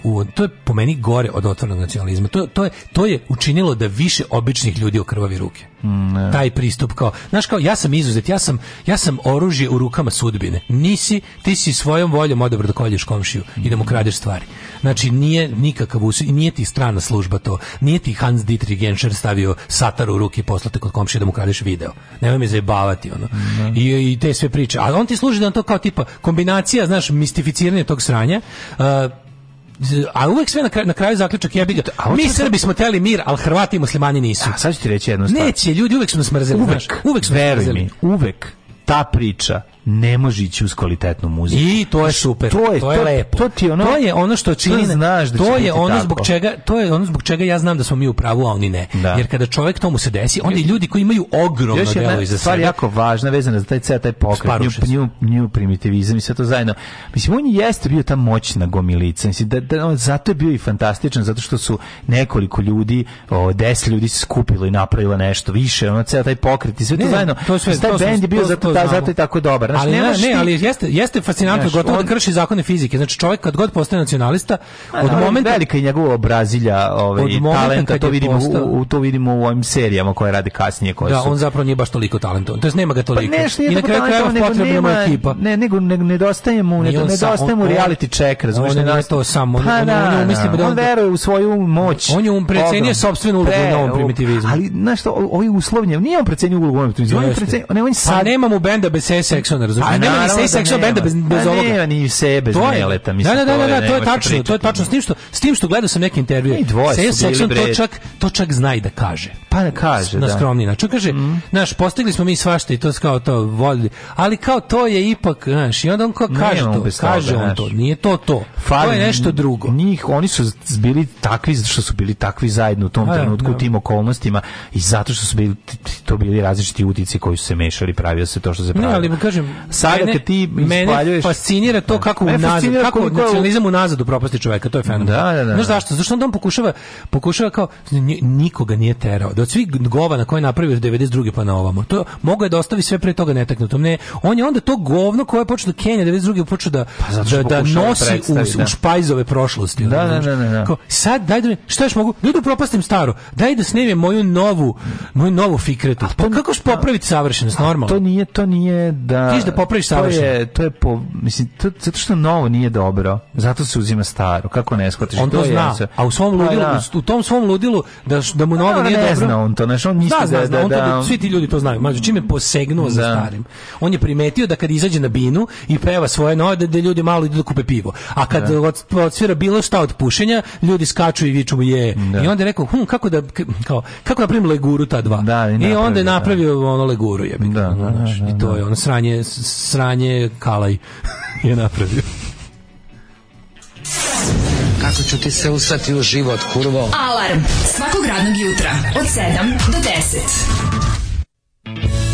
u, to je po meni gore od otvorenog nacionalizma. To to je to je učinilo da više običnih ljudi okrvavi ruke. Mm, ne. taj pristup kao znaš kao ja sam izuzet ja sam ja sam oružje u rukama sudbine nisi ti si svojom voljom odabrao da kolješ komšiju i da mu kradeš stvari znači nije nikakav us nije ti strana služba to nije ti Hans Dietrich Genscher stavio satar u ruke i poslate kod komšije da mu kradeš video nemoj me zajebavati ono ne. I, i te sve priče a on ti služi da on to kao tipa kombinacija znaš mistificiranje tog sranja uh, a uvek sve na kraju, na kraju zaključak jebi ga. Mi Srbi smo hteli mir, al Hrvati i Muslimani nisu. A sad ću ti reći jedno stvar. Neće, ljudi uvek su nas mrzeli, uvek, znaš, uvek su nas mrzeli. uvek ta priča ne može ići uz kvalitetnu muziku. I to je super. To je, to je to, lepo. To, ti ono, to je ono što čini, to znaš da to je ono tako. zbog čega, to je ono zbog čega ja znam da smo mi u pravu, a oni ne. Da. Jer kada čovjek tomu se desi, oni ljudi koji imaju ogromno Još delo iza sebe. jako važna vezana za taj ceo taj pokret, nju, nju, nju, primitivizam i sve to zajedno. Mislim on jeste bio ta moćna gomilica. Mislim da, da zato je bio i fantastičan zato što su nekoliko ljudi, o, deset ljudi se skupilo i napravilo nešto više, ono ceo taj pokret i sve ne, to zajedno. To sve, znači, taj bend je bio zato, zato i tako dobar. Znaš, ali, nemaš ne, ne, ali jeste, jeste fascinantno, gotovo da on... da krši zakone fizike. Znači, čovjek kad god postane nacionalista, a, od da, momenta... Velika je njegova Brazilja ovaj, od talenta, to vidimo, postao... u, to vidimo u ovim serijama koje rade kasnije. Koje da, su... on zapravo nije baš toliko talentovan. To jest, nema ga pa toliko. Pa neš, I na kraju krajeva potrebna mu ekipa. Ne, nego, nego nedostaje mu, ne, nedostaje mu reality check, razumiješ? On je to samo. Pa da, da. On veruje u svoju moć. On je um precenio sopstvenu ulogu u novom primitivizmu. Ali, znaš što, ovi uslovnje, nije on precenio ulogu u novom primitivizmu. On je ne, on je pa sad... Pa nemam u benda bez sex sexualna, razumiješ? A pa nema ni sexual da benda bez, bez ovoga. Nema ni sebe bez Neleta, mislim. Da, da, da, da, to je tačno, to je tačno. S tim što, s tim što gledao sam neke intervjue. Sej sexual to čak, to čak zna i da kaže. Pa da kaže, da. Na skromni način. Kaže, mhm. naš, postigli smo mi svašta i to kao to volili. Ali kao to je ipak, znaš, i onda on kao kaže to, kaže on to. Nije to to. To je nešto drugo. Njih, oni su bili takvi, što su bili takvi zajedno u tom pa da, trenutku, u da. tim okolnostima i zato što su bili, to bili različiti utici koji su se mešali, pravio se to što se pravilo. Ne, ali kažem, sada mene, kad ti ispaljuješ fascinira to da. kako unazad, kako nacionalizam unazad upropasti čoveka, to je fenomen. Da, da, da. Znaš zašto? Zašto onda on pokušava pokušava kao nikoga nije terao. Da od svih na koje napravio od 92. pa na ovamo. To mogao je da ostavi sve pre toga netaknuto. Ne, on je onda to govno koje je počeo Kenija 92. počeo da pa da, da, da nosi u, u da. špajzove prošlosti. Da, da, da, da. Kao, sad daj da šta još mogu? Da propastim staro. Daj da snimim moju novu, moju novu fikretu. Pa kako ćeš popraviti savršenost normalno? To nije, to nije da vidiš da pa, popraviš savršeno. To je, to je po, mislim, to, zato što novo nije dobro, zato se uzima staro, kako ne shvatiš. On to, to zna, je, a u svom pa ludilu, da. u tom svom ludilu, da, da mu pa novo da, nije dobro. Zna on to, znaš, on misli da, zna, da, zna, on da, da, svi ti ljudi to znaju, mađu, čim je posegnuo za da. starim. On je primetio da kad izađe na binu i peva svoje nove, da, da ljudi malo idu da kupe pivo. A kad da. Od, odsvira bilo šta od pušenja, ljudi skaču i viču mu je. Da. I onda je rekao, hm, kako da, kao, kako da napravim leguru ta dva. Da, I, I onda je napravio ono leguru, je. Da, da, da, I to je ono sranje, sranje Kalaj je napravio. Kako ću ti se usati u život, kurvo? Alarm svakog radnog jutra od 7 do 10.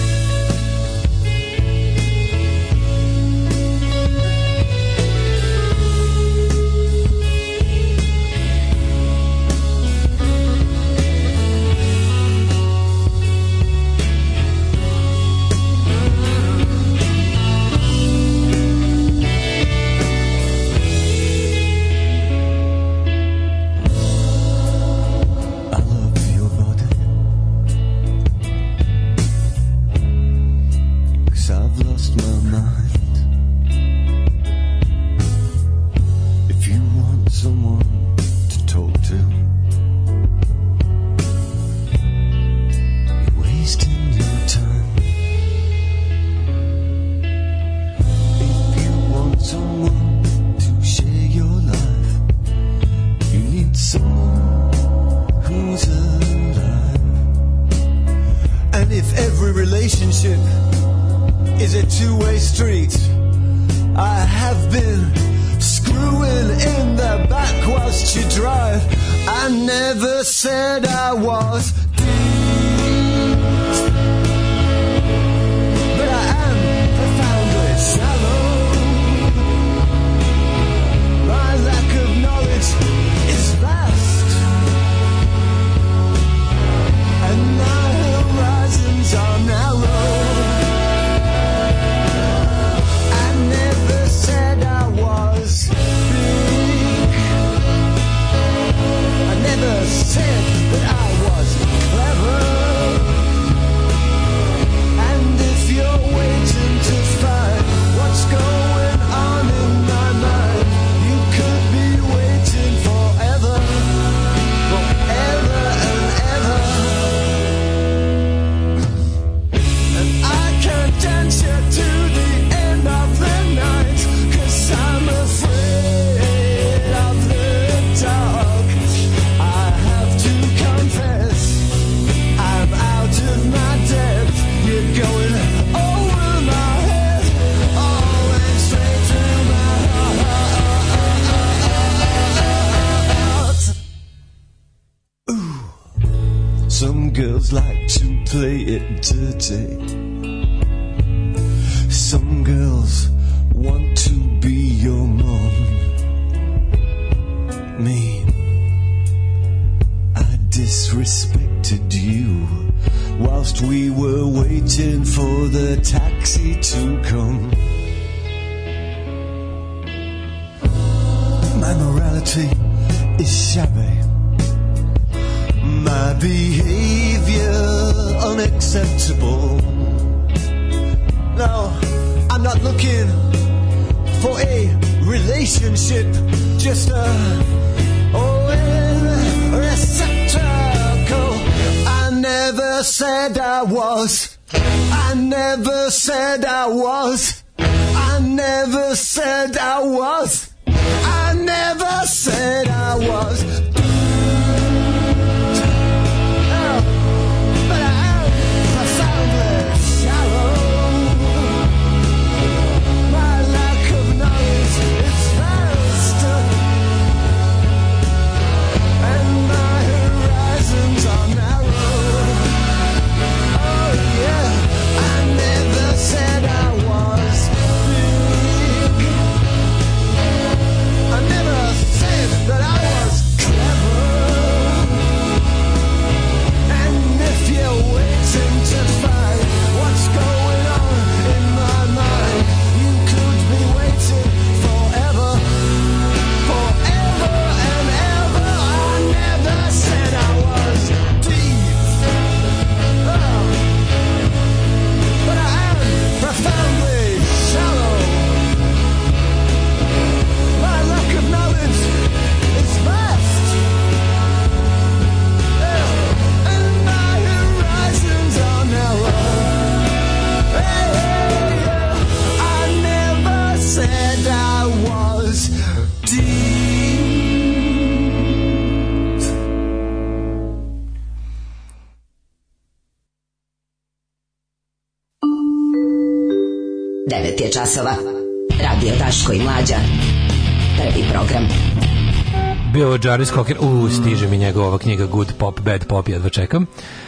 Jarvis Cocker, u, stiže mi njegova knjiga Good Pop, Bad Pop, jedva čekam.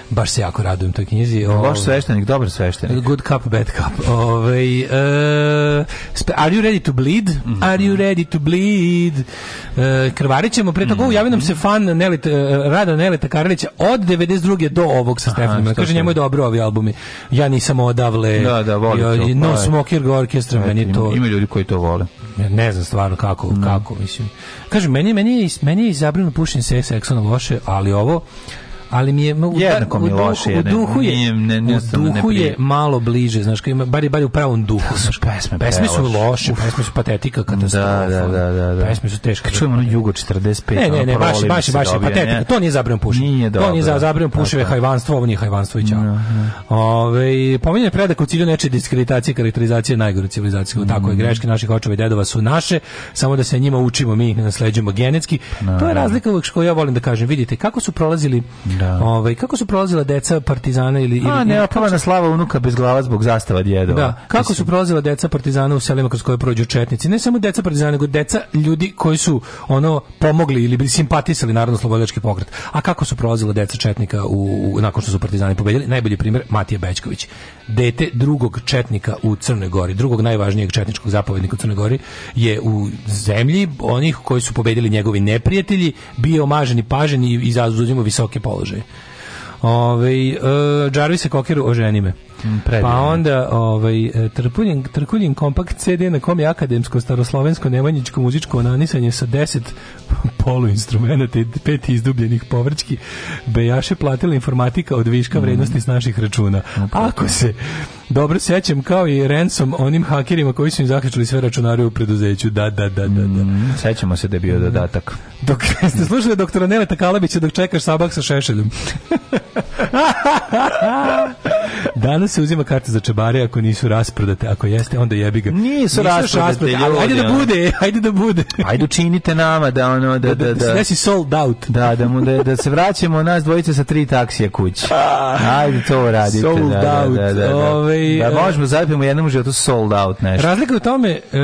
Baš se jako radujem toj knjizi. Ove, Baš ovaj, sveštenik, dobar sveštenik. Good cup, bad cup. Ove, ovaj, uh, are you ready to bleed? Mhm. Are you ready to bleed? E, Krvarić ćemo pre toga, mm -hmm. javio nam se fan Nelita, e, Rada Nelita Karlića od 92. do ovog sa Stefanima. Kaže, njemu je dobro ovi albumi. Ja nisam odavle. Da, da, volim to. No pa Smoker Orchestra, meni to... Ima ljudi koji to vole. Ja ne znam stvarno kako, mm. kako, mislim. Kaže, meni, meni, meni je izabrano pušenje seksa, seksualno loše, ali ovo ali mi je u, jednako mi loše u duhu je ne, ne, u duhu je malo bliže znaš ima bar bar u pravom duhu da, Kako su pesme pesme su loše pesme su patetika da, da, katastrofa da, da, da, da, pesme su teške čujemo na jugo 45 ne ne ne baš baš baš je patetika to nije zabranjeno puši nije dobro to nije zabranjeno puševe hajvanstvo ovo nije hajvanstvo i ćao ovaj pominje predak u cilju nečije diskreditacije karakterizacije najgore civilizacijskog tako je mhm. greške naših očeva i dedova su naše samo da se njima učimo mi nasleđujemo genetski pa to je razlika uvek što ja volim da kažem vidite kako su prolazili mhm. Da. Ovaj kako su prolazila deca partizana ili pa, ili A ne, na slava unuka bez glava zbog zastava djedova. Da. Kako Mislim. su prolazila deca partizana u selima kroz koje prođu četnici? Ne samo deca partizana, nego deca ljudi koji su ono pomogli ili bi simpatisali narodno slobodački pokret. A kako su prolazila deca četnika u, u nakon što su partizani pobedili? Najbolji primjer Matija Bećković. Dete drugog četnika u Crnoj Gori, drugog najvažnijeg četničkog zapovjednika u Crnoj Gori je u zemlji onih koji su pobedili njegovi neprijatelji bio maženi, paženi i izazuzimo visoke položaje položaj. Ove, uh, e, Jarvisa Kokiru oženi me. Mm, predivno. Pa onda ovaj, e, trkuljen, trkuljen kompakt CD na kom je akademsko staroslovensko nemanjičko muzičko nanisanje sa 10 [laughs] instrumenta i pet izdubljenih povrćki, Bejaše platila informatika od viška mhm. vrednosti s naših računa. Ako se dobro sećam, kao i Ransom, onim hakerima koji su im zaključili sve računare u preduzeću. Da, da, da, da. da. Mhm, sećamo se da je bio dodatak. Dok [laughs] ste slušali doktora Neleta Kalabića dok čekaš sabak sa šešeljom. [laughs] Danas se uzima karta za čebare ako nisu rasprodate. Ako jeste, onda jebi ga. Nisu, nisu rasprodate. rasprodate. Ajde da bude, ajde da bude. Ajde učinite nama da ono da da da. da, da. da. si sold out. Da, da da, da se vraćamo nas dvojice sa tri taksija kući. Ajde to radite. Sold da, out. Da, da, ovaj, da, da. Ove, da možemo zapijemo jednom životu sold out nešto. Razlika u tome, e,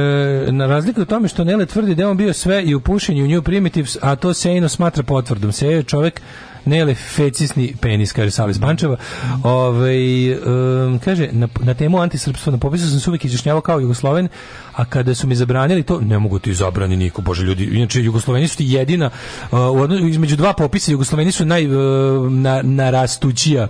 na razlika u tome što Nele tvrdi da on bio sve i u pušenju u New Primitives, a to Sejno smatra potvrdom. Sejo je čovek Nele fecisni penis, kaže Savez Pančeva. Ove, ovaj, um, kaže, na, na temu antisrpstva na popisu sam se uvijek izjašnjavao kao Jugosloven, a kada su mi zabranili to, ne mogu ti da zabrani niko, bože ljudi, inače Jugosloveni su ti jedina, uh, između dva popisa Jugosloveni su naj, uh, na, narastućija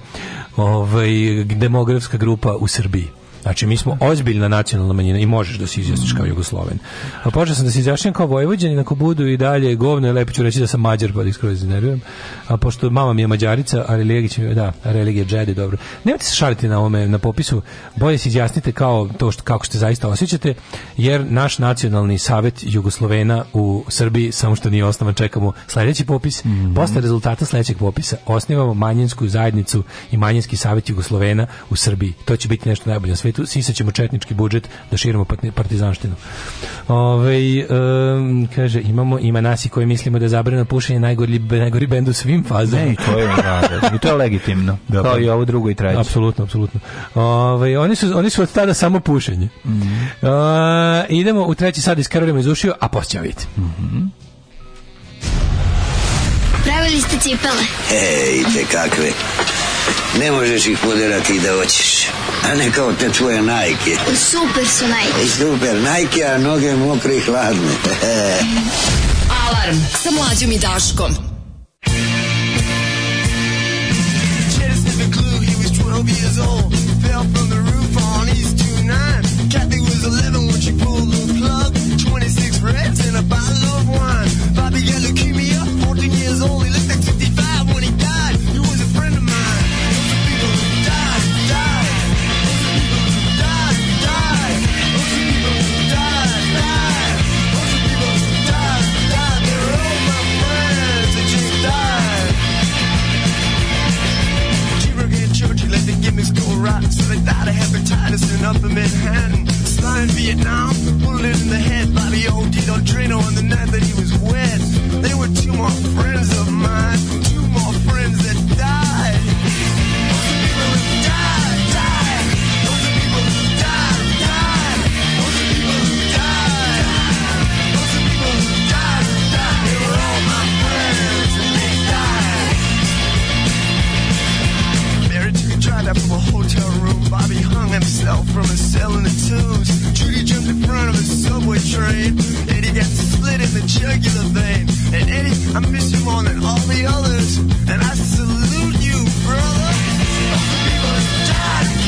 ovaj, demografska grupa u Srbiji. Znači, mi smo ozbiljna nacionalna manjina i možeš da se izjasniš kao Jugosloven. A počeo sam da se izjašnjam kao Vojvođanin, ako budu i dalje govno i lepo ću reći da sam Mađar, pa da iskroz iznerviram. A pošto mama mi je Mađarica, a religija da, je, da, religija džedi, dobro. Nemojte se šaliti na ovome, na popisu, bolje se izjasnite kao to što, kako ste zaista osjećate, jer naš nacionalni savet Jugoslovena u Srbiji, samo što nije osnovan, čekamo sledeći popis. Mm -hmm. Posle rezultata sledećeg popisa osnivamo manjinsku zajednicu i manjinski savet Jugoslovena u Srbiji. To će biti nešto najbolje na Splitu, sisaćemo četnički budžet da širimo partizanštinu. Ove, um, kaže, imamo, ima nasi koji mislimo da je zabrano pušenje najgori, najgori bend u svim fazama. Ne, to je, i to je legitimno. [laughs] Dobar. Kao i ovo drugo i treće. Apsolutno, apsolutno. Ove, oni, su, oni su od tada samo pušenje. Mm -hmm. o, idemo u treći sad iskarolimo iz ušiju, a poslije vidite. Mm -hmm. Pravili ste cipele. Ej, te kakve. Ne možeš ih poderati da hoćeš. A ne kao te tvoje najke. Super su najke. Super, najke, a noge mokre i hladne. [laughs] Alarm sa mlađom i Daškom. Years old, fell from the roof on East 29. Kathy was 11 when she pulled the plug. 26 reds and a bottle of wine. Bobby got ending up in Manhattan. Started in Vietnam, bullet in the head by the old Dino Drano on the night that he was wet. They were two more friends of mine. himself from a cell in the tombs. Judy jumped in front of a subway train. Eddie got split in the jugular vein. And Eddie, I miss you more than all the others. And I salute you, brother. All the people that died.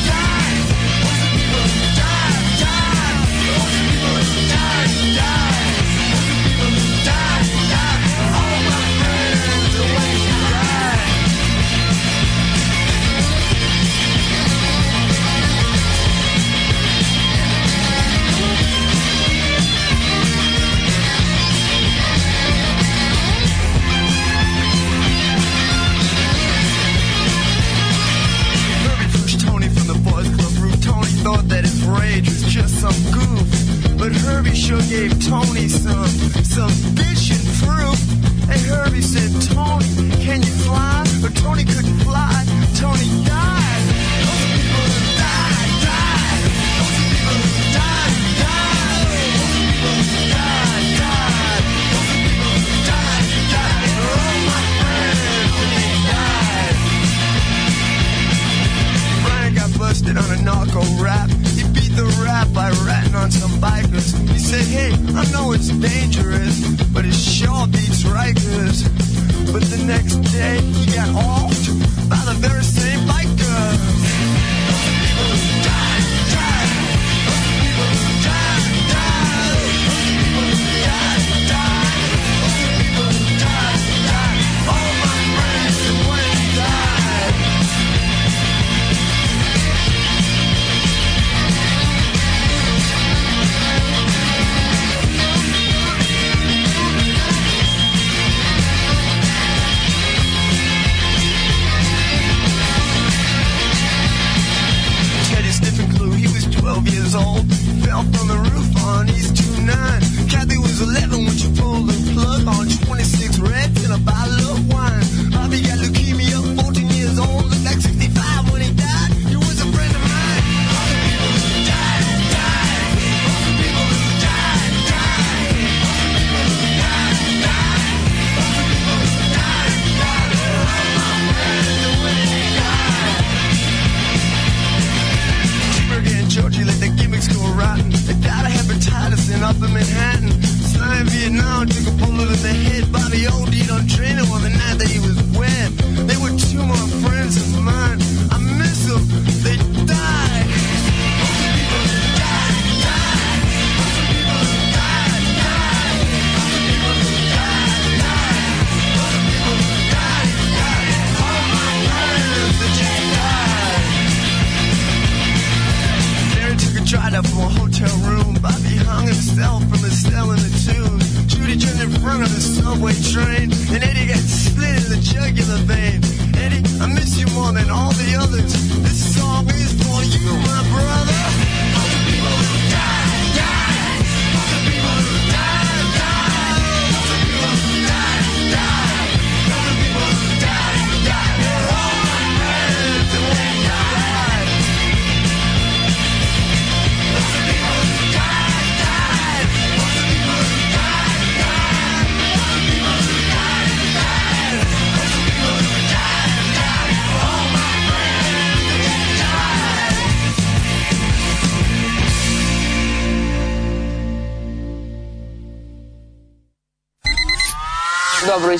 Rage was just some goof. But Herbie sure gave Tony some, some bitchin' proof. And Herbie said, Tony, can you fly? But Tony couldn't fly. Tony died. Those people who died, died. Those people who died, died. Those people who died, died. all oh, my friends they died. got busted on a narco rap shot by ratting on some bikers. He said, hey, I know it's dangerous, but it sure beats Rikers. But the next day, he got offed by the very same bikers. People die.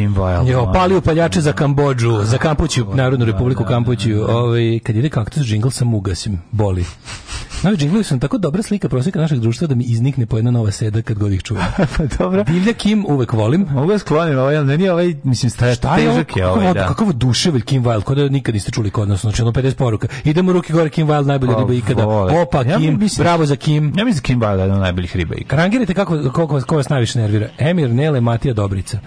Kim Wilde. Jo, pali upaljače za Kambodžu, za Kampuću, Narodnu da, republiku da, Kampuću. Da, ovaj, kad ide kaktus jingle sam ugasim, boli. [laughs] Novi džinglovi su tako dobra slika prosjeka našeg društva da mi iznikne po jedna nova seda kad god ih čujem. [laughs] pa dobro. Divlja Kim uvek volim. Mogu vas volim, ovaj, ali meni ovaj, mislim, staje Šta je težak je ovaj, da. Kako duševelj Kim Wilde, kod nikad niste čuli kod nas, znači ono 50 poruka. Idemo ruke gore, Kim Wilde najbolja pa, riba ikada. Opa, Kim, mislim, bravo za Kim. Ja mislim Kim Wilde je jedan najboljih riba ikada. Rangirajte kako, kako, vas, ko vas najviše nervira. Emir, Nele, Matija, Dobrica.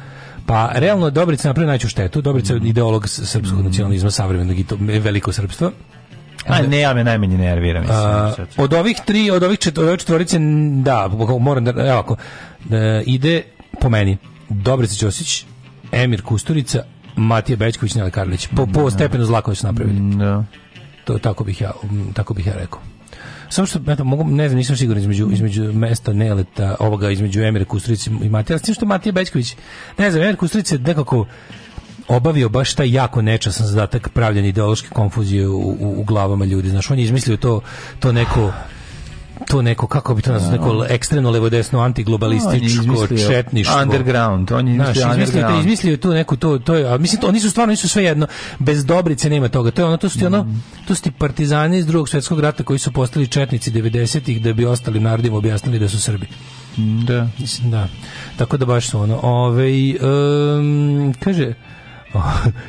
Pa realno Dobrica napravi najveću štetu, Dobrica je mm. ideolog srpskog mm. nacionalizma, savremenog i to e, veliko srpstva. A ne, ja me najmanje nervira, mislim. A, od ovih tri, od ovih, čet, od ovih četvorice, da, moram da, ovako, da, ide po meni Dobrica Ćosić, Emir Kusturica, Matija Bečković, Nele Karlić. Po, po da. stepenu zla da su napravili. Da. To, tako, bih ja, tako bih ja rekao. Samo što, eto, mogu, ne znam, nisam siguran između, između mesta Neleta, ovoga, između Emira Kusturice i Matija, s tim što Matija Bećković, ne znam, Emir Kusturica je nekako obavio baš taj jako nečasan zadatak pravljanja ideološke konfuzije u, u, u, glavama ljudi. Znaš, on je izmislio to, to neko to neko kako bi to nas da, neko da. ekstremno levodesno antiglobalističko četništvo underground on je Znaš, izmislio, te, izmislio tu neku to to je a mislim to oni su stvarno nisu svejedno bez Dobrice nema toga to je ono to su ti ono mhm. to su ti partizani iz drugog svetskog rata koji su postali četnici 90-ih da bi ostali narodima objasnili da su Srbi da mislim da tako da baš su ono ovaj um, kaže [laughs]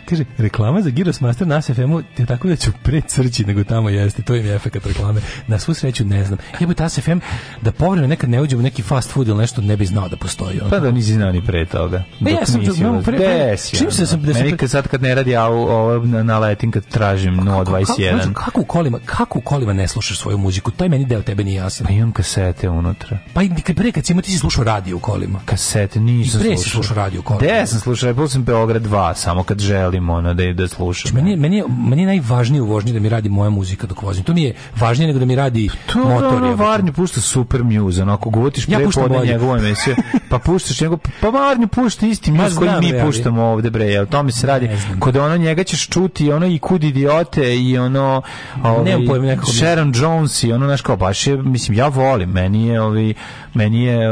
kaže, reklama za Giros Master na SFM-u je tako da ću pre crći nego tamo jeste, to im je efekt reklame. Na svu sreću ne znam. Jebote SFM, da povremeno nekad ne uđem u neki fast food ili nešto, ne bi znao da postoji. Ono. Pa da nisi znao ni pre toga. Ne, pa ja sam, no, pre, pre, čim se da sam... Da sam Meni kad sad kad ne radi, a ovo na, na letim kad tražim 021. Kako, kako, u kolima, kako u kolima ne slušaš svoju muziku? To je meni deo tebe nije jasno. Pa imam kasete unutra. Pa i kad pre kad si imao, ti si slušao radio u kolima. Kasete, nisam slušao. I pre si slušao radio u kolima. Gde sam slušao, ja sam Beograd 2 sam samo kad želim ono da da slušam. Znači, meni meni meni najvažnije u vožnji da mi radi moja muzika dok vozim. To mi je važnije nego da mi radi pa to, motor. To varnju pušta super muse, onako gotiš ja prepodne njegove emisije, pa puštaš njegov pa varnju pušta isti ja muz koji mi bre, da puštamo ali. ovde bre, jel to mi se radi. Kod ono njega ćeš čuti ono i kud idiote i ono ovaj ne Sharon Jones i ono naš kao baš je mislim ja volim, meni je ovi meni je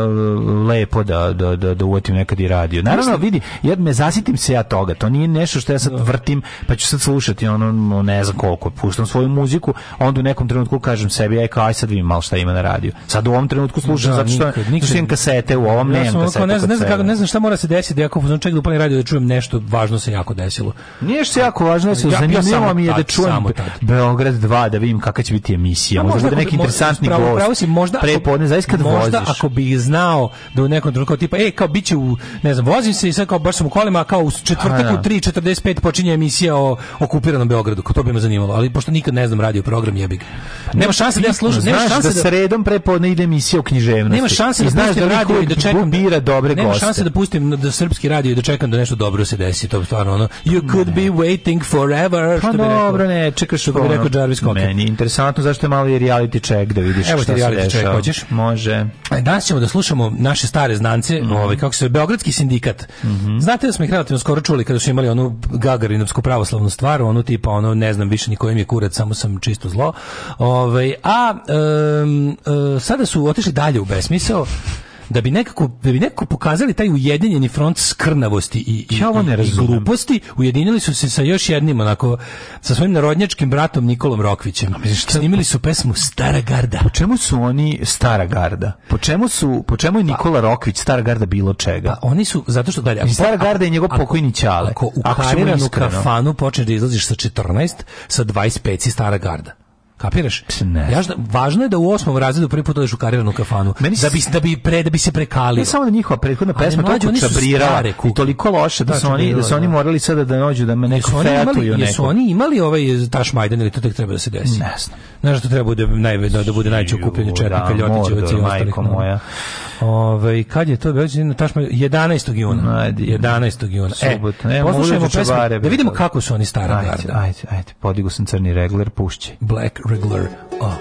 lepo da da da, da uotim nekad i radio. Naravno vidi, jed me zasitim se ja toga, to nije nešto što ja sad da. vrtim, pa ću sad slušati ono, ne znam koliko, puštam svoju muziku, onda u nekom trenutku kažem sebi, aj kao, aj sad vidim malo šta ima na radiju. Sad u ovom trenutku da, slušam, da, zato što nikad, nikad. Što imam kasete, u ovom ja nemam sam, kasete. Ne znam, ne, znam kako, ne znam šta mora se desiti, da ako kao čekam da upalim radio da čujem nešto važno se jako desilo. Nije što jako važno, ja, zanimljivo ja mi je da čujem Beograd 2, da vidim kakva će biti emisija. Pa možda, da neki interesantni gost. Možda, prepodne, zaista kad možda ako bi znao da u nekom trenutku tipa, e, kao biće u, ne znam, vozim se i sad kao baš sam u kolima, kao u četvrtak da. u 3.45 počinje emisija o okupiranom Beogradu, to bi me zanimalo, ali pošto nikad ne znam radio program jebi ga. Nema šanse da ja slušam, nema da šanse da, da sredom prepodne ide emisija o književnosti. Nema šanse da znaš da radio i da čekam da- bira dobre goste. Nema šanse da pustim da srpski radio i da čekam da nešto dobro se desi, to stvarno ono you could be waiting forever. što Pa dobro, ne, čekaš što bi rekao Jarvis Cocker. Meni interesantno zašto je malo i reality check da vidiš Evo šta se dešava. hoćeš? Može. E, danas ćemo da slušamo naše stare znance, mm kako se Beogradski sindikat. Mhm. Znate da smo ih relativno skoro čuli kada su imali onu Gagarinovsku pravoslavnu stvar, onu tipa ono ne znam više ni kojim je kurac, samo sam čisto zlo. Ovaj a um, sada su otišli dalje u besmisao da bi nekako da bi nekako pokazali taj ujedinjeni front skrnavosti i i, ja i gluposti, ujedinili su se sa još jednim onako sa svojim narodnjačkim bratom Nikolom Rokvićem. Snimili su pesmu Stara garda. Po čemu su oni Stara garda? Po čemu su po čemu je pa- Nikola Rokvić Stara garda bilo čega? Pa oni su zato što gledaj, Stara garda je njegov pokojni ćale. Ako, ako u kafanu počneš da izlaziš sa 14, sa 25 si Stara garda. Kapiraš? Ne. Ja, važno je da u osmom razredu prvi put odeš u kariranu kafanu. Meni da bi da bi pre da bi se prekalio. Ne samo da njihova prethodna pesma toliko čabrirala i toliko loše da, da su oni da su oni da. morali sada da nođu da me neko Imali, neko. Jesu oni imali ovaj taš majdan ili to tek treba da se desi? Ne znam. Znaš da to treba bude najvedno da bude da najčešće okupljanje da, četnika Ljotićevaca i ostalih. Moja. Ove, ovaj, kad je to Beođin tačno 11. juna. Mm. Ajde, 11. juna. Subot. E, poslušajmo da pesmu. Da vidimo kako su oni stara ajde, garda. Ajde, ajde. Podigo sam crni regler, pušći. Black regler. A.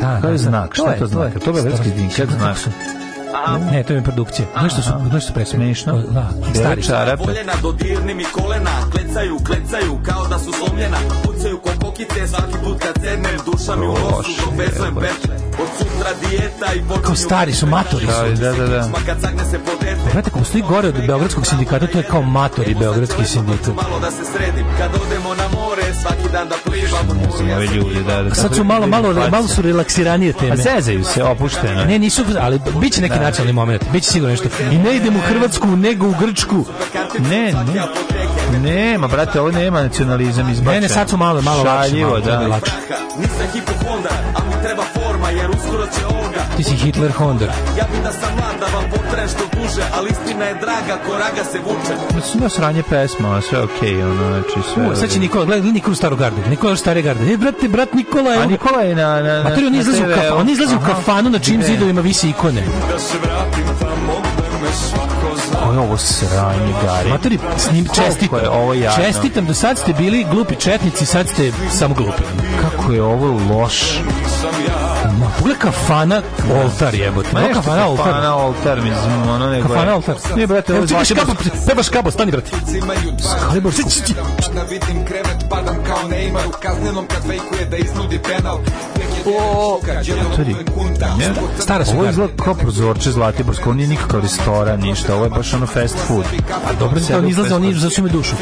Da, da, da, znak, šta je to znak? To je veliki znak, kako znak? Aha. Ne, to je produkcija. Znaš što su, znaš što presmešno? Da, stari čarape. Voljena dodirni mi kolena, klecaju, klecaju, kao da su slomljena. Pucaju kod kokite svaki put kad sednem, duša mi u nosu, dovezujem petle. Od sutra dijeta i potem... Kao stari su, matori su. Da, da, da. Vrate, kako stoji gore od Beogradskog sindikata, to je kao matori Beogradski sindikat. Malo da se sredim, kad odemo na more, svaki dan da plivam Ovi ljudi, da, da, Sad su da malo, malo, malo su relaksiranije teme. A pa zezaju se, opušteno. Ne, nisu, ali bit će neki da. nacionalni moment, bit će sigurno nešto. I ne idem u Hrvatsku, nego u Grčku. Ne, ne. Nema, brate, ovo nema nacionalizam izbačen. Ne, ne, sad su malo, malo Šaljivo, lakše. Šaljivo, da. Lakše. Nisam hipohondar, a mi treba forma, jer uskoro će Olga. Ti si Hitler Honda. Ja bi da sam mlad, da vam prešto kuže, ali istina je draga, koraga se vuče. Sve sranje pesma, sve okej, okay, ono, znači sve. U, sad će Nikola, gledaj Nikola staru gardu, Nikola stare garde. E, brate, brat Nikola je... A Nikola je na... na, pa na on izlazi, u, kaf, on izlazi u kafanu na čim zidovima visi ikone. Da se vratim tamo gde me svako Ovo je ovo sranje gari. Materi, s njim čestitam. Je ovo jadno. Čestitam, do da sad ste bili glupi četnici, sad ste samo glupi. Kako je ovo loš. Sam ja Pogledaj kafana oltar jebote. Ma kafana oltar. Kafana oltar, mislim, ono nego. Kafana oltar. Nije, brate, ovo je škabo, pebaš škabo, stani, brate. Skalibor, si, si, si. Kada vidim krevet, padam kao Neymar u kaznenom kad fejkuje da iznudi penal. O, čudi. Stara su. Ovo izgleda kao prozorče Zlatiborsko, on nije nikakav restoran, ništa, ovo je baš ono fast food. A dobro, se, da, oni izlaze, oni zašume dušu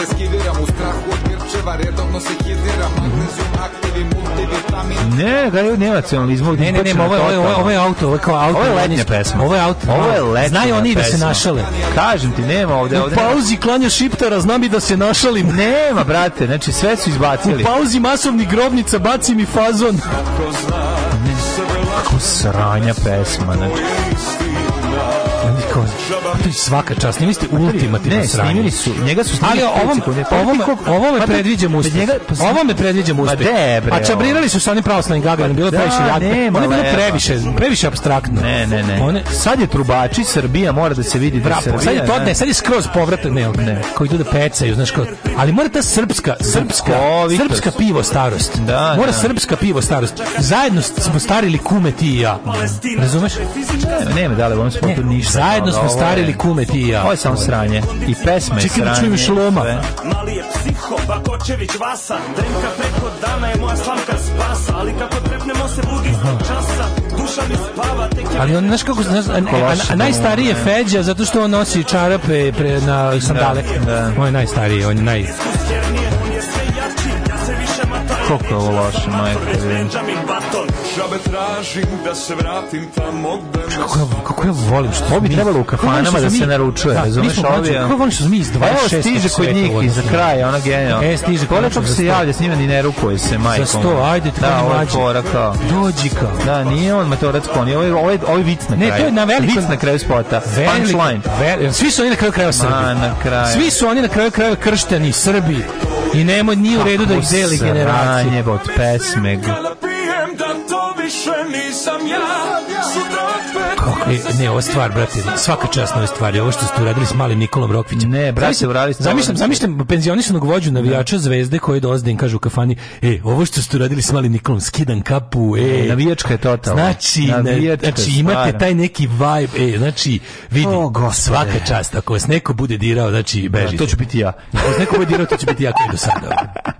ne skidiram U strahu od grčeva redovno se hidiram Magnezijum aktivi, multivitamin Ne, ga je nacionalizmu Ne, ne, ne, ovo je, ovo je, ovo je auto, ovo je kao auto Ovo je letnja pesma Ovo je auto, ovo je letnja Znaju oni da se našale Kažem ti, nema ovde, ovde U pauzi klanja šiptara, znam i da se našalim Nema, brate, znači sve su izbacili U pauzi masovni grobnica, baci mi fazon Kako sranja pesma, znači Niko. Pa to je svaka čast. Snimili ste pa ultimativno ne, sranje. Snimili su. Njega su snimili. Ali ovom ovom ovom me predviđamo uspeh. Njega pa ovom me predviđamo uspeh. A čabrirali su sa onim pravoslavnim gagarom, bilo da, previše jadno. Ono je bilo previše, previše apstraktno. Ne, ne, ne. One sad je trubači Srbija mora da se vidi da Srbija. Sad je to ne, da. sad je skroz povrat ne, ne. Koji idu da pecaju, znaš kako. Ali mora ta srpska, srpska, da, srpska pivo starost. Da, mora srpska pivo starost. Zajedno smo starili kume ti i ja. Razumeš? Ne, Nema dale, vam smo ništa. Zajedno smo starili kume ti i ja. Ovo je samo sranje. I pesma je Čekaj, sranje. Čekaj da čujem šloma. Mali je psiho, Bakočević Vasa. Drenka preko dana je moja slamka spasa. Ali kako trepnemo se budi časa. Duša mi spava. Ali on, znaš kako, znaš, da najstariji je Feđa, zato što on nosi čarape pre, na sandale. Da, da. On je najstariji, on je naj koliko je ovo loše, majko žabe tražim da se vratim tamo gde me kako, kako ja volim što bi trebalo u kafanama da se naručuje da, razumeš ovdje kako volim što mi iz 26 evo stiže kod njih i za kraj ona genijalno e stiže koliko čak se javlja s njima ni ne rukuje se majkom za 100 ajde tako da, mlađi korak dođi kao da nije on matorac kon je ovaj ovaj ovaj vic na kraju ne to je na veliko vic na kraju spota punchline svi su oni na kraju kraja Srbi na kraju svi su oni na kraju kraja kršteni Srbi i nemoj ni u redu da ih deli generacije od pesme više nisam ja, sutra Kako je, ne, ova stvar, brate, svaka čast na stvari, ovo što ste uradili s malim Nikolom Rokvićem. Ne, brate, uradili ste. Zamišljam, zamišljam penzionisanog vođu navijača da. zvezde koji dolaze da kaže u kafani, e, ovo što ste uradili s malim Nikolom, skidan kapu, e. e. Navijačka je total. Znači, navijačka znači imate taj neki vibe, e, znači, vidi, o, svaka čast, ako vas neko bude dirao, znači, beži. Ja, da, to ću biti ja. Ako vas neko bude dirao, to ću biti ja kao do sada. [laughs]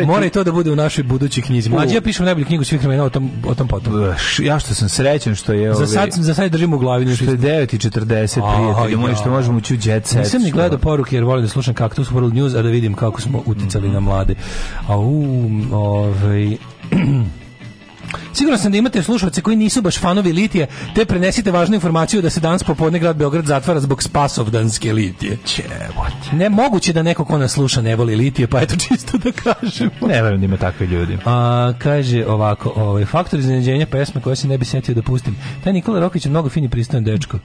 9. Mora i to da bude u našoj budućoj knjizi. Mlađi ja pišem najbolju knjigu svih vremena o tom o tom potom. Ja što sam srećan što je Za sad za sad držim u glavi što je 9:40 prijatelji moji što možemo ući u jet set. Nisam ni gledao poruke jer volim da slušam Kaktus World News a da vidim kako smo uticali mhm. na mlade. A u ovaj [clears throat] Sigurno sam da imate slušalce koji nisu baš fanovi litije, te prenesite važnu informaciju da se danas popodne grad Beograd zatvara zbog spasovdanske litije. Čevo Ne moguće da neko ko nas sluša ne voli litije, pa eto čisto da kažem. Ne verujem da ima takvi ljudi. A, kaže ovako, ovaj, faktor iznenađenja pesme koje se ne bi setio da pustim. Taj Nikola Rokvić je mnogo fini pristojan dečko.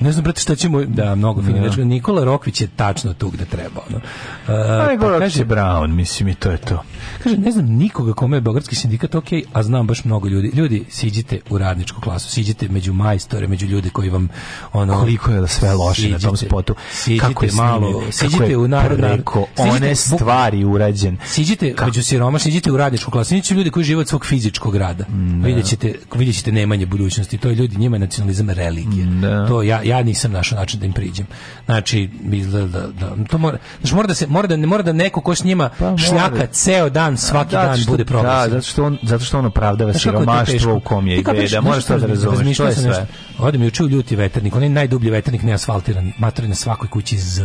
Ne znam, brate, šta ćemo... Da, mnogo fini no. Da. dečko. Nikola Rokvić je tačno tu gde treba. Ono. A, pa Nikola pa, Rokvić Brown, mislim, i to je to. Kaže, ne znam nikoga kome je Beogradski sindikat ok, a znam baš mnogo ljudi. Ljudi, siđite u radničku klasu, siđite među majstore, među ljude koji vam... Ono, Koliko je da sve loše siđite, na tom spotu. Siđite kako je malo, snimljen, siđite u narod preko siđite, stvari urađen. Siđite Ka? među siroma, siđite u radničku klasu, nisu ljudi koji žive od svog fizičkog rada. videćete da. Vidjet ćete, vidjet ćete nemanje budućnosti. To je ljudi, njima je nacionalizam religije. Da. To ja, ja nisam našao način da im priđem. Znači, da, da, da, to mora, znači mora da se, mora da, ne mora da neko ko s njima pa, šljaka mora. ceo dan, svaki da, dan što, bude problem. Da, zato što on, zato što on opravdava znači, siromaštvo u kom je ide, da možeš to da razumeš, to je sve. Odem juče u ljuti veternik, on najdublji veternik neasfaltirani, matori na svakoj kući z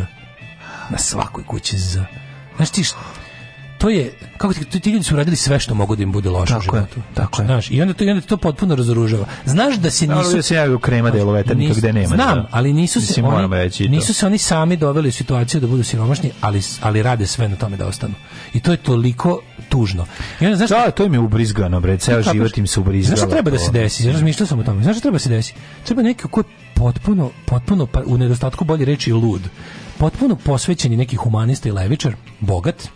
na svakoj kući za Znaš ti što? to je kako ti, ti ljudi su radili sve što mogu da im bude loše tako u životu. Znači, je, tako znaš, je. i onda to i onda to potpuno razoružava. Znaš da se nisu da se javio krema delo veternika gde nema. Da. Znam, da. ali nisu se Mislim, oni, reći nisu se oni sami doveli u situaciju da budu siromašni, ali ali rade sve na tome da ostanu. I to je toliko tužno. I onda znaš da, šta, to im je ubrizgano bre, ceo život im se ubrizgalo. Znaš šta treba da to. da se desi? Razmišljao sam o tome. Znaš šta treba da se desi? Treba neki ko potpuno, potpuno, pa, u nedostatku bolje reči lud, potpuno posvećeni neki humanista i levičar, bogat,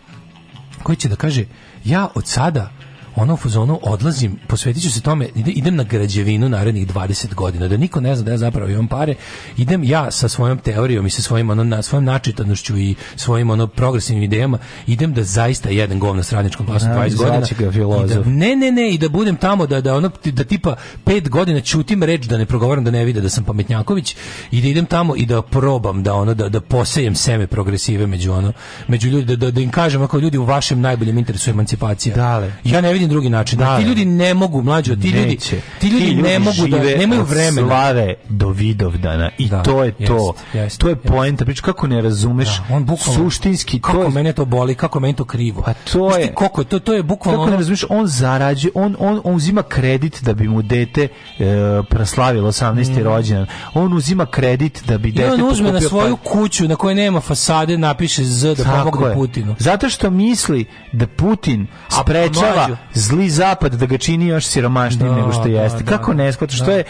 koji će da kaže, ja od sada ono u fazonu odlazim, posvetit ću se tome, idem na građevinu narednih 20 godina, da niko ne zna da ja zapravo imam pare, idem ja sa svojom teorijom i sa svojim, ono, na, svojom načitanošću i svojim ono, progresivnim idejama, idem da zaista jedan govna s radničkom klasom 20 godina. Da, ne, ne, ne, i da budem tamo, da, da, ono, da tipa 5 godina čutim reč, da ne progovaram, da ne vide da sam pametnjaković i da idem tamo i da probam, da, ono, da, da posejem seme progresive među ono, među ljudi, da, da, da im kažem ako ljudi u vašem najboljem interesu emancipacija. Dale. Ja ne vidim jedini drugi način. Da, da ti da. ljudi ne mogu, mlađi, ti ljudi, ti ljudi, ne mogu da nemaju vremena. Slave do Vidovdana i da, to je to. Jest, jest, to je poenta, priča kako ne razumeš da, on bukvalno, suštinski kako to je... mene to boli, kako meni to krivo. Pa to je kako to to je bukvalno kako ne razumeš, on zarađuje, on, on on uzima kredit da bi mu dete e, proslavilo 18. Mm. rođendan. On uzima kredit da bi dete I on uzme na svoju pa... kuću na kojoj nema fasade napiše Z da Tako pomogne Putinu. Zato što misli da Putin sprečava zli zapad da ga čini još siromašnijim da, nego što da, jeste. Da, Kako ne shvataš što da, je?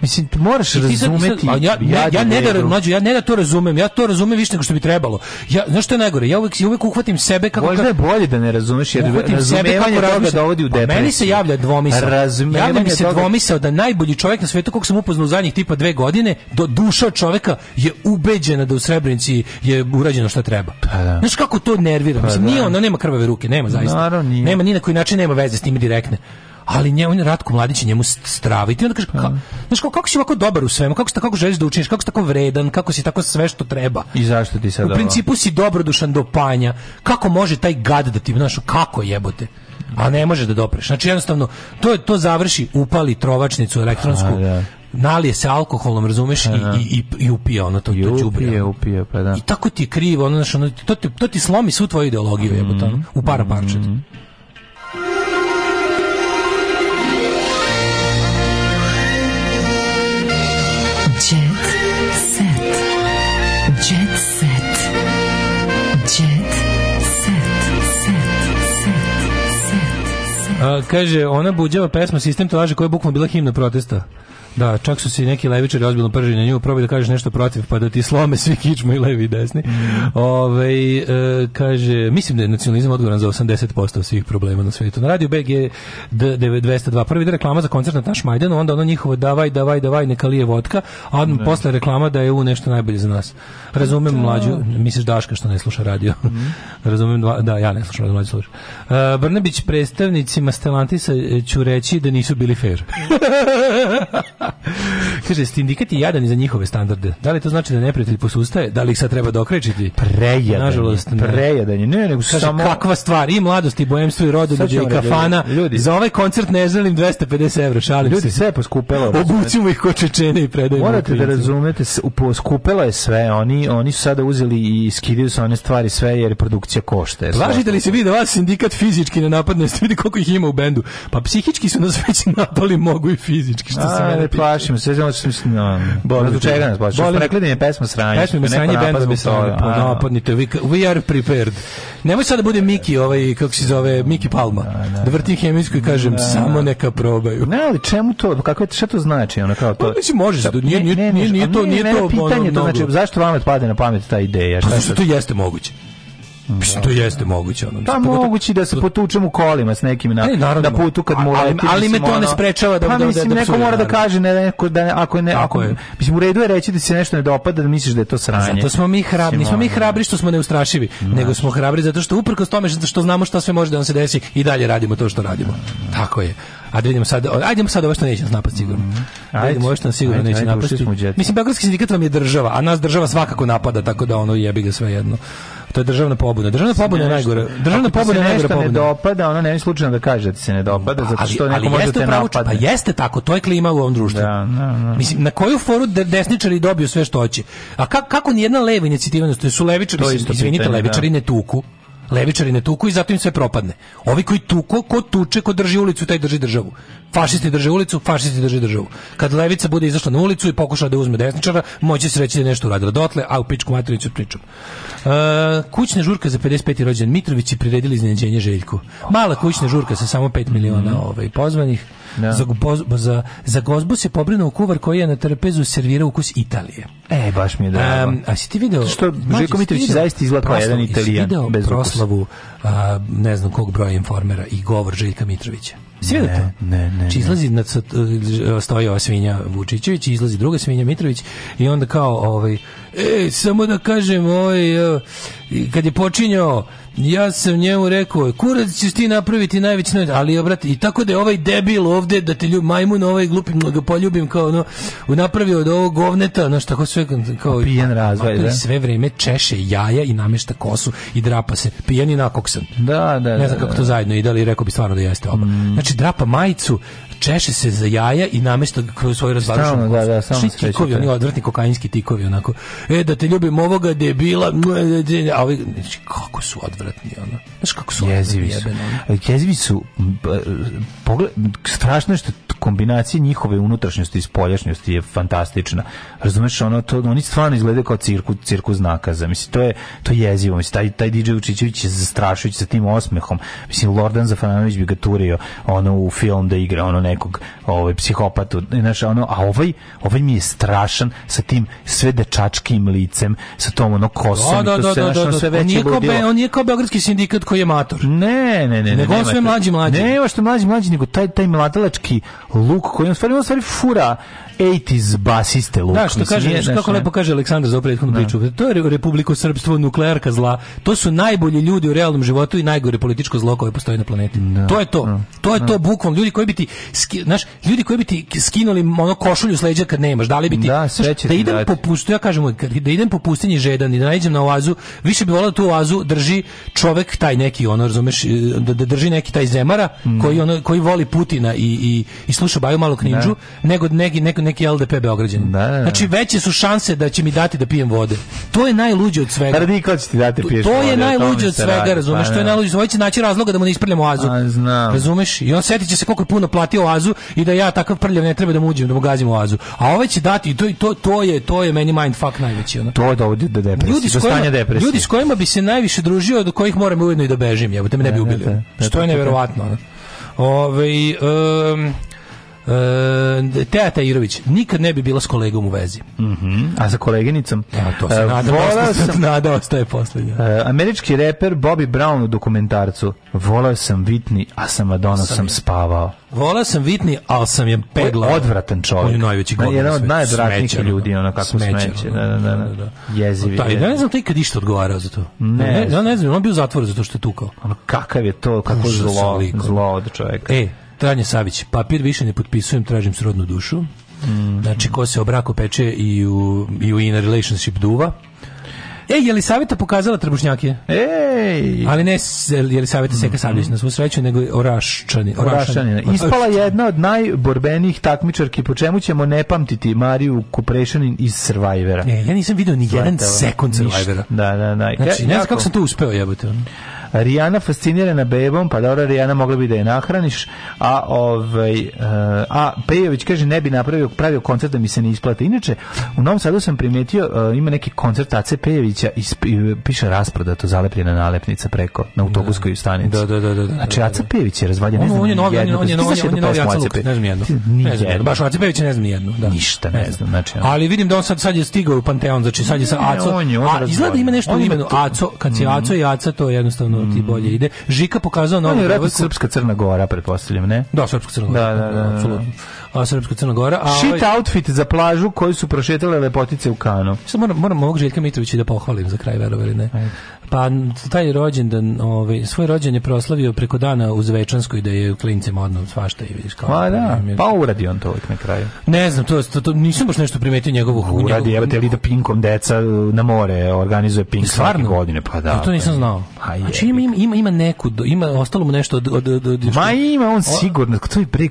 Mislim, moraš razumeti. Sad, ja, ne, ja ne da mlađu, ja ne da to razumem. Ja to razumem više nego što bi trebalo. Ja, znaš što je najgore? Ja uvek, uvek uhvatim sebe kako... Možda je bolje da ne razumeš, jer razumevanje toga dovodi u depresiju. Pa meni se javlja dvomisao. Javlja mi se dvomisao da najbolji čovjek na svijetu, kog sam upoznao u zadnjih tipa dve godine, do duša čovjeka je ubeđena da u Srebrenici je urađeno što treba. Pa, da. Znaš kako to nervira? Pa mislim, nije ona nema krvave ruke, nema zaista. Naravno, nije. Nema ni na koji način nema veze s tim direktne ali nje on Ratko Mladić je njemu straviti. onda kaže ka, da. znaš kako, kako si tako dobar u svemu kako si tako želiš da učiniš kako si tako vredan kako si tako sve što treba i zašto ti sad u principu ovo? si dobrodušan do panja kako može taj gad da ti znaš kako jebote a ne može da dopreš znači jednostavno to je to završi upali trovačnicu elektronsku a, da. nalije se alkoholom, razumeš, da. i, i, i, upije ono to, I to upije, upije, pa da. I tako ti je krivo, ono, znaš, ono, to, ti, to ti slomi svu tvoju ideologiju, mm, jebote, u para parčet. Mm. Mm-hmm. kaže, ona buđava pesma Sistem to Tolaže koja je bukvalno bila himna protesta. Da, čak su se neki levičari ozbiljno prži na nju, probaj da kažeš nešto protiv, pa da ti slome svi kičmu i levi i desni. Mm. Ove, e, kaže, mislim da je nacionalizam odgovoran za 80% svih problema na svetu. Na radiju BG 202 prvi da reklama za koncert na Taš Majdanu, onda ono njihovo davaj, davaj, davaj, neka lije vodka, a odmah ne. Da. posle reklama da je u nešto najbolje za nas. Razumem da. mlađu, misliš Daška što ne sluša radio. Mm. [laughs] Razumem, da, ja ne slušam, da mlađu sluša. E, Brnebić predstavnicima Stelantisa e, ću reći da nisu bili fair. [laughs] [laughs] Kaže, sindikat je jadan i za njihove standarde. Da li to znači da neprijatelj posustaje? Da li ih sad treba dokrećiti? Prejadan Nažalost, ne. Prejadan je. Ne, nego Kaže, samo... kakva stvar. I mladost, i bojemstvo, i rododođe, i kafana. Ljudi. Za ovaj koncert ne želim 250 evra, šalim ljudi, se. Ljudi, sve je poskupelo. Obućimo ih ko čečene i predajmo. Morate da razumete, poskupelo je sve. Oni, oni su sada uzeli i skidili su one stvari sve, jer produkcija košta. Je Plažite li se vi da vas sindikat fizički ne napadne? Vidi koliko ih ima u bendu. Pa psihički su nas već [laughs] napali, mogu i fizički. Što A, se mene plašimo, sve znamo što da mislim, no, Boli zbog čega nas plašimo. Boli... Rekli da je pesma sranje. Pesma mi sranje, band mi sranje, napadnite, we, are prepared. Nemoj sad da bude Miki, ovaj, kako se zove, Miki Palma, da, da, da vrtim hemijsku i kažem, da. samo neka probaju. Ne, ali čemu to, pa kako je, šta to znači, Ona kao to? Pa, mislim, može da, nije, nije, nije, to, nije to, nije to, znači zašto nije pada na pamet ta ideja? Šta pa to, to, jeste moguće? Mislim, to jeste moguće. Ono, pa moguće da se potučem u kolima s nekim na, ne, da putu kad mu Ali, Ali, me to ne sprečava da... Pa da- da mislim, neko mora da kaže ne, neko, da, ako ne... Ako, mislim, u redu je reći da se nešto ne dopada, da misliš da je to sranje. Zato smo mi hrabri, nismo mi hrabri što smo neustrašivi, nego smo hrabri zato što uprkos tome što znamo šta sve može da nam se desi i dalje radimo to što radimo. Tako je. A da vidimo sad, ajdemo sad ovo što neće nas napasti sigurno. Mm. Ajde, vidimo ovo što nas sigurno ajde, neće napasti. Mislim, Beogradski sindikat vam je država, a nas država svakako napada, tako da ono jebi ga sve jedno. To je državna pobuna. Državna pobuna je najgore. Državna pobuna je najgore pobuna. ne dopada, ona ne slučajno da kaže da ti se ne dopada, pa, zato što neko može da te napadne. Pa jeste tako, to je klima u ovom društvu. Da, da, da. Mislim, na koju foru desničari dobiju sve što hoće? A kako, kako nijedna leva inicijativa, su levičari, izvinite, da. levičari ne tuku Levičari ne tuku i zato im sve propadne. Ovi koji tuku, ko tuče, ko drži ulicu, taj drži državu. Fašisti drže ulicu, fašisti drže državu. Kad levica bude izašla na ulicu i pokuša da uzme desničara, moće se reći da nešto uradila dotle, a u pičku materinicu da pričam. Uh, kućna žurka za 55. rođendan Mitrović je priredili iznenađenje Željku. Mala kućna žurka sa samo 5 miliona mhm. ovaj, pozvanih. No. Da. Za, bo, za, za gozbu se pobrinuo kuvar koji je na trpezu servirao ukus Italije. E, baš mi je drago. Um, a si ti video... Što Željko Mitrović zaista izgleda kao jedan Italijan. Proslavu, bez proslavu a, ne znam kog broja informera i govor Željka Mitrovića. Svi da ne, to? Ne, ne, Či znači, izlazi na stoji ova svinja Vučićević, izlazi druga svinja Mitrović i onda kao ovaj e, samo da kažem ovaj e, kad je počinjao ja sam njemu rekao, kurac ćeš ti napraviti najveći novic, ali obrati, i tako da je ovaj debil ovde, da te ljubim, majmun ovaj glupim, da ga poljubim, kao ono, napravio od ovog govneta, znaš, tako sve, kao... Pa pijen razvoj, da? Sve vreme češe jaja i namešta kosu i drapa se, pijen i nakok Nixon. Da, da, Ne da, znam da, kako da. to zajedno ide, ali rekao bi stvarno da jeste oba. Mm. Znači, drapa majicu, češe se za jaja i namešta kroz svoju razbarušenu kosu. Da, da, samo znači, se tikovi, oni odvrtni kokainski tikovi, onako. E, da te ljubim ovoga debila, a ovi, znači, kako su odvratni, ono. Znaš kako su jezivi odvratni, su. Jebeno. Jezivi su, pa, e, pogled, strašno je što kombinacija njihove unutrašnjosti i spoljašnjosti je fantastična. Razumeš, ono, to, oni stvarno izgledaju kao cirku, cirku znakaza. Mislim, to je, to je jezivo. Mislim, taj, taj DJ Vučićević je zastrašujući sa tim osmehom. Mislim, Lordan Zafaranović bi ga turio ono, u film da igra ono nekog ovaj, psihopatu. Znaš, ono, a ovaj, ovaj mi je strašan sa tim sve dečačkim licem, sa tom ono kosom. Da, da, se, da, da, da, da, sve da, da, da, On, nije kao be, on nije kao beogradski sindikat koji je mator. Ne, ne, ne. Nego on sve mlađi mlađi. Ne, ovo što mlađi mlađi, nego taj, taj mladalački luk koji on stvari, on stvari fura 80s basiste luk. Da, što kaže, što kako lepo kaže Aleksandar za prethodnu da. priču, to je republiko srpstvo, nuklearka zla, to su najbolji ljudi u realnom životu i najgore političko zlo koje postoji na planeti. Da, to je to. Da, to je da. to bukvalno ljudi koji bi ti znaš, ljudi koji bi ti skinuli ono košulju s leđa kad nemaš, da li bi ti da, znaš, da idem po pustu, ja kažem da idem po pustinji žedan i da nađem na oazu, više bi volao tu oazu drži čovek taj neki ono razumeš e, da, da drži neki taj zemara mm. koji ono koji voli Putina i i, i sluša Baju malo kninđu da. nego neki neko neki LDP Beograđani. Da, da, da. Znači veće su šanse da će mi dati da pijem vode. To je najluđe od svega. Pa radi će ti dati da piješ. To, pa to je da. najluđe od svega, razumeš? To je najluđe. Hoće naći razloga da mu ne isprljamo azu. A, razumeš? I on setiće se koliko je puno platio azu i da ja takav prljav ne treba da mu uđem, da mu gazim u azu. A ovaj će dati i to i to to je to je meni mindfuck najveći ono. To dovodi da do depresije, ljudi s kojima, depresije. Ljudi s kojima bi se najviše družio, od kojih moram ujedno i da bežim, jebote me ne bi ubili. Što je neverovatno. Ove, ovaj, um, E, Teja Tajirović nikad ne bi bila s kolegom u vezi. Mm -hmm. A sa koleginicom? Ja, to se uh, e, nadam, volao sam, [laughs] nada ostaje poslednja. Uh, e, američki reper Bobby Brown u dokumentarcu Volao sam Vitni, a sa Madonna sam, sam spavao. Volao sam Vitni, ali sam je peglao. Odvratan čovjek. On je najveći godin. Jedan od najodvratnijih ljudi, ono kako smeće. smeće. Da da da, da, da, da, da. Jezivi. Taj, ja ne znam taj kad išta odgovarao za to. Ne, Ja ne, ne znam, on bio u zatvoru zato što je tukao. Ono, kakav je to, kako Užas zlo, zlo od čovjeka. E, Tranje Savić, papir više ne potpisujem, tražim srodnu dušu. Mm. Znači, ko se o braku peče i u, i u in a relationship duva. E, je li savjeta pokazala trbušnjake? Ej! Ali ne je li savjeta Seka mm-hmm. Savljić na svu sreću, nego Oraščani. Oraščanina. Ispala je jedna od najborbenijih takmičarki, po čemu ćemo ne pamtiti Mariju Kuprešanin iz Survivora. E, ja nisam vidio ni jedan sekund Survivora. Da, da, da. Znači, ne znam kako sam to uspeo jebote. Rijana fascinirana bebom, pa dobro Rijana mogla bi da je nahraniš, a ovaj eh, a Pejović kaže ne bi napravio pravio koncert da mi se ne isplati. Inače, u Novom Sadu sam primetio eh, ima neki koncert Ace Pejovića i eh, piše rasprodato zalepljena nalepnica preko na autobuskoj da. stanici. Da, da, da, da. da znači da, Ace Pejović je razvaljen, ne znam. On je novi, on je novi, on je novi Ace ne znam jedno. baš Ace Pejović ne znam jedno, da. Ništa ne znam, znači. Ali vidim da on sad sad je stigao u Panteon, znači sad je sa Aco. Izgleda ima nešto u imenu Aco, kad si mhm. Aco i Aca to je jednostavno ono ti mhm. bolje ide. Žika pokazao novu devojku. No, Srpska Crna Gora, pretpostavljam, ne? Da, Srpska Crna Gora. Da, da, da. da, da, da apsolutno. A Srpska Crna Gora. A Shit ovaj... outfit za plažu koju su prošetale lepotice u kanu. Samo moram, moram ovog Željka Mitrovića da pohvalim za kraj, verovali ne. Ajde. Pa taj rođendan, ovaj, svoj rođendan je proslavio preko dana u Zvečanskoj da je klincem odnom svašta i vidiš kako. Pa da, pa uradi on to uvijek na kraju. Ne znam, to, to, to nisam baš nešto primetio njegovu pa, hudu. Uradi, evo te da pinkom deca e, na more, organizuje pink Stvarno? godine, pa da. To, to nisam znao. Pa Znači ima, ima, ima neku, ima ostalo mu nešto od... od, od, od Ma ima on sigurno, to je bre,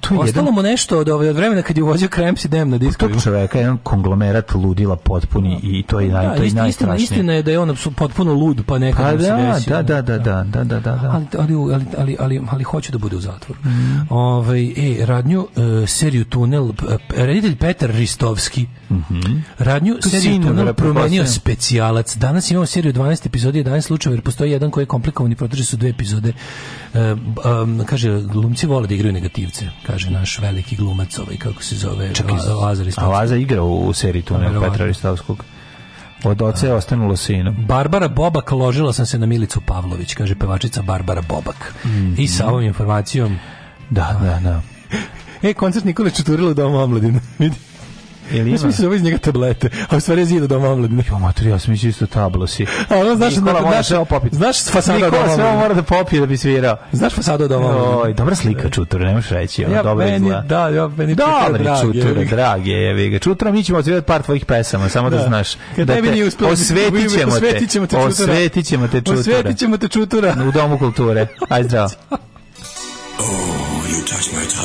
to je Ostalo jedan... mu nešto od, od vremena kad je vozio Kremps i Dem na disku. Pa, tog čoveka, jedan konglomerat ludila potpuni da. i to je, naj, da, to je istina, najstrašnije. Istina je da je on potpuno potpuno lud, pa nekad pa da, se da, da, da, da, da, da, da. Ali, ali, ali, ali, ali hoće da bude u zatvoru. Mm. Ovaj, e, radnju, e, seriju Tunel, e, reditelj Peter Ristovski, Mm -hmm. Radnju seriju tunel promenio specijalac. Danas imamo seriju 12 epizodi, 11 slučajeva, jer postoji jedan koji je komplikovan i protrži su dve epizode. E, um, kaže, glumci vole da igraju negativce, kaže naš veliki glumac, ovaj, kako se zove, Čak, Lazar Istovski. A Lazar igra u, u seriji tunel Petra Ristovskog. Od oca je ostanulo sinom. Barbara Bobak, ložila sam se na Milicu Pavlović, kaže pevačica Barbara Bobak. Mm -hmm. I sa mhm. ovom informacijom... Da, da, da. e, koncert Nikole Čuturilo u Domu omladina. [laughs] Vidi. Jel ima? Mislim, da ovo iz njega tablete, a u stvari je zida doma omladine. Jo, mater, ja sam mislio isto da tablosi. A ono, znaš, Nikola mora sve popiti. Znaš fasada Nikola doma sve mora da popije da bi svirao. Znaš fasada doma omladine? Oj, dobra slika čutura, nemoš reći, ono, ja, dobro izgleda. Da, ja, meni Dobar je čutura, drage, je, jevi ga. Čutura, mi ćemo otvirati par tvojih pesama, samo da, da znaš. Kad da tebi nije uspjelo, osvetit ćemo te. Osvetit ćemo te čutura. Osvetit ćemo te čutura. Osvetit ćemo te čutura. U Domu kulture. Aj, zdravo. Oh, you touch